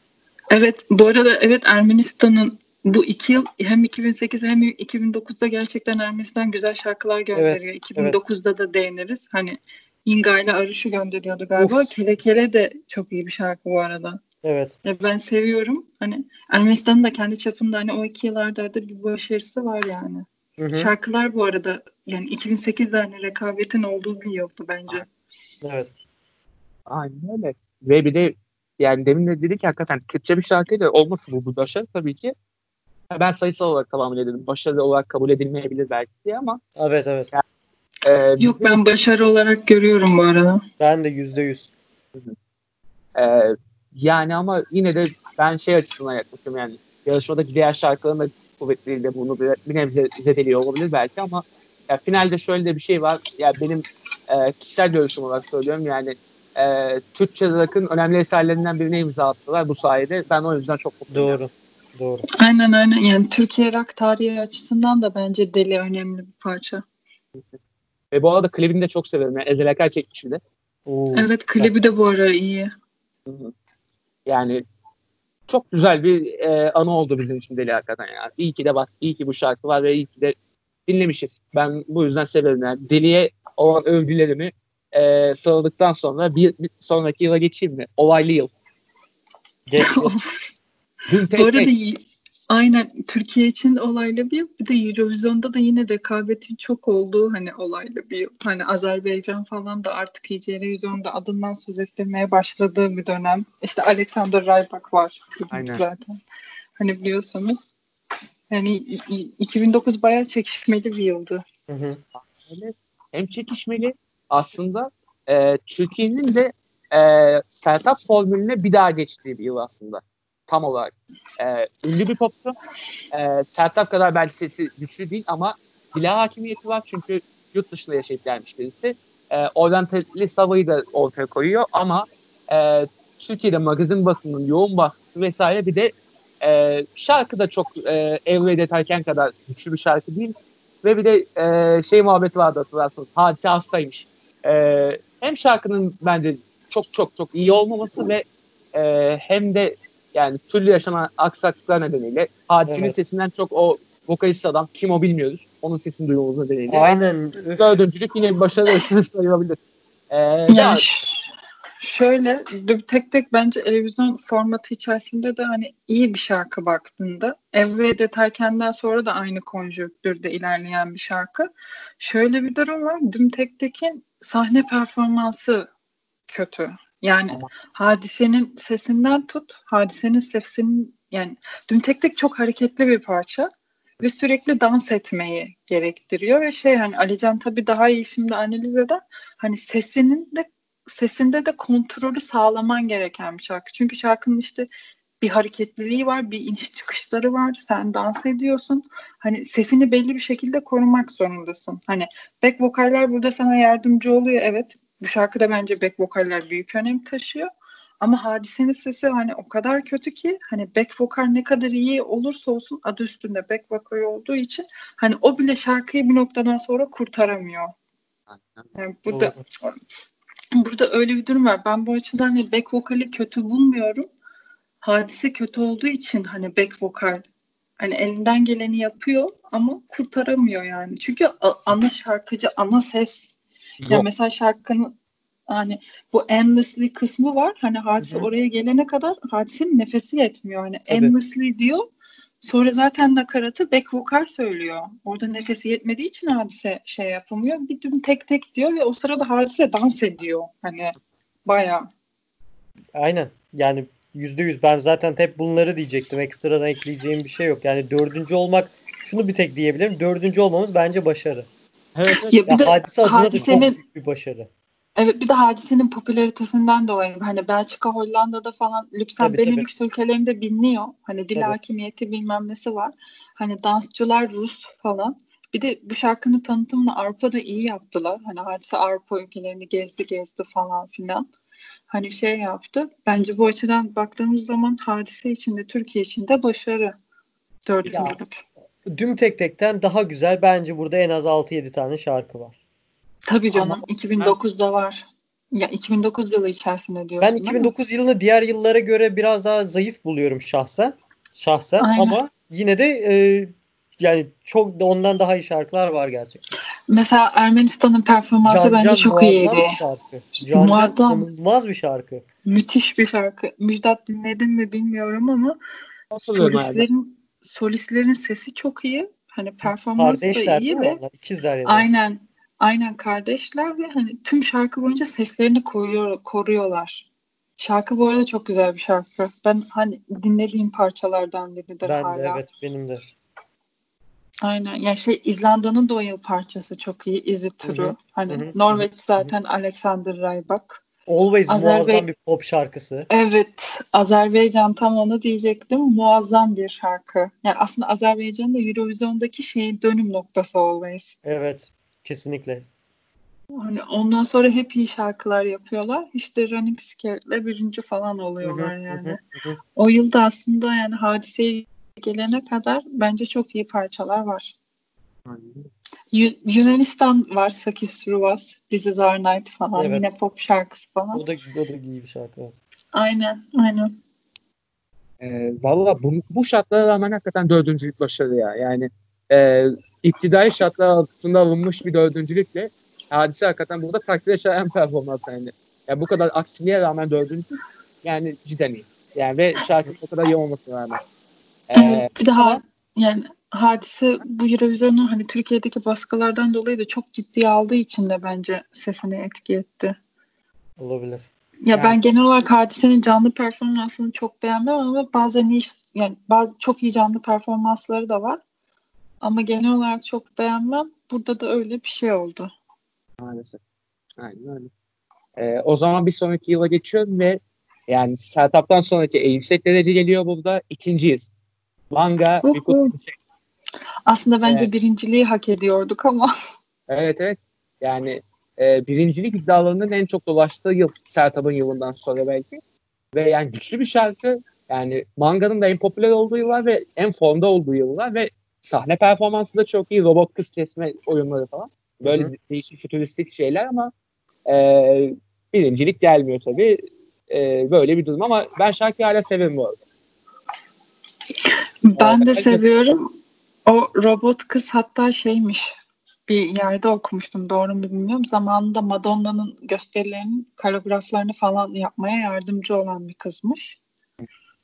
Evet bu arada evet Ermenistan'ın bu iki yıl hem 2008 hem 2009'da gerçekten Ermenistan güzel şarkılar gönderiyor. 2009'da da değiniriz. Hani Inga ile Aruş'u gönderiyordu galiba. Of. Kele Kele de çok iyi bir şarkı bu arada. Evet. Ya ben seviyorum. Hani Ermenistan'ın da kendi çapında hani o iki yıllarda da bir başarısı var yani. Hı hı. Şarkılar bu arada yani 2008'de hani rekabetin olduğu bir yıldı bence. Evet. Aynen öyle. Ve bir de yani demin de dedik ki hakikaten Türkçe bir şarkıyla olması bu, bu başarı tabii ki. Ben sayısal olarak tamamını edelim. Başarılı olarak kabul edilmeyebilir belki diye ama Evet evet. E, Yok ben başarı olarak görüyorum bu arada. Ben de yüzde yüz. e, yani ama yine de ben şey açısından yaklaşıyorum yani yarışmadaki diğer şarkıların da kuvvetleriyle bunu bir, bir nebze zedeliyor olabilir belki ama ya finalde şöyle de bir şey var. Ya benim e, kişisel görüşüm olarak söylüyorum yani e, Türkçe rock'ın önemli eserlerinden birine imza attılar bu sayede. Ben o yüzden çok mutluyum. Doğru. Doğru. Aynen aynen yani Türkiye rock tarihi açısından da bence Deli önemli bir parça. Ve bu arada klibini de çok severim. Yani Ezel Akay çekmiş bir de. Oo. Evet klibi de bu ara iyi. Yani çok güzel bir e, anı oldu bizim için Deli hakikaten ya. İyi ki de bak, iyi ki bu şarkı var ve iyi ki de dinlemişiz. Ben bu yüzden severim yani. Deli'ye olan övgülerimi e, sıraladıktan sonra bir, bir sonraki yıla geçeyim mi? Olaylı yıl. Geç. [laughs] Bu arada aynen Türkiye için olaylı bir yıl. Bir de Eurovision'da da yine rekabetin çok olduğu hani olaylı bir yıl. Hani Azerbaycan falan da artık iyice Eurovision'da adından söz ettirmeye başladığı bir dönem. İşte Alexander Rybak var Aynen. zaten. Hani biliyorsanız. Yani i- i- 2009 bayağı çekişmeli bir yıldı. Hı hem çekişmeli aslında e, Türkiye'nin de e, Sertab formülüne bir daha geçtiği bir yıl aslında. Tam olarak. E, ünlü bir popçu. E, Sertab kadar belki sesi güçlü değil ama dile hakimiyeti var çünkü yurt dışında yaşayıp gelmiş birisi. E, oryantalist havayı da ortaya koyuyor ama e, Türkiye'de magazin basının yoğun baskısı vesaire bir de e, şarkı da çok e, Evre Deterken kadar güçlü bir şarkı değil. Ve bir de e, şey muhabbeti vardı hatırlarsınız. Hadise hastaymış. E, hem şarkının bence çok çok çok iyi olmaması ve e, hem de yani türlü yaşanan aksaklıklar nedeniyle Hadise'nin Evet. sesinden çok o vokalist adam kim o bilmiyoruz. Onun sesini duymamız nedeniyle. Aynen. Dördüncülük yine bir [laughs] ölçüsü sayılabilir. E, Yani ya, ş- şöyle tek tek bence televizyon formatı içerisinde de hani iyi bir şarkı baktığında Evre Deterken'den sonra da aynı konjonktürde ilerleyen bir şarkı. Şöyle bir durum var. Düm Tek Tek'in sahne performansı kötü. Yani Ama- hadisenin sesinden tut, hadisenin sesinin yani Düm Tek Tek çok hareketli bir parça ve sürekli dans etmeyi gerektiriyor ve şey hani Alican tabii daha iyi şimdi analiz eder. Hani sesinin de sesinde de kontrolü sağlaman gereken bir şarkı. Çünkü şarkının işte bir hareketliliği var, bir iniş çıkışları var. Sen dans ediyorsun. Hani sesini belli bir şekilde korumak zorundasın. Hani back vokaller burada sana yardımcı oluyor. Evet. Bu şarkıda bence back vokaller büyük önem taşıyor. Ama hadisenin sesi hani o kadar kötü ki hani back vokal ne kadar iyi olursa olsun adı üstünde back vokal olduğu için hani o bile şarkıyı bir noktadan sonra kurtaramıyor. Yani burada burada öyle bir durum var. Ben bu açıdan hani back vokali kötü bulmuyorum. Hadise kötü olduğu için hani back vokal hani elinden geleni yapıyor ama kurtaramıyor yani. Çünkü ana şarkıcı, ana ses. Ya yok. mesela şarkının hani bu endlessly kısmı var. Hani hadise Hı hı. oraya gelene kadar hadisenin nefesi yetmiyor. Hani Tabii. endlessly diyor. Sonra zaten nakaratı back vokal söylüyor. Orada nefesi yetmediği için hadise şey yapamıyor. Bir düm tek tek diyor ve o sırada hadise dans ediyor. Hani bayağı. Aynen. Yani yüzde yüz. Ben zaten hep bunları diyecektim. Ekstradan ekleyeceğim bir şey yok. Yani dördüncü olmak şunu bir tek diyebilirim. Dördüncü olmamız bence başarı. Evet, evet. Ya bir Ya de hadise adına da çok hadisenin büyük bir başarı. Evet bir de hadisenin popülaritesinden dolayı hani Belçika, Hollanda'da falan tabii. Benelux ülkelerinde biliniyor. Hani dil Tabii. hakimiyeti bilmem nesi var. Hani dansçılar Rus falan. Bir de bu şarkının tanıtımını Avrupa'da iyi yaptılar. Hani hadise Avrupa ülkelerini gezdi gezdi falan filan. Hani şey yaptı. Bence bu açıdan baktığımız zaman hadise içinde Türkiye içinde başarı. Dördüncülük. Düm tek tekten daha güzel. Bence burada en az 6-7 tane şarkı var. Tabii canım. Ama- 2009'da var. Ya 2009 yılı içerisinde diyorsun Ben değil mi? 2009 yılını diğer yıllara göre biraz daha zayıf buluyorum şahsen. Şahsen Aynen. ama yine de e, yani çok da ondan daha iyi şarkılar var gerçekten. Mesela Ermenistan'ın performansı Can bence Can çok iyiydi. bir şarkı. Can Can Muazzam. inanılmaz bir şarkı. Müthiş bir şarkı. Müjdat dinledin mi bilmiyorum ama herhalde. solistlerin solistlerin sesi çok iyi. Hani performans da Kardeşler değil iyi ve onlar? İkizler ya da. aynen aynen kardeşler ve hani tüm şarkı boyunca seslerini koruyor, koruyorlar. Şarkı bu arada çok güzel bir şarkı. Ben hani dinlediğim parçalardan biridir Ben hala. de evet benim de. Aynen. Ya şey İzlanda'nın da o yıl parçası çok iyi. Izi turu. Hı hı. Hani Hı hı. Norveç zaten Alexander Rybak. Always Azerbe- muazzam bir pop şarkısı. Evet, Azerbaycan tam onu diyecektim. Muazzam bir şarkı. Yani aslında Azerbaycan'ın da Eurovision'daki şeyin dönüm noktası Always. Evet kesinlikle. Hani ondan sonra hep iyi şarkılar yapıyorlar. İşte Running Scared'le birinci falan oluyorlar Hı hı, yani. hı hı. O yılda aslında yani hadiseye gelene kadar bence çok iyi parçalar var. Yu- Yunanistan var Sakis Ruvas, This Is Our Night falan. Evet. Yine pop şarkısı falan. O da, o da iyi bir şarkı. Aynen, aynen. E, Valla bu, bu şartlara rağmen hakikaten dördüncülük başarı ya. Yani e, iktidai şartlar altında alınmış bir dördüncülükle Hadise hakikaten burada takdire şayan performans yani. Ya bu kadar aksiliğe rağmen dördüncü yani cidden iyi. Yani ve şarkı o kadar iyi olmasına rağmen. Ee, bir daha yani hadise bu Eurovision'u hani Türkiye'deki baskılardan dolayı da çok ciddiye aldığı için de bence sesini etki etti. Olabilir. Ya yani, ben genel olarak hadisenin canlı performansını çok beğenmem ama bazen iyi yani bazı çok iyi canlı performansları da var. Ama genel olarak çok beğenmem. Burada da öyle bir şey oldu. Maalesef. Aynen öyle. Ee, o zaman bir sonraki yıla geçiyorum ve yani startup'tan sonraki en yüksek derece geliyor burada. İkinciyiz. Manga bir Aslında bence evet. birinciliği hak ediyorduk ama. Evet evet. Yani e, birincilik iddialarının en çok dolaştığı yıl Sertab'ın yılından sonra belki. Ve yani güçlü bir şarkı. Yani manganın da en popüler olduğu yıllar ve en formda olduğu yıllar ve sahne performansı da çok iyi. Robot kız kesme oyunları falan. Böyle Hı-hı. değişik fütüristik şeyler ama e, birincilik gelmiyor tabii. E, böyle bir durum ama ben şarkıyı hala severim bu arada. Ben de seviyorum. O robot kız hatta şeymiş bir yerde okumuştum doğru mu bilmiyorum. Zamanında Madonna'nın gösterilerinin koreograflarını falan yapmaya yardımcı olan bir kızmış.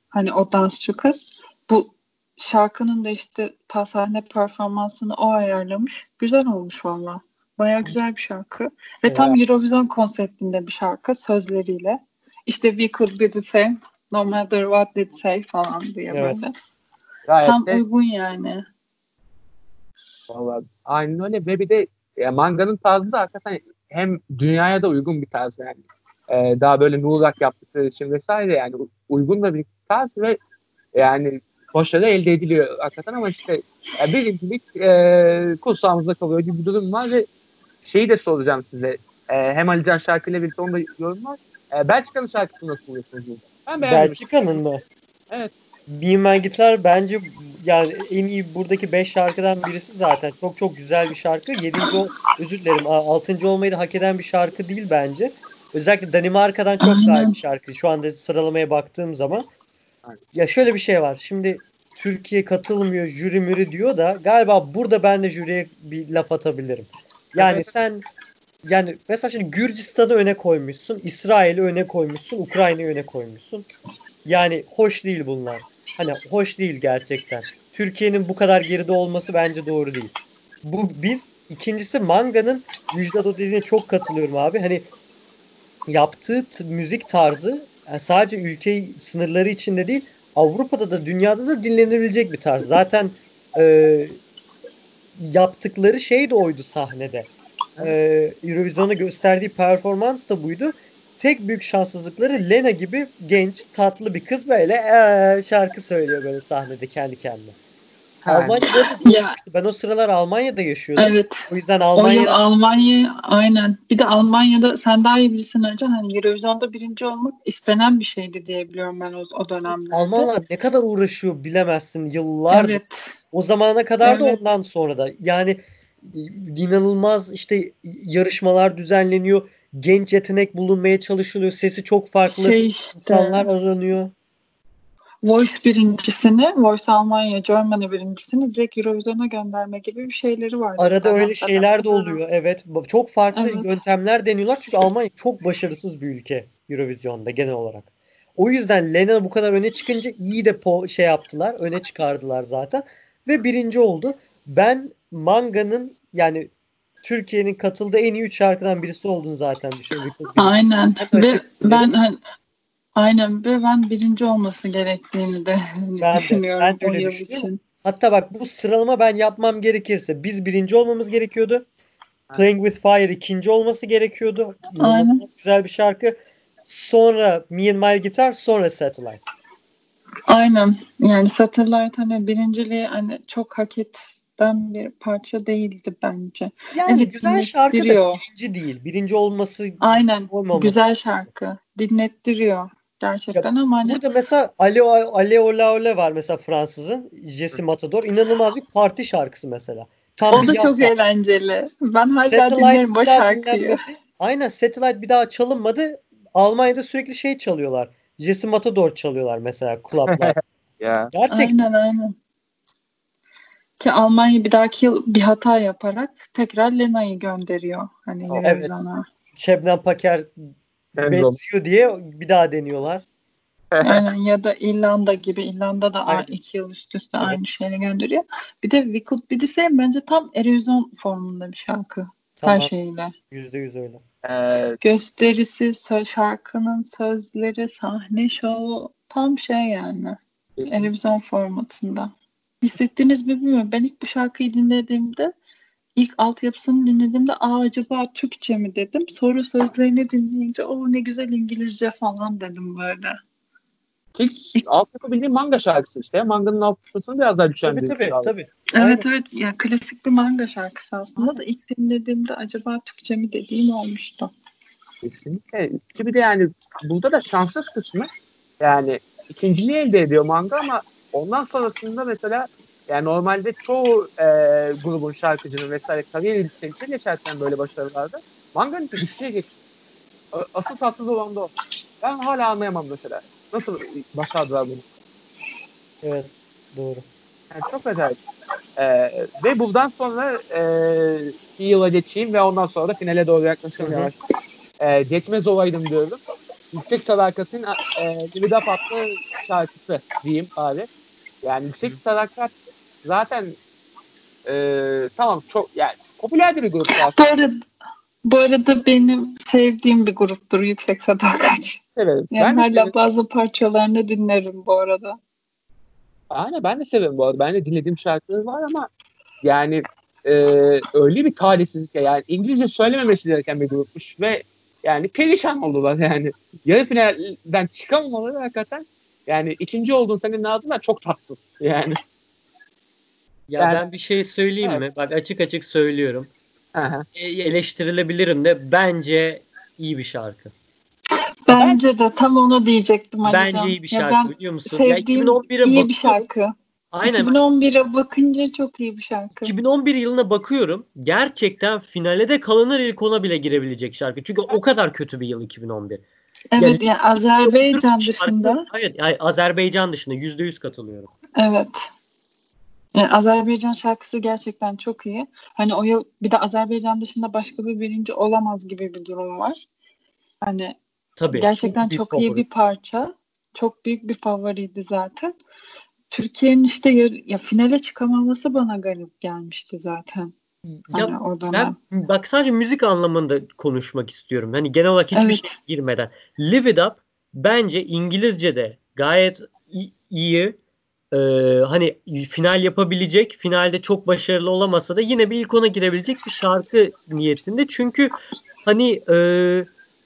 Hani o dansçı kız. Bu şarkının da işte sahne performansını o ayarlamış. Güzel olmuş valla. Baya güzel bir şarkı. Ve tam Eurovision konseptinde bir şarkı sözleriyle. İşte we could be the same no matter what they say falan diye evet. böyle. Gayet tam de, uygun yani. Valla aynen öyle ve bir de ya, manganın tarzı da hakikaten hem dünyaya da uygun bir tarz yani. Ee, daha böyle nurak yaptıkları için vesaire yani uygun da bir tarz ve yani başarı elde ediliyor hakikaten ama işte yani birincilik e, kursağımızda kalıyor gibi bir durum var ve şeyi de soracağım size. E, hem Alican şarkıyla birlikte onu da yorum var. E, Belçika'nın şarkısını nasıl buluyorsunuz? Ben Belçika'nın mı? Evet. Be My Guitar bence yani en iyi buradaki 5 şarkıdan birisi zaten. Çok çok güzel bir şarkı. 7. özür dilerim 6. olmayı da hak eden bir şarkı değil bence. Özellikle Danimarka'dan çok daha iyi bir şarkı. Şu anda sıralamaya baktığım zaman. Ya şöyle bir şey var. Şimdi Türkiye katılmıyor, jüri müri diyor da galiba burada ben de jüriye bir laf atabilirim. Yani evet. sen yani mesela şimdi Gürcistan'ı öne koymuşsun, İsrail'i öne koymuşsun, Ukrayna'yı öne koymuşsun. Yani hoş değil bunlar. Hani hoş değil gerçekten. Türkiye'nin bu kadar geride olması bence doğru değil. Bu bir. İkincisi Manga'nın Müjdat o çok katılıyorum abi. Hani yaptığı müzik tarzı yani sadece ülke sınırları içinde değil Avrupa'da da dünyada da dinlenebilecek bir tarz. Zaten e, yaptıkları şey de oydu sahnede. E, Eurovision'da gösterdiği performans da buydu tek büyük şanssızlıkları Lena gibi genç, tatlı bir kız böyle ee, şarkı söylüyor böyle sahnede kendi kendine. Almanya'da ya. Ben o sıralar Almanya'da yaşıyordum. Evet. O yüzden Almanya... O yıl Almanya aynen. Bir de Almanya'da sen daha iyi bilirsin önce hani Eurovision'da birinci olmak istenen bir şeydi diye biliyorum ben o, o dönemde. Almanlar ne kadar uğraşıyor bilemezsin yıllar. Evet. O zamana kadar evet. da ondan sonra da. Yani inanılmaz işte yarışmalar düzenleniyor. Genç yetenek bulunmaya çalışılıyor. Sesi çok farklı şey işte, insanlar aranıyor. Voice birincisini, Voice Almanya, Germany birincisini direkt Eurovision'a gönderme gibi bir şeyleri var. Arada öyle şeyler de oluyor. Evet. Çok farklı evet. yöntemler deniyorlar. Çünkü Almanya çok başarısız bir ülke Eurovision'da genel olarak. O yüzden Lena bu kadar öne çıkınca iyi de po- şey yaptılar. Öne çıkardılar zaten. Ve birinci oldu. Ben Manga'nın yani Türkiye'nin katıldığı en iyi üç şarkıdan birisi olduğunu zaten düşünüyorum. Aynen. Ve ben hani, aynen ve ben birinci olması gerektiğini de ben [laughs] düşünüyorum de, ben yıl için. Hatta bak bu sıralama ben yapmam gerekirse biz birinci olmamız gerekiyordu. Playing with Fire ikinci olması gerekiyordu. Aynen. Güzel bir şarkı. Sonra Me and My Guitar sonra Satellite. Aynen. Yani Satellite hani birinciliği hani çok hak et den bir parça değildi bence. Yani evet, güzel şarkı da birinci değil. Birinci olması Aynen. Olmaması. Güzel şarkı. Dinlettiriyor gerçekten ya, ama hani... Burada mesela Ale Ale Ola Ole var mesela Fransızın Jesse Matador. inanılmaz bir parti şarkısı mesela. Tam o da çok eğlenceli. Ben hala Satellite dinlerim o şarkıyı. Aynen Satellite bir daha çalınmadı. Almanya'da sürekli şey çalıyorlar. Jesse Matador çalıyorlar mesela [laughs] klublar. ya. Gerçekten. Aynen aynen. Ki Almanya bir dahaki yıl bir hata yaparak tekrar Lena'yı gönderiyor. Hani Evet. Eurovision'a. Şebnem Paker benziyor diye bir daha deniyorlar. [laughs] Aynen ya da İrlanda gibi. İrlanda da Aynen. iki yıl üst üste Evet. aynı şeyi gönderiyor. Bir de We Could Be The Same bence tam Eurovision formunda bir şarkı. Tamam. Her şeyiyle. Yüzde yüz öyle. Ee, Gösterisi, şarkının sözleri, sahne şovu tam şey yani. Eurovision formatında. Hissettiniz mi bilmiyorum. Ben ilk bu şarkıyı dinlediğimde ilk altyapısını dinlediğimde Aa, acaba Türkçe mi dedim. Sonra sözlerini dinleyince o ne güzel İngilizce falan dedim böyle. ilk altyapı bildiğin manga şarkısı işte. Manga'nın altyapısını biraz daha Tabii güçlendirmiş. tabii abi. tabii. Evet evet ya klasik bir manga şarkısı aslında da ilk dinlediğimde acaba Türkçe mi dediğim olmuştu. Kesinlikle. Ki bir de yani burada da şanssız kısmı yani ikinciliği elde ediyor manga ama ondan sonrasında mesela yani normalde çoğu e, grubun şarkıcının vesaire kariyer yükselişe geçerken böyle başarılarda manganın düşüşe geçiyor. A- Asıl tatsız olan da o. Ben hala anlayamam mesela. Nasıl başardılar bunu? Evet. Doğru. Yani çok acayip. Ee, ve buradan sonra e, bir yıla geçeyim ve ondan sonra da finale doğru yaklaşayım yavaş. Ee, geçmez olaydım diyorum. Yüksek Sadakat'in e, Give It Up adlı şarkısı diyeyim abi. Yani Yüksek Sadakat zaten e, tamam çok yani popüler bir grup Bu aslında. arada, bu arada benim sevdiğim bir gruptur Yüksek Sadakat. Severim. Yani ben de hala severim. bazı parçalarını dinlerim bu arada. Aynen ben de severim bu arada. Ben de dinlediğim şarkıları var ama yani e, öyle bir talihsizlik ya. Yani İngilizce söylememesi gereken bir grupmuş ve yani perişan oldular yani. Yarı finalden çıkamamaları hakikaten yani ikinci olduğun senin adına çok tatsız. Yani. Ya Yani- ben bir şey söyleyeyim mi? Bak açık açık söylüyorum. Aha. E, eleştirilebilirim de bence iyi bir şarkı. Bence de tam onu diyecektim Alican. Bence iyi bir Ya şarkı ben biliyor musun? Ya sevdiğim 2011'e iyi bir bakıyorum. şarkı. Aynen. 2011'e bakınca çok iyi bir şarkı. 2011 yılına bakıyorum. Gerçekten finale de kalınır ilk ona bile girebilecek şarkı. Çünkü o kadar kötü bir yıl 2011. Evet yani Azerbaycan Türk şarkı- dışında Hayır, hayır Azerbaycan dışında %100 katılıyorum. evet. Yani Azerbaycan şarkısı gerçekten çok iyi. Hani o yıl bir de Azerbaycan dışında başka bir birinci olamaz gibi bir durum var. Hani Tabii. gerçekten çok iyi favori. bir parça. Çok büyük bir favoriydi zaten. Türkiye'nin işte yar- ya finale çıkamaması bana garip gelmişti zaten. Ya dönem. ben bak sadece müzik anlamında konuşmak istiyorum. Hani genel olarak hiçbir Evet. şey girmeden. Live It Up bence İngilizce'de gayet iyi. Ee, hani final yapabilecek, finalde çok başarılı olamasa da yine bir ilk ona girebilecek bir şarkı niyetinde. Çünkü hani e,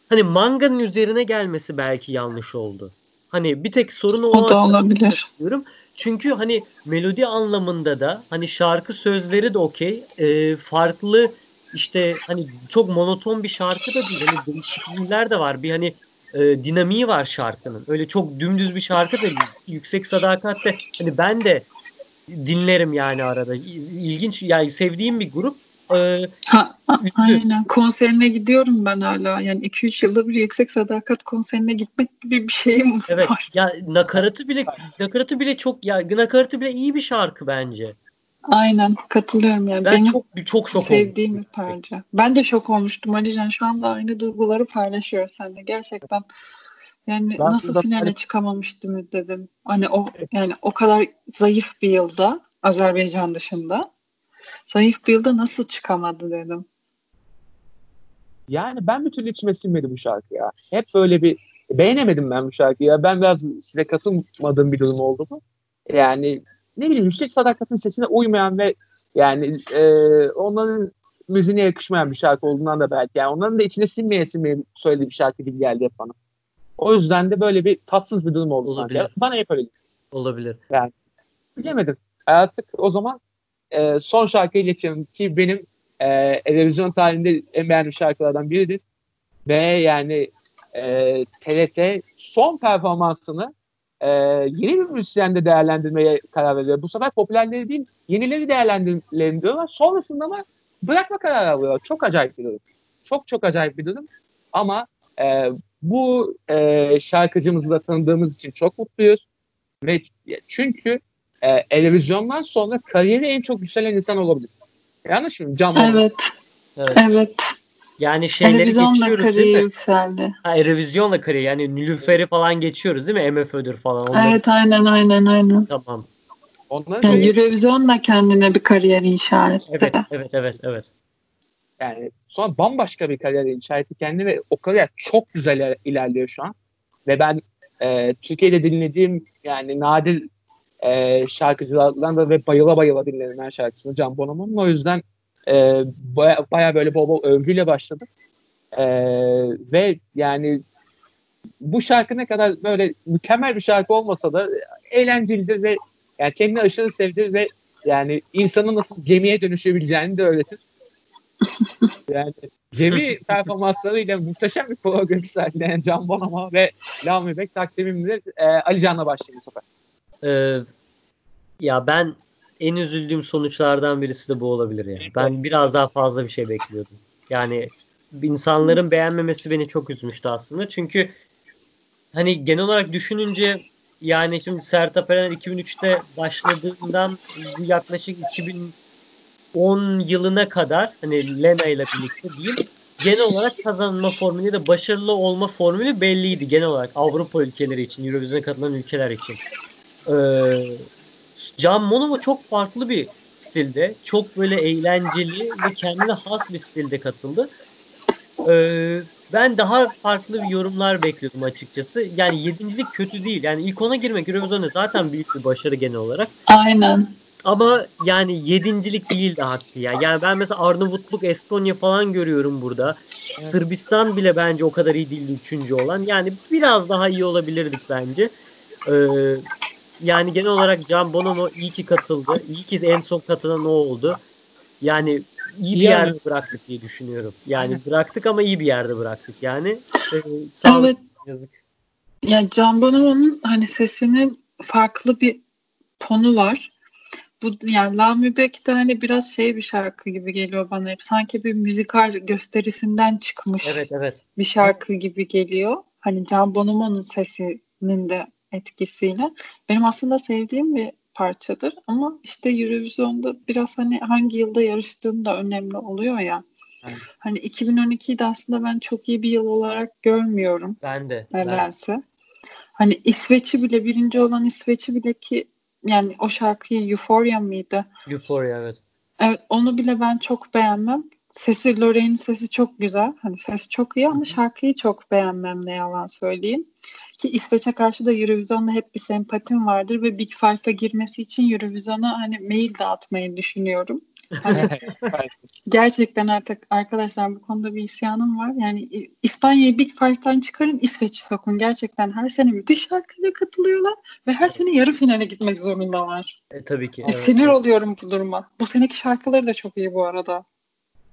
hani manganın üzerine gelmesi belki yanlış oldu. Hani bir tek sorun o, O da olabilir. diyorum. Çünkü hani melodi anlamında da hani şarkı sözleri de okey. Ee, farklı işte hani çok monoton bir şarkı da değil. Hani değişiklikler de var. Bir hani e, dinamiği var şarkının. Öyle çok dümdüz bir şarkı da değil. Yüksek sadakatte hani ben de dinlerim yani arada. İlginç yani sevdiğim bir grup. Ee, Ha, a- Üzdü. aynen. Konserine gidiyorum ben hala. Yani 2-3 yılda bir yüksek sadakat konserine gitmek gibi bir şeyim [laughs] evet var. ya nakaratı bile nakaratı bile çok ya nakaratı bile iyi bir şarkı bence. Aynen katılıyorum yani. Ben Benim çok çok şok sevdiğim oldum. bir parça. Ben de şok olmuştum Alican. Şu anda aynı duyguları paylaşıyoruz seninle. Gerçekten yani Ben nasıl zaten- finale çıkamamıştım dedim. Hani o yani o kadar zayıf bir yılda Azerbaycan dışında zayıf bir yılda nasıl çıkamadı dedim. Yani ben bir türlü içime sinmedi bu şarkı ya. Hep böyle bir beğenemedim ben bu şarkıyı. Ya. Ben biraz size katılmadığım bir durum oldu mu? Yani ne bileyim Yüksek Sadakat'in sesine uymayan ve yani e, onların müziğine yakışmayan bir şarkı olduğundan da belki. Yani onların da içine sinmeye sinmeye söylediği bir şarkı gibi geldi hep bana. O yüzden de böyle bir tatsız bir durum oldu. Olabilir. Bana hep öyle Olabilir. bilemedim. Artık o zaman e, son şarkıyı geçelim ki benim e, televizyon tarihinde en beğendiğim şarkılardan biridir. Ve yani e, TRT son performansını e, yeni bir müzisyende değerlendirmeye karar veriyor. Bu sefer popülerleri değil, yenileri değerlendirmelerini diyorlar. Sonrasında ama bırakma kararı alıyorlar. Çok acayip bir durum. Çok çok acayip bir durum. Ama e, bu e, şarkıcımızı da tanıdığımız için çok mutluyuz. Ve çünkü e, Eurovision'dan sonra kariyeri en çok yükselen insan olabilir. Yanlış mıyım? Can Bonomo. Evet. Evet. Evet. Yani şeyleri Televizyonla geçiyoruz değil mi? yükseldi. Ha, Eurovision'la kariyer yani Nilüfer'i falan geçiyoruz değil mi? MF Ödür falan. Onları- Evet aynen aynen aynen. Tamam. Onların Yani kariyeri- Eurovision'la kendine bir kariyer inşa etti. Evet, evet, evet, evet. yani sonra bambaşka bir kariyer inşa etti kendini ve o kariyer çok güzel iler- ilerliyor şu an. Ve ben e, Türkiye'de dinlediğim yani nadir e, şarkıcılardan da ve bayıla bayıla dinlerim her şarkısını Can Bonomo'nun. O yüzden e, baya, baya böyle bol bol övgüyle başladı. E, ve yani bu şarkı ne kadar böyle mükemmel bir şarkı olmasa da eğlencelidir ve yani kendini aşırı sevdir ve yani insanın nasıl gemiye dönüşebileceğini de öğretir. [laughs] Yani gemi [laughs] performanslarıyla muhteşem bir program sergileyen Can Bonomo ve Lami Bek takdimimdir. Ee, Ali Can'la başlayayım bu sefer. Ee, ya ben en üzüldüğüm sonuçlardan birisi de bu olabilir yani. Ben biraz daha fazla bir şey bekliyordum. Yani insanların beğenmemesi beni çok üzmüştü aslında. Çünkü hani genel olarak düşününce yani şimdi Sertab Erener 2003'te başladığından yaklaşık 2010 yılına kadar hani Lena ile birlikte diyeyim genel olarak kazanma formülü de başarılı olma formülü belliydi genel olarak Avrupa ülkeleri için, Eurovision'a katılan ülkeler için. Ee, Can Bonomo çok farklı bir stilde, çok böyle eğlenceli ve kendine has bir stilde katıldı. Ee, ben daha farklı bir yorumlar bekliyordum açıkçası. Yani yedincilik kötü değil. Yani ilk ona girmek Eurovision'da zaten büyük bir başarı genel olarak. Aynen. Ama yani yedincilik değildi hakkı ya. Yani ben mesela Arnavutluk, Estonya falan görüyorum burada. Sırbistan bile bence o kadar iyi değildi üçüncü olan. Yani biraz daha iyi olabilirdik bence. Ee, yani genel olarak Can Bonomo iyi ki katıldı. İyi ki en son katılan o oldu. Yani iyi bir Yani- yerde bıraktık diye düşünüyorum. Yani bıraktık ama iyi bir yerde bıraktık. Yani ee, sağ Evet. yazık. Ya Can Bonomo'nun hani sesinin farklı bir tonu var. Bu yani La Mübek de hani biraz şey bir şarkı gibi geliyor bana hep. Sanki bir müzikal gösterisinden çıkmış Evet evet. bir şarkı gibi geliyor. Hani Can Bonomo'nun sesinin de etkisiyle. Benim aslında sevdiğim bir parçadır ama işte Eurovision'da biraz hani hangi yılda yarıştığım da önemli oluyor ya. Evet. Hani 2012'yi de aslında ben çok iyi bir yıl olarak görmüyorum Ben de. Ben, nedense. Hani İsveç'i bile birinci olan İsveç'i bile ki yani o şarkıyı Euphoria mıydı? Euphoria evet. Evet onu bile ben çok beğenmem. Sesi Lorraine'in sesi çok güzel. Hani ses çok iyi ama şarkıyı çok beğenmem ne yalan söyleyeyim. Ki İsveç'e karşı da Eurovision'da hep bir sempatim vardır ve Big Five'a girmesi için Eurovision'a hani mail dağıtmayı düşünüyorum. Hani [laughs] gerçekten artık arkadaşlar bu konuda bir isyanım var. Yani İspanya'yı Big Five'tan çıkarın İsveç'i sokun. Gerçekten her sene müthiş şarkıyla katılıyorlar ve her sene yarı finale gitmek zorundalar. E, tabii ki. E, Evet, Sinir oluyorum bu duruma. Bu seneki şarkıları da çok iyi bu arada.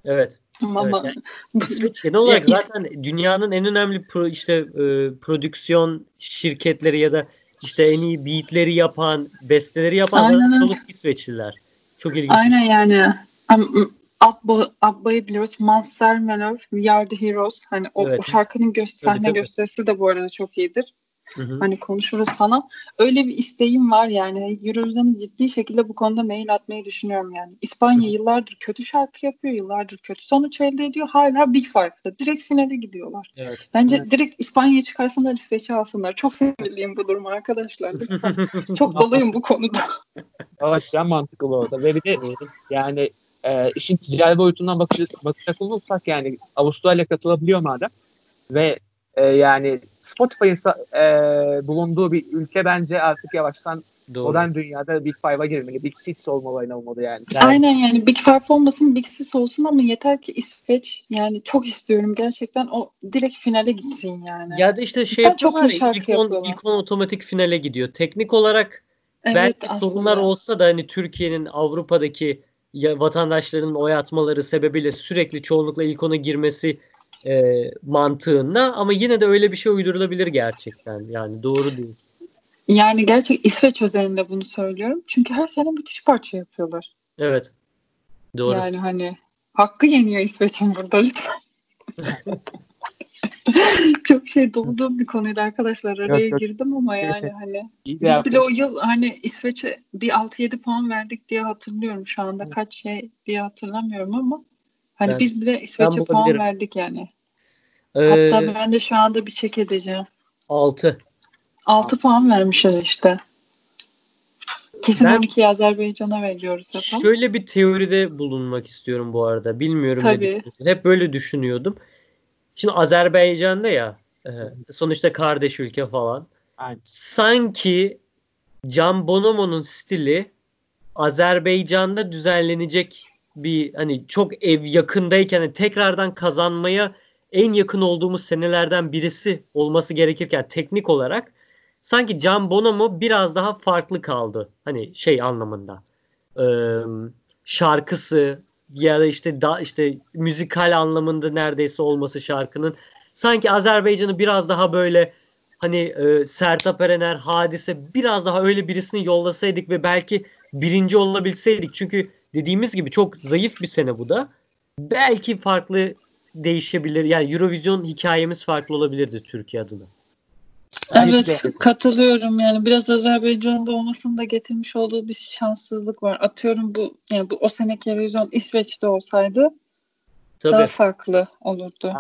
Evet. Ama yani [laughs] İsveç genel olarak zaten dünyanın en önemli pro, işte e, prodüksiyon şirketleri ya da işte en iyi beatleri yapan, besteleri yapan çoğu İsveçliler. Çok ilginç. aynen şey. yani. Am- Abba, Abba'yı biliyoruz. Mans Selmelöv, We Are The Heroes. Hani o, Evet. o şarkının gö- sahne gösterisi de bu arada çok iyidir. Hı hı. Hani konuşuruz falan. Öyle bir isteğim var yani. Eurovision'a ciddi şekilde bu konuda mail atmayı düşünüyorum yani. İspanya yıllardır kötü şarkı yapıyor, yıllardır kötü sonuç elde ediyor. Hala Big Five'da. Direkt finale gidiyorlar. Evet. Bence direkt İspanya'yı çıkarsınlar, İsveç'i alsınlar. Çok sinirliyim bu duruma arkadaşlar. [laughs] Çok doluyum bu konuda. Evet ben mantıklı bu arada. Ve bir de yani e, işin ticari boyutundan bakacak, bakacak olursak yani Avustralya katılabiliyor madem ve e, yani Spotify'ın e, bulunduğu bir ülke bence artık yavaştan Doğru. modern dünyada Big Five'a girmeli. Big Six olmalı olmalı yani. Yani- Aynen yani Big Five olmasın, Big Six olsun ama yeter ki İsveç yani çok istiyorum gerçekten o direkt finale gitsin yani. Ya da işte şey Ben çok yapıyorlar iyi ya, şarkı ilk on, yapıyorlar. ilk on otomatik finale gidiyor. Teknik olarak Evet, belki aslında. sorunlar olsa da hani Türkiye'nin Avrupa'daki ya, vatandaşlarının oy atmaları sebebiyle sürekli çoğunlukla ilk ona girmesi e, mantığında ama yine de öyle bir şey uydurulabilir gerçekten. Yani doğru diyorsun. Yani gerçek İsveç özelinde bunu söylüyorum. Çünkü her sene müthiş parça yapıyorlar. Evet. Doğru. Yani hani hakkı yeniyor İsveç'in burada lütfen. [laughs] Çok şey dolduğum bir konuydu arkadaşlar. Araya Yok, yok. girdim ama yani [laughs] hani İyi biz yaptın. bile o yıl hani İsveç'e bir 6-7 puan verdik diye hatırlıyorum. Şu anda kaç şey diye hatırlamıyorum ama hani Ben- biz bile İsveç'e puan verdik yani. Ee, Hatta ben de şu anda bir çek edeceğim. 6. 6 puan vermişiz işte. Kesin Ben- 12'yi Azerbaycan'a veriyoruz zaten. Şöyle bir teoride bulunmak istiyorum bu arada. Bilmiyorum ne Tabii. düşünüyorsun. Hep böyle düşünüyordum. Şimdi Azerbaycan'da ya e, sonuçta kardeş ülke falan. Aynen. Sanki Can Bonomo'nun stili Azerbaycan'da düzenlenecek bir hani çok ev yakındayken hani tekrardan kazanmaya en yakın olduğumuz senelerden birisi olması gerekirken teknik olarak sanki Can Bonomo biraz daha farklı kaldı. Hani şey anlamında. Ee, şarkısı ya da işte da işte müzikal anlamında neredeyse olması şarkının sanki Azerbaycan'ı biraz daha böyle hani e, Sertab Erener, Hadise biraz daha öyle birisini yollasaydık ve belki birinci olabilseydik. Çünkü dediğimiz gibi çok zayıf bir sene bu da. Belki farklı değişebilir. Yani Eurovision hikayemiz farklı olabilirdi Türkiye adına. Evet katılıyorum yani biraz Azerbaycan'da olmasının da getirmiş olduğu bir şanssızlık var. Atıyorum bu yani bu o seneki Eurovision İsveç'te olsaydı Tabii. daha farklı olurdu.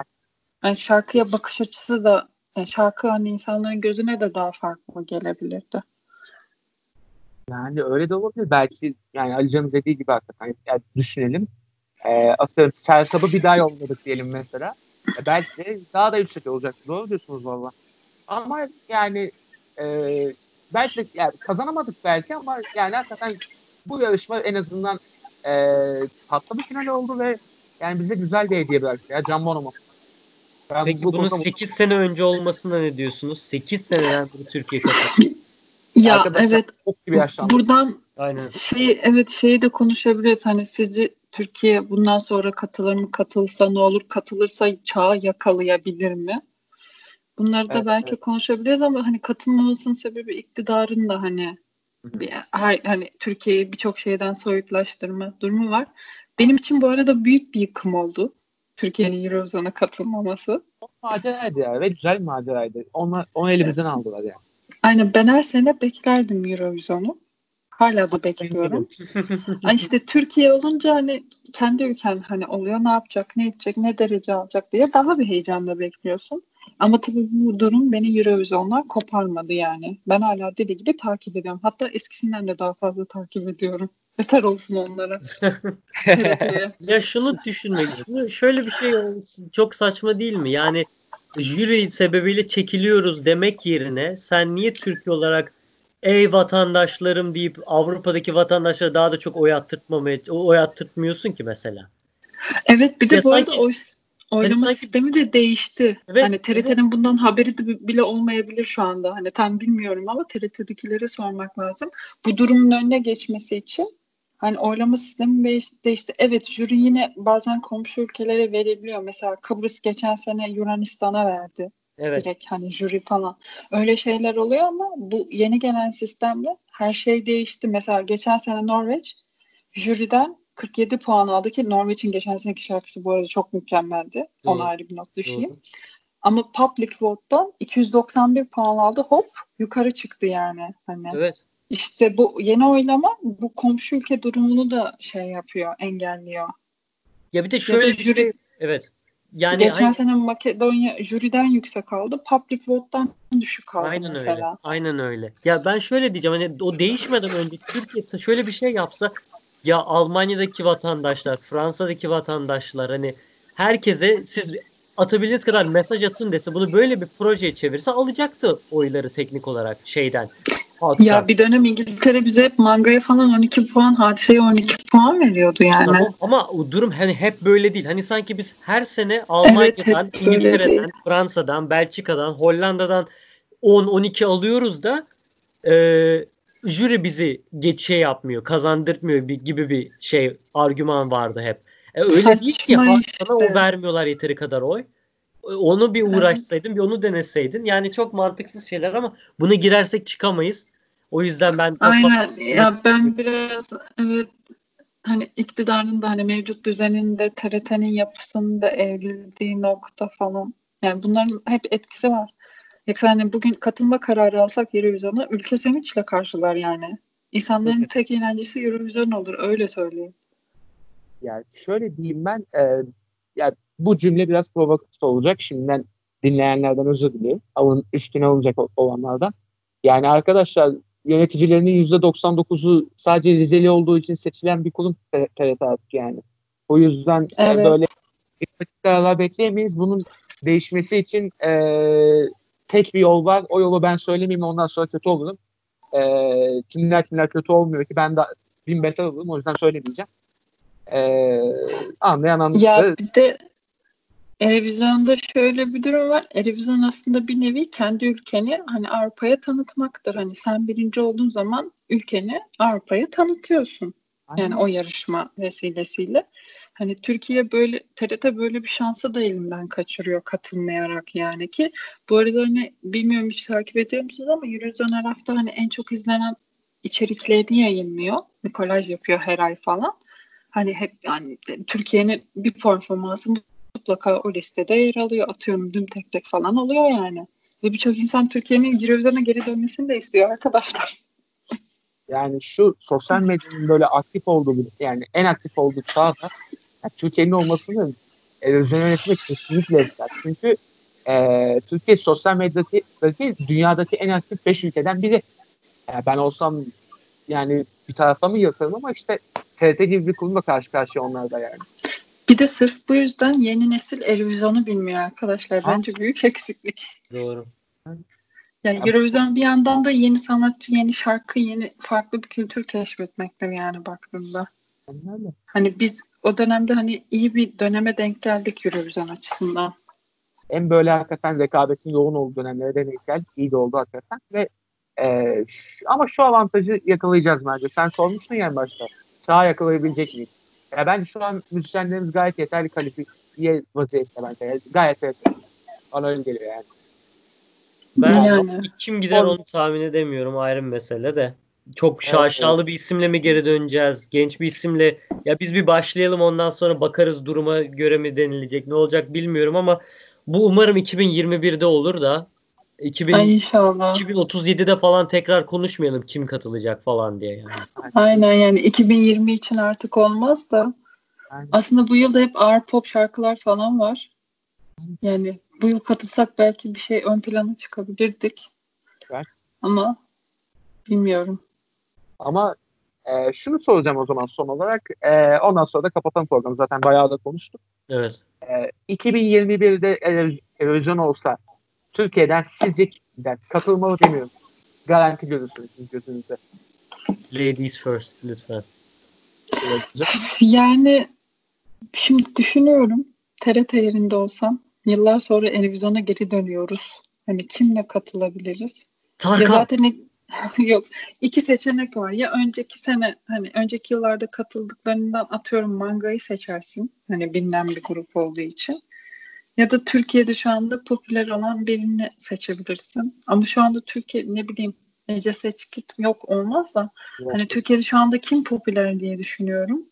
Yani şarkıya bakış açısı da yani şarkı hani insanların gözüne de daha farklı gelebilirdi. Yani öyle de olabilir. Belki yani Ali Can'ın dediği gibi hakikaten yani düşünelim. Ee, atıyorum Sertab'ı bir daha yolladık diyelim mesela. E, belki de daha da yüksek olacak. Doğru diyorsunuz valla. Ama yani e, belki de yani kazanamadık belki ama yani hakikaten bu yarışma en azından e, tatlı bir final oldu ve yani bize güzel bir hediye bıraktı ya Can Bonomo. Ben Peki bu bunun konuda- 8 sene önce olmasına ne diyorsunuz? 8 seneden beri Türkiye katıldı. [laughs] Ya Arkadaşlar, evet çok gibi yaşlandı. buradan Aynen. şey evet şeyi de konuşabiliriz. Hani sizce Türkiye bundan sonra katılır mı? Katılsa ne olur? Katılırsa çağı yakalayabilir mi? Bunları da Evet, belki evet. konuşabiliriz ama hani katılmamasının sebebi iktidarın da hani bir, her, hani Türkiye'yi birçok şeyden soyutlaştırma durumu var. Benim için bu arada büyük bir yıkım oldu. Türkiye'nin Eurovision'a katılmaması. Çok maceraydı ya ve güzel bir maceraydı. Onu, onu elimizden aldılar yani. Aynen ben her sene beklerdim Eurovision'u. Hala da bekliyorum. Ay işte Türkiye olunca hani kendi ülken hani oluyor ne yapacak, ne edecek, ne derece alacak diye daha bir heyecanla bekliyorsun. Ama tabii bu durum beni Eurovision'dan koparmadı yani. Ben hala deli gibi takip ediyorum. Hatta eskisinden de daha fazla takip ediyorum. Beter olsun onlara. [laughs] Ya şunu düşünmek istiyorum. Şöyle bir şey çok saçma değil mi? Yani jüri sebebiyle çekiliyoruz demek yerine sen niye Türkiye olarak ey vatandaşlarım deyip Avrupa'daki vatandaşlara daha da çok oy attırtmamaya oy attırtmıyorsun ki mesela. evet bir de Ya bu arada sanki- oy, oylama sanki- sistemi de değişti. Evet, hani TRT'nin bundan haberi de bile olmayabilir şu anda. Hani tam bilmiyorum ama TRT'dekilere sormak lazım. Bu durumun önüne geçmesi için hani oylama sistemi değiş- değişti. Evet jüri yine bazen komşu ülkelere verebiliyor. Mesela Kıbrıs geçen sene Yunanistan'a verdi. Evet. Direkt hani jüri falan. Öyle şeyler oluyor ama bu yeni gelen sistemle her şey değişti. Mesela geçen sene Norveç jüriden 47 puan aldı ki Norveç'in geçen seneki şarkısı bu arada çok mükemmeldi. Ona ayrı bir not düşeyim. Doğru. Ama Public Vote'dan 291 puan aldı. Hop yukarı çıktı yani. Hani Evet. işte bu yeni oylama bu komşu ülke durumunu da şey yapıyor, engelliyor. Ya bir de Ya şöyle bir jüri şey. Evet. Yani geçen sene Makedonya jüriden yüksek aldı. Public Vote'dan düşük kaldı Aynen mesela. öyle. Aynen öyle. Ya ben şöyle diyeceğim hani o değişmeden önce Türkiye şöyle bir şey yapsa ya Almanya'daki vatandaşlar, Fransa'daki vatandaşlar hani herkese siz atabildiğiniz kadar mesaj atın dese bunu böyle bir projeye çevirse alacaktı oyları teknik olarak şeyden. Halktan. Ya bir dönem İngiltere bize hep mangaya falan 12 puan, hadiseye 12 puan veriyordu yani. Tamam ama o durum hani hep böyle değil. Hani sanki biz her sene Almanya'dan, böyle İngiltere'den. Fransa'dan, Belçika'dan, Hollanda'dan 10-12 alıyoruz da e, jüri bizi geç şey yapmıyor, kazandırtmıyor bir, gibi bir şey argüman vardı hep. E, öyle değil ki Saçma işte. sana o vermiyorlar yeteri kadar oy. E, Onu bir uğraşsaydın, bir onu deneseydin. Yani çok mantıksız şeyler ama buna girersek çıkamayız. O yüzden ben Aynen. Ya ben biraz evet hani iktidarın da hani mevcut düzeninde TRT'nin yapısını da evrildiği nokta falan Yani bunların hep etkisi var. Yoksa hani bugün katılma kararı alsak Eurovision'a ülke sevinçle karşılar yani. İnsanların Evet. tek eğlencesi Eurovision olur öyle söyleyeyim. Yani şöyle diyeyim ben e, yani bu cümle biraz provokatif olacak. Şimdiden dinleyenlerden özür dileyim. Avın üstüne alınacak olanlardan. Yani arkadaşlar yöneticilerinin %99'u sadece Rizeli olduğu için seçilen bir kurum TRT artık yani. O yüzden e, Evet. böyle kararlar bekleyemeyiz. Bunun değişmesi için e, tek bir yol var. O yolu ben söylemeyeyim ondan sonra kötü olurum. E, kimler kimler kötü olmuyor ki ben de bin beter olurum. O yüzden söylemeyeceğim. E, anlayan anladı. Ya bir de Erevizyon'da şöyle bir durum var. Erevizyon aslında bir nevi kendi ülkeni hani Avrupa'ya tanıtmaktır. Hani sen birinci olduğun zaman ülkeni Avrupa'ya tanıtıyorsun. Yani o yarışma vesilesiyle. Hani Türkiye böyle TRT böyle bir şansı da elinden kaçırıyor katılmayarak yani ki bu arada hani bilmiyorum hiç takip ediyor musunuz ama Eurovision her hafta hani en çok izlenen içeriklerini yayınlıyor. Bir kolaj yapıyor her ay falan. Hani hep yani Türkiye'nin bir performansı mutlaka o listede yer alıyor. Atıyorum düm tek tek falan oluyor yani. Ve birçok insan Türkiye'nin Eurovision'a geri dönmesini de istiyor arkadaşlar. Yani şu sosyal medyanın böyle aktif olduğu yani en aktif olduğu çağda yani Türkiye'nin olmasını televizyon yönetmek kesinlikle ister. Çünkü e, Türkiye sosyal medyadaki dünyadaki en aktif 5 ülkeden biri. Yani ben olsam yani bir tarafa mı yatarım ama işte TRT gibi bir kurumla karşı karşıya onlar da yani. Bir de sırf bu yüzden yeni nesil Eurovision'u bilmiyor arkadaşlar. Ha? Bence büyük eksiklik. Doğru. Yani Eurovision bir yandan da yeni sanatçı, yeni şarkı, yeni farklı bir kültür keşfetmektir yani baktığında. Öyle. Hani biz o dönemde hani iyi bir döneme denk geldik Eurovision açısından. En böyle hakikaten rekabetin yoğun olduğu dönemlere denk geldik. İyi de oldu hakikaten. Ve e, şu- ama şu avantajı yakalayacağız bence. Sen sormuştun ya başta. Çağı yakalayabilecek miyiz? Ya bence şu an müzisyenlerimiz gayet yeterli kalifiye vaziyette bence. Gayet yeterli. Bana öyle geliyor yani. Ben Yani. kim gider onu tahmin edemiyorum ayrı bir mesele de. Çok şaşalı bir isimle mi geri döneceğiz? Genç bir isimle ya biz bir başlayalım ondan sonra bakarız duruma göre mi denilecek ne olacak bilmiyorum ama bu umarım 2021'de olur da 2000, Ay inşallah. 2037'de falan tekrar konuşmayalım kim katılacak falan diye yani. Aynen yani 2020 için artık olmaz da Aynen. aslında bu yıl da hep ağır pop şarkılar falan var. Yani bu yıl katılsak belki bir şey ön plana çıkabilirdik. Evet. Ama bilmiyorum. Ama e, şunu soracağım o zaman son olarak. E, ondan sonra da kapatalım programı. Zaten bayağı da konuştuk. Evet. E, 2021'de eğer televizyon olsa Türkiye'den sizce kimden katılmalı demiyorum. Garanti görürsünüz sizin gözünüzde. Ladies first lütfen. Yani şimdi düşünüyorum TRT yerinde olsam yıllar sonra televizyona geri dönüyoruz. Hani kimle katılabiliriz? Ya Tarkan. zaten ne- [laughs] yok. iki seçenek var. Ya önceki sene hani önceki yıllarda katıldıklarından atıyorum mangayı seçersin. Hani bilinen bir grup olduğu için. Ya da Türkiye'de şu anda popüler olan birini seçebilirsin. Ama şu anda Türkiye ne bileyim Ece Seçkit yok olmaz da hani Türkiye'de şu anda kim popüler diye düşünüyorum.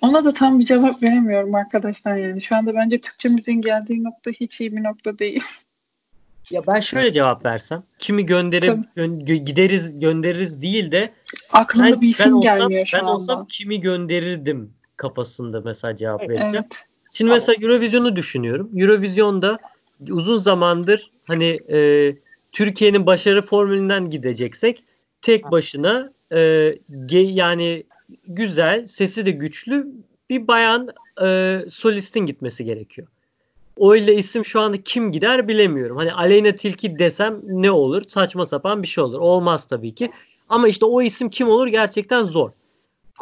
Ona da tam bir cevap veremiyorum arkadaşlar yani. Şu anda bence Türkçe müziğin geldiği nokta hiç iyi bir nokta değil. [laughs] Ya ben şöyle cevap versem. Kimi gönderip gö- gideriz göndeririz değil de Aklıma ben, bir isim ben olsam, gelmiyor şu ben anda. olsam kimi gönderirdim kafasında mesela cevap vereceğim. Evet. Şimdi mesela Eurovision'u düşünüyorum. Eurovision'da uzun zamandır hani e, Türkiye'nin başarı formülünden gideceksek tek başına e, ge- yani güzel, sesi de güçlü bir bayan e, solistin gitmesi gerekiyor. Öyle isim şu anda kim gider bilemiyorum. Hani Aleyna Tilki desem ne olur? Saçma sapan bir şey olur. Olmaz tabii ki. Ama işte o isim kim olur gerçekten zor.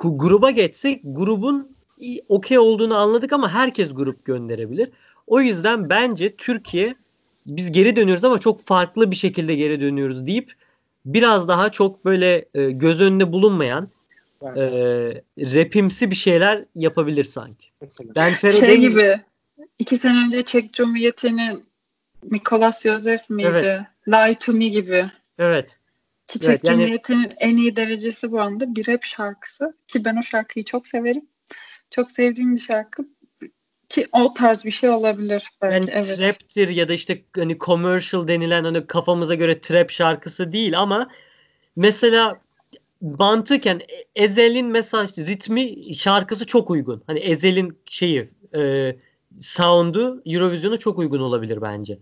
Gruba geçsek grubun okey olduğunu anladık ama herkes grup gönderebilir. O yüzden bence Türkiye biz geri dönüyoruz ama çok farklı bir şekilde geri dönüyoruz deyip biraz daha çok böyle e, göz önünde bulunmayan Evet. e, rapimsi bir şeyler yapabilir sanki. Mesela. Ben Fero Şey Demir- gibi iki sene önce Çek Cumhuriyeti'nin Mikolas Yosef miydi? Evet. Lie to Me gibi. Evet. Ki Evet, Çek yani- Cumhuriyeti'nin en iyi derecesi bu anda bir rap şarkısı. Ki ben o şarkıyı çok severim. Çok sevdiğim bir şarkı. Ki o tarz bir şey olabilir belki. Yani evet. trap'tir ya da işte hani commercial denilen hani kafamıza göre trap şarkısı değil ama mesela mantıken Ezel'in mesela işte ritmi şarkısı çok uygun. Hani Ezel'in şeyi e, sound'u Eurovision'a çok uygun olabilir bence.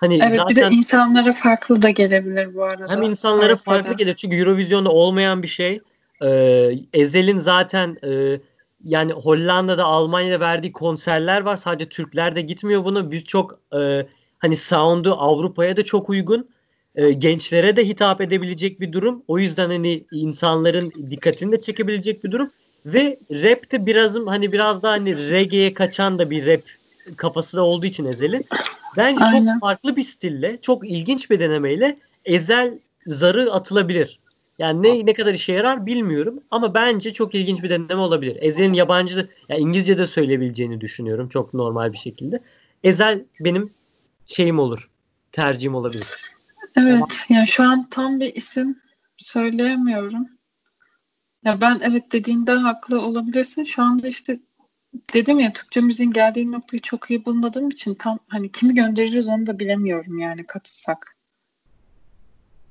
Hani Evet zaten bir de insanlara farklı da gelebilir bu arada. hem insanlara Ortada. farklı gelir çünkü Eurovision'da olmayan bir şey. Ee, Ezel'in zaten e, yani Hollanda'da Almanya'da verdiği konserler var. Sadece Türkler de gitmiyor buna. Birçok e, hani sound'u Avrupa'ya da çok uygun. E, gençlere de hitap edebilecek bir durum. O yüzden hani insanların dikkatini de çekebilecek bir durum. Ve rap de biraz hani biraz daha hani reggae'ye kaçan da bir rap kafası da olduğu için Ezel'in. Bence Aynen. çok farklı bir stille, çok ilginç bir denemeyle Ezel zarı atılabilir. Yani ne ne kadar işe yarar bilmiyorum ama bence çok ilginç bir deneme olabilir. Ezel'in yabancı, yani İngilizce de söyleyebileceğini düşünüyorum çok normal bir şekilde. Ezel benim şeyim olur, tercihim olabilir. Evet yani şu an tam bir isim söyleyemiyorum. Ya ben evet dediğinde haklı olabilirsin. Şu anda işte dedim ya Türkçe müziğin geldiği noktayı çok iyi bulmadığım için tam hani kimi göndeririz onu da bilemiyorum yani katılsak.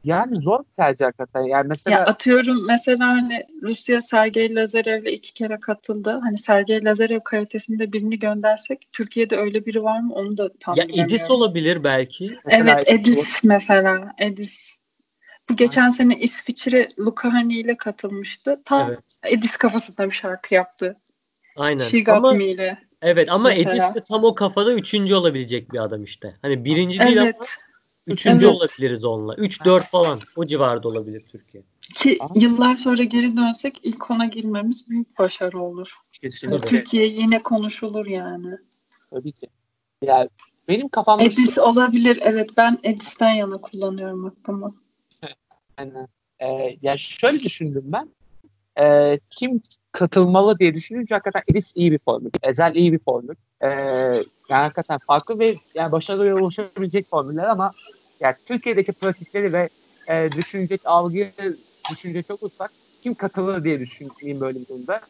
Yani zor bir tercih hakikaten. Yani mesela Ya atıyorum mesela hani Rusya Sergey Lazarev'le iki kere katıldı. Hani Sergey Lazarev kalitesinde birini göndersek Türkiye'de öyle biri var mı onu da tam Ya. Edis olabilir belki. mesela Evet Edis mesela Edis. Bu geçen sene İsviçre Lukahani ile katılmıştı. Tam Evet. Edis kafasında bir şarkı yaptı. Aynen. She Got Ama Me ile. evet ama Mesela. Edis de tam o kafada üçüncü olabilecek bir adam işte. Hani birinci değil ama Evet. Üçüncü Evet. olabiliriz onunla. Üç dört falan o civarda olabilir Türkiye. Ki yıllar sonra geri dönsek ilk ona girmemiz büyük başarı olur. Kesinlikle Türkiye yine konuşulur yani. tabii ki. Yani benim kafamda Edis olabilir. Evet ben Edis'ten yana kullanıyorum hakkımı. [laughs] Yani, e, ya şöyle düşündüm ben. E, kim katılmalı diye düşününce hakikaten Edis iyi bir formül. Ezel iyi bir formül. E, yani hakikaten farklı ve yani başarıya ulaşabilecek formüller ama yani Türkiye'deki pratikleri ve e, düşünecek algıyı düşünecek olursak kim katılır diye düşüneyim böyle bir durumda.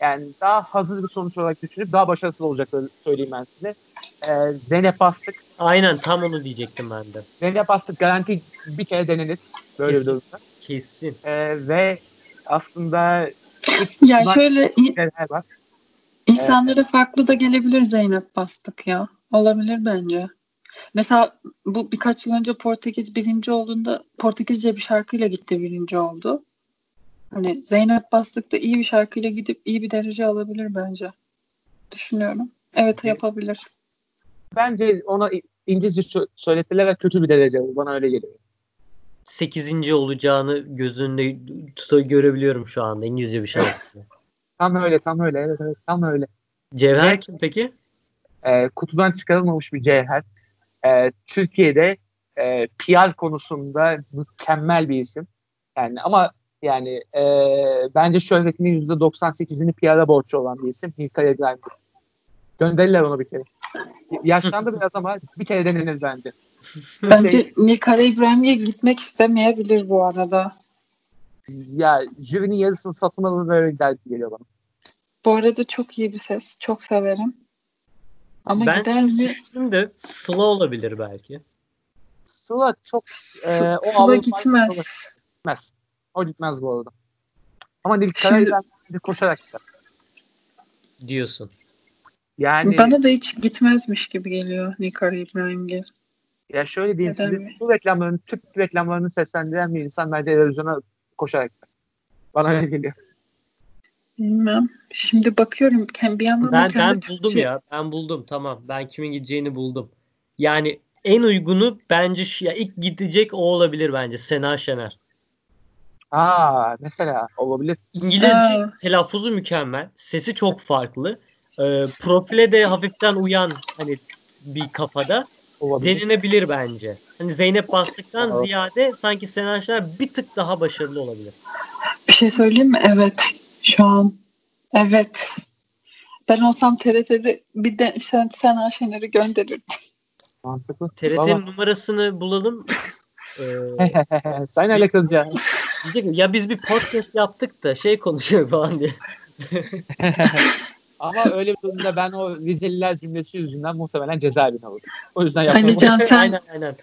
Yani daha hazır bir sonuç olarak düşünüp daha başarısız olacaklarını söyleyeyim ben size. E, Zeynep Bastık. Aynen tam onu diyecektim ben de. Zeynep Bastık garanti bir kere denenir böyle Kesin. bir durumda. Kesin. Ee, ve aslında bunlar şöyle var. İnsanlara farklı da gelebilir Zeynep Bastık ya. Olabilir bence. Mesela bu birkaç yıl önce Portekiz birinci olduğunda Portekizce bir şarkıyla gitti birinci oldu. Hani Zeynep Bastık da iyi bir şarkıyla gidip iyi bir derece alabilir bence. Düşünüyorum. Evet yapabilir. Bence ona İngilizce sö- söyletiler ve kötü bir derece. Bana öyle geliyor. Sekizinci olacağını gözünde tuta görebiliyorum şu anda İngilizce bir şarkı. [laughs] Tam öyle, tam öyle. Evet, evet, tam öyle. Cevher Evet. kim peki? Ee, kutudan çıkarılmamış bir cevher. Ee, Türkiye'de e, PR konusunda mükemmel bir isim. Yani ama yani e, bence şöhretinin %98'ini PR'a borçlu olan bir isim. Nilkay İbrahim. Gönderirler onu bir kere. Yaşlandı biraz ama bir kere denenir bence. Bence Nilkara İbrahim'e gitmek istemeyebilir bu arada. Ya jürinin yarısını satın alır ve öyle gider geliyor bana. Bu arada çok iyi bir ses. Çok severim. Ama ben gider mi? düşündüm de Sıla olabilir belki. Sıla çok e, o Sıla gitmez. gitmez. O gitmez bu arada. Ama Nilkara Şimdi- İbrahim koşarak gider. diyorsun. Yani Bana da hiç gitmezmiş gibi geliyor Nilkara İbrahim'e. ya şöyle diyeyim Neden size mi? bu reklamların Türk reklamlarını seslendiren bir insan bence televizyona koşarak. Bana öyle geliyor. Bilmem. Şimdi bakıyorum. Bir yandan da Ben ben buldum Türkçe- ya. Ben buldum tamam. Ben kimin gideceğini buldum. Yani en uygunu bence şu ya ilk gidecek o olabilir bence Sena Şener. Aa mesela olabilir. İngilizce Aa. telaffuzu mükemmel. Sesi çok farklı. Ee, profile de hafiften uyan hani bir kafada Olabilir. denenebilir bence. Hani Zeynep Bastık'tan Aa. ziyade sanki Sena Şener bir tık daha başarılı olabilir. Bir şey söyleyeyim mi? Evet. Şu an. Evet. Ben olsam TRT'de bir de sen, sen Ayşener'i gönderirdim. Mantıklı. TRT'nin numarasını bulalım. [laughs] Ee, kızacaksın. diyecek ki, ya biz bir podcast yaptık da şey konuşuyor falan diye. [laughs] Ama öyle bir durumda ben o Rizeliler cümlesi yüzünden muhtemelen cezaevine alırım. O yüzden yapmam. Ali Can sen [laughs] aynen aynen.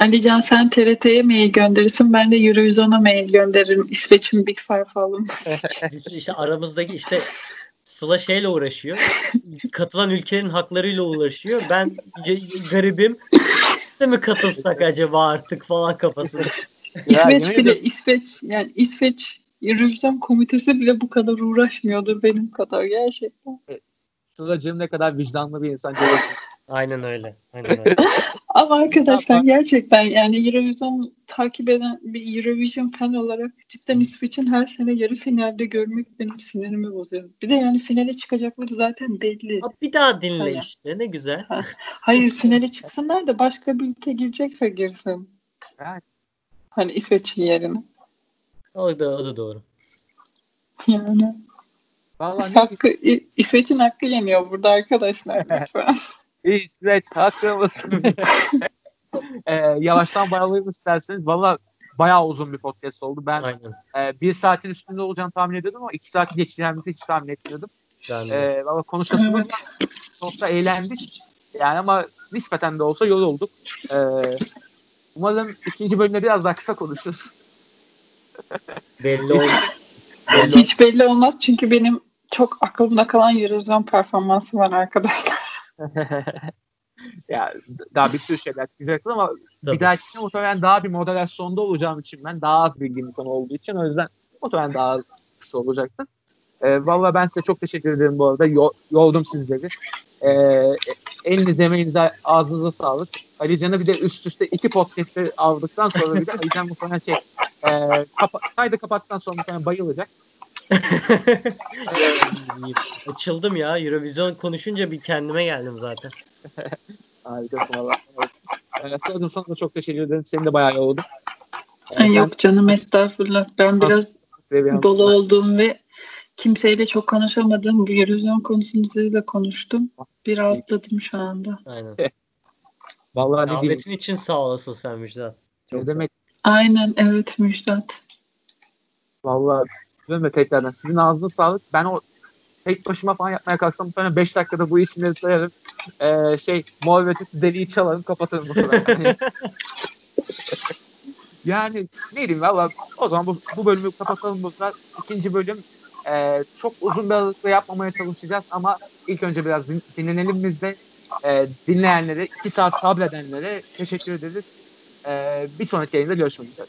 Ali Can sen TRT'ye mail gönderirsin. Ben de Eurovision'a mail gönderirim. İsveç'in Big Five falan. [laughs] İşte, işte aramızdaki işte Sıla şeyle uğraşıyor. Katılan ülkenin haklarıyla uğraşıyor. Ben garibim. De mi katılsak acaba artık falan kafasında. İsveç bile. İsveç yani İsveç Eurovision komitesi bile bu kadar uğraşmıyordur benim kadar gerçekten. Sıla'cığım ne kadar vicdanlı bir insan. Aynen öyle. Aynen öyle. [laughs] Ama arkadaşlar gerçekten yani Eurovision takip eden bir Eurovision fan olarak cidden İsveç'in her sene yarı finalde görmek benim sinirimi bozuyor. Bir de yani finale çıkacakları zaten belli. Abi bir daha dinle Aynen. işte. Ne güzel. Hayır [laughs] finale çıksınlar da başka bir ülke girecekse girsin. Evet. Hani İsveç'in yerine. O da, o da doğru. Yani Vallahi hakkı, İsveç'in hakkı yeniyor burada arkadaşlar [laughs] lütfen. İsveç hakkımız. [laughs] ee, yavaştan bağlayalım isterseniz. Valla bayağı uzun bir podcast oldu. Ben Aynen. e, bir saatin üstünde olacağını tahmin ediyordum ama iki saat geçeceğimizi hiç tahmin etmiyordum. Ben de. Ee, valla konuşmasını Evet. çok da eğlendik. Yani ama nispeten de olsa yorulduk. Ee, umarım ikinci bölümde biraz daha kısa konuşuruz. [laughs] Belli oldu. Hiç belli olmaz çünkü benim çok aklımda kalan Eurovision performansı var arkadaşlar. [laughs] ya daha bir sürü şeyler çıkacaktır ama Tabii. bir dahakine muhtemelen daha bir moderasyonda olacağım için ben daha az bildiğim bir konu olduğu için o yüzden muhtemelen daha az kısa olacaktır. Ee, Valla ben size çok teşekkür ederim bu arada. Yo- yoldum sizleri. Ee, elinize emeğinize ağzınıza sağlık. Ali Can'ı bir de üst üste iki podcast'te aldıktan sonra bir de Ali Can muhtemelen şey e, kapa- kaydı kapattıktan sonra muhtemelen bayılacak. [laughs] Açıldım ya. Eurovision konuşunca bir kendime geldim zaten. [laughs] Harikasın valla. Ee, Sıla'cığım sana da çok teşekkür ederim. Seni de bayağı yoldum. Ee, Ay yok canım estağfurullah. Ben biraz sen de bir dolu olduğum ve kimseyle çok konuşamadığım bu Eurovision konusunu sizinle konuştum. Bir rahatladım şu anda. Aynen. [laughs] Vallahi. Davetin için sağ olasın sen Müjdat. Ne Çok demek Aynen evet Müjdat. Vallahi diyorum ya tekrardan sizin ağzınıza sağlık. Ben o tek başıma falan yapmaya kalksam muhtemelen 5 dakikada bu isimleri sayarım. Ee, şey mor ve tütü deliği çalarım kapatırım bu sefer. [laughs] Yani, ne diyeyim valla o zaman bu, bu bölümü kapatalım bu sefer. İkinci bölüm e, çok uzun bir aralıkla yapmamaya çalışacağız ama ilk önce biraz din- dinlenelim biz de. E, dinleyenlere, 2 saat sabredenlere teşekkür ederiz. E, bir sonraki yayında görüşmek üzere.